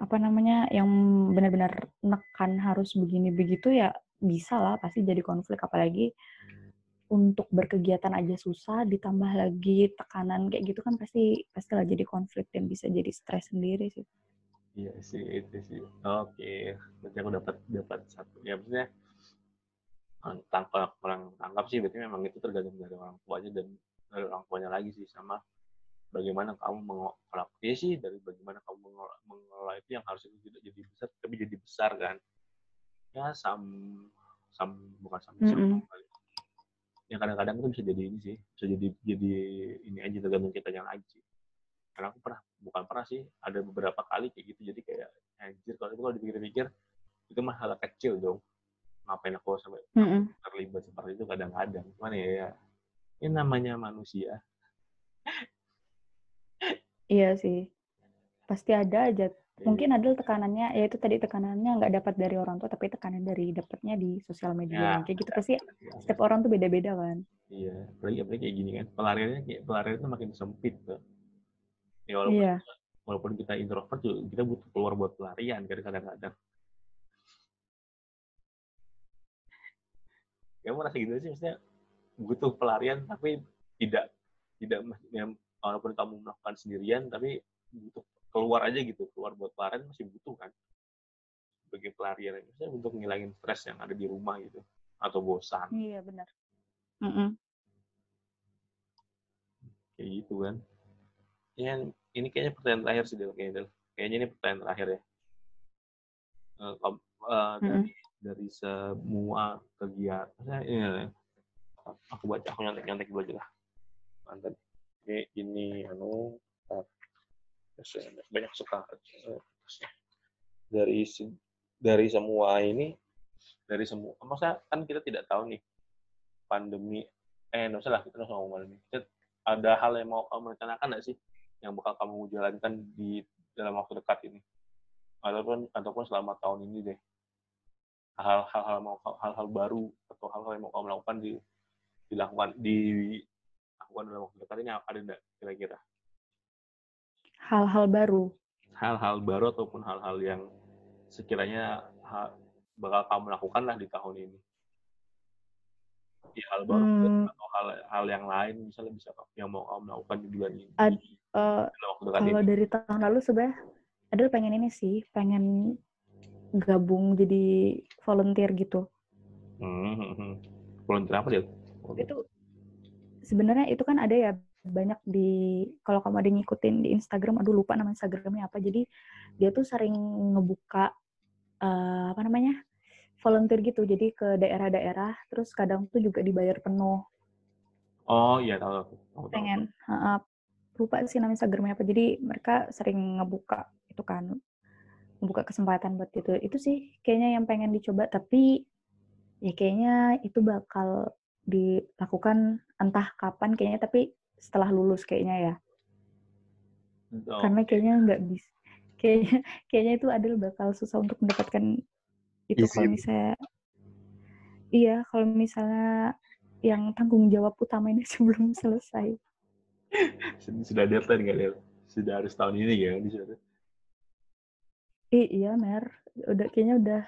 apa namanya yang benar-benar nekan harus begini begitu ya bisa lah pasti jadi konflik apalagi untuk berkegiatan aja susah ditambah lagi tekanan kayak gitu kan pasti pastilah jadi konflik dan bisa jadi stres sendiri sih. Iya sih, itu sih. Oke, berarti aku dapat dapat satu. Ya maksudnya tangkap orang tangkap sih berarti memang itu tergantung dari orang tuanya dan dari orang tuanya lagi sih sama bagaimana kamu mengelola ya sih dari bagaimana kamu mengelola, mengelola itu yang harusnya tidak jadi besar tapi jadi besar kan ya sam sam bukan sam Mm-mm. ya kadang-kadang itu bisa jadi ini sih bisa jadi jadi ini aja tergantung kitanya lagi sih karena aku pernah bukan pernah sih ada beberapa kali kayak gitu jadi kayak anjir kalau itu kalau dipikir-pikir itu mah hal kecil dong ngapain aku sampai Mm-mm. terlibat seperti itu kadang-kadang cuman ya, ya Ini namanya manusia. Iya sih. Pasti ada aja. Mungkin ada tekanannya, ya itu tadi tekanannya nggak dapat dari orang tua, tapi tekanan dari dapatnya di sosial media. Ya. Kayak gitu pasti setiap orang tuh beda-beda kan. Iya, apalagi, apalagi kayak gini kan. Pelariannya kayak pelarian itu makin sempit tuh. Ya walaupun Iya. walaupun kita introvert juga kita butuh keluar buat pelarian kan kadang-kadang. Kamu merasa gitu sih maksudnya butuh pelarian tapi tidak tidak ya, walaupun kamu melakukan sendirian tapi butuh keluar aja gitu keluar buat pelarian masih butuh kan. Sebagai pelarian maksudnya untuk ngilangin stres yang ada di rumah gitu atau bosan. Iya benar. Mm-mm. kayak gitu kan. Ya ini kayaknya pertanyaan terakhir sih Del kayaknya Del. kayaknya ini pertanyaan terakhir ya. Eh, kom- eh, dari dari semua kegiatan ini ya, aku baca aku nyontek nyontek dulu aja lah. Mantap. Ini ini anu eh, banyak suka. Eh, dari dari semua ini dari semua masa kan kita tidak tahu nih pandemi eh nggak usah lah kita nggak ngomong pandemi. Kita- ada hal yang mau kamu rencanakan nggak sih yang bakal kamu jalankan di dalam waktu dekat ini? Ataupun ataupun selama tahun ini deh. Hal-hal hal mau hal-hal baru atau hal-hal yang mau kamu lakukan di dilakukan di lakukan dalam waktu dekat ini ada nggak kira-kira Hal-hal baru. hal-hal baru ataupun hal-hal yang sekiranya bakal kamu lakukan lah di tahun ini ya, hal baru Hmm, atau hal hal yang lain misalnya bisa yang mau kamu lakukan di bulan ini Ad- dekat kalau ini dari tahun lalu sebenarnya Adel pengen ini sih, pengen gabung jadi volunteer gitu. hmm, hmm, hmm. volunteer apa dia Itu sebenarnya itu kan ada ya banyak di kalau kamu ada ngikutin di Instagram, aduh lupa nama Instagramnya apa. Jadi dia tuh sering ngebuka eh, apa namanya volunteer gitu. Jadi ke daerah-daerah, terus kadang tuh juga dibayar penuh. oh iya tahu tahu. pengen uh, lupa sih nama Instagramnya apa jadi mereka sering ngebuka itu kan membuka kesempatan buat itu itu sih kayaknya yang pengen dicoba tapi ya kayaknya itu bakal dilakukan entah kapan kayaknya tapi setelah lulus kayaknya ya Oh, karena kayaknya nggak bisa kayaknya kayaknya itu Adil bakal susah untuk mendapatkan itu kalau Izin. misalnya iya kalau misalnya yang tanggung jawab utama ini sebelum selesai sudah deadline nggak Del? sudah harus tahun ini ya di sana Ih, iya, Mer. Udah kayaknya udah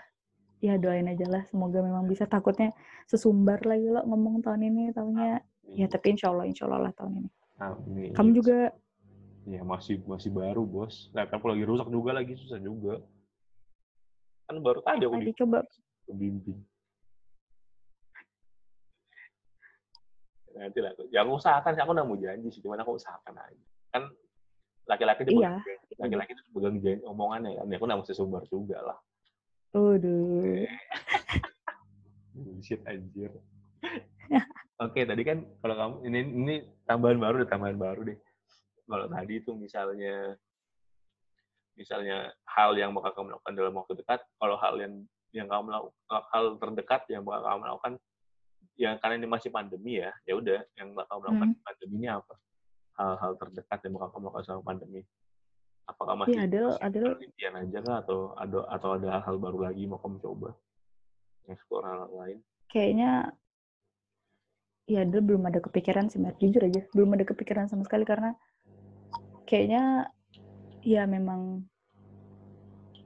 ya doain aja lah semoga memang bisa takutnya sesumbar lagi lo ngomong tahun ini tahunnya ya tapi insya Allah insya Allah lah tahun ini. Amin. kamu juga? Ya masih masih baru bos. Laptop lagi rusak juga lagi susah juga. Kan baru tadi aku tadi coba. dibimbing nanti lah yang usahakan sih aku udah mau janji sih cuman aku usahakan aja. Kan laki-laki itu Iya. laki-laki itu pegang janji omongannya kan. Ya aku udah mesti sumber juga lah. Waduh. Bullshit anjir. Oke, tadi kan kalau kamu ini ini tambahan baru deh, tambahan baru deh. Kalau tadi itu misalnya misalnya hal yang bakal kamu lakukan dalam waktu dekat, kalau hal yang yang kamu lakukan hal terdekat yang bakal kamu lakukan yang karena ini masih pandemi ya, ya udah yang bakal kamu lakukan Hmm. pandemi ini apa? Hal-hal terdekat yang bakal kamu lakukan selama pandemi. Apakah masih, masih Adel- penelitian aja kah atau ada atau ada hal-hal baru lagi mau kamu coba? Explore hal lain. Kayaknya ya dia belum ada kepikiran sih, Mer. Jujur aja, belum ada kepikiran sama sekali karena kayaknya ya memang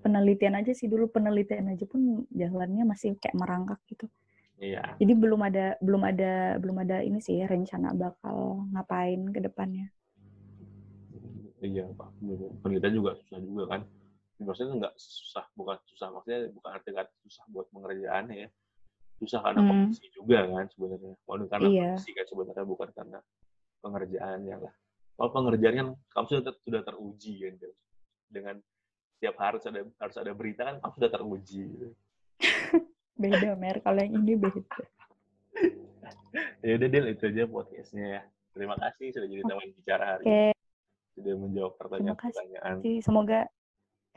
penelitian aja sih dulu penelitian aja pun jalannya masih kayak merangkak gitu. Iya. Jadi belum ada belum ada belum ada ini sih rencana bakal ngapain ke depannya. Iya, Pak. Penelitian juga susah juga kan. Maksudnya nggak susah, bukan susah. Maksudnya bukan arti kata susah buat pengerjaannya ya. Susah karena Hmm. kondisi juga kan sebenarnya. Bukan karena Iya. kondisi kan sebenarnya bukan karena pengerjaannya lah. Kalau pengerjaan kan kamu sudah ter- sudah teruji kan. Dengan tiap harus ada harus ada berita kan kamu sudah teruji. gitu. Beda Mer, kalau yang ini beda. Ya udah Del, itu aja podcastnya ya. Terima kasih sudah jadi teman bicara hari ini. Sudah menjawab pertanyaan-pertanyaan. semoga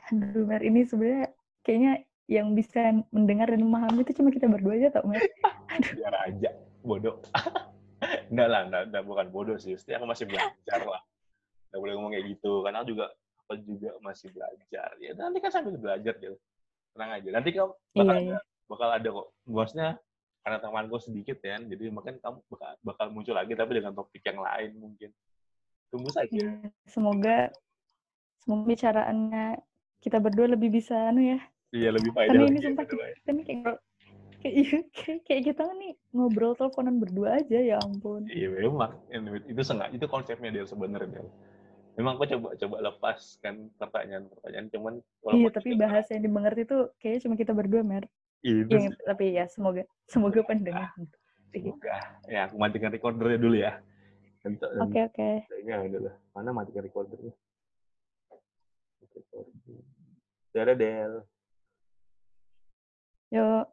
aduh Mer ini sebenarnya kayaknya yang bisa mendengar dan memahami itu cuma kita berdua aja tau Mer. Biar aja. Bodoh. enggak lah, enggak, enggak, bukan bodoh sih. Pasti aku masih belajar lah. Enggak boleh ngomong kayak gitu. Karena aku juga aku juga masih belajar. Ya nanti kan sambil belajar, Jel. Tenang aja. Nanti kamu bakal Iya, ada, iya. bakal ada kok. Maksudnya karena temanku sedikit ya, jadi mungkin kamu bakal, bakal muncul lagi tapi dengan topik yang lain mungkin. Tunggu saja. Iya, Semoga semoga bicaraannya kita berdua lebih bisa anu ya. Iya, lebih faedah lagi ini sumpah way. kita nih kayak kayak, iya, kayak, kayak kita nih ngobrol teleponan berdua aja ya ampun. Iya memang itu sengaja itu konsepnya dia sebenarnya. Memang aku coba coba lepaskan pertanyaan-pertanyaan cuman Iya, tapi bahasa yang dimengerti tuh kayaknya cuma kita berdua, Mer. Yang, sih. tapi ya semoga semoga pendengar. Semoga. Ya, aku matikan recordernya dulu ya. Oke, oke. Ada lah. Mana matikan recordernya? Recording. Dadah, Del. 有。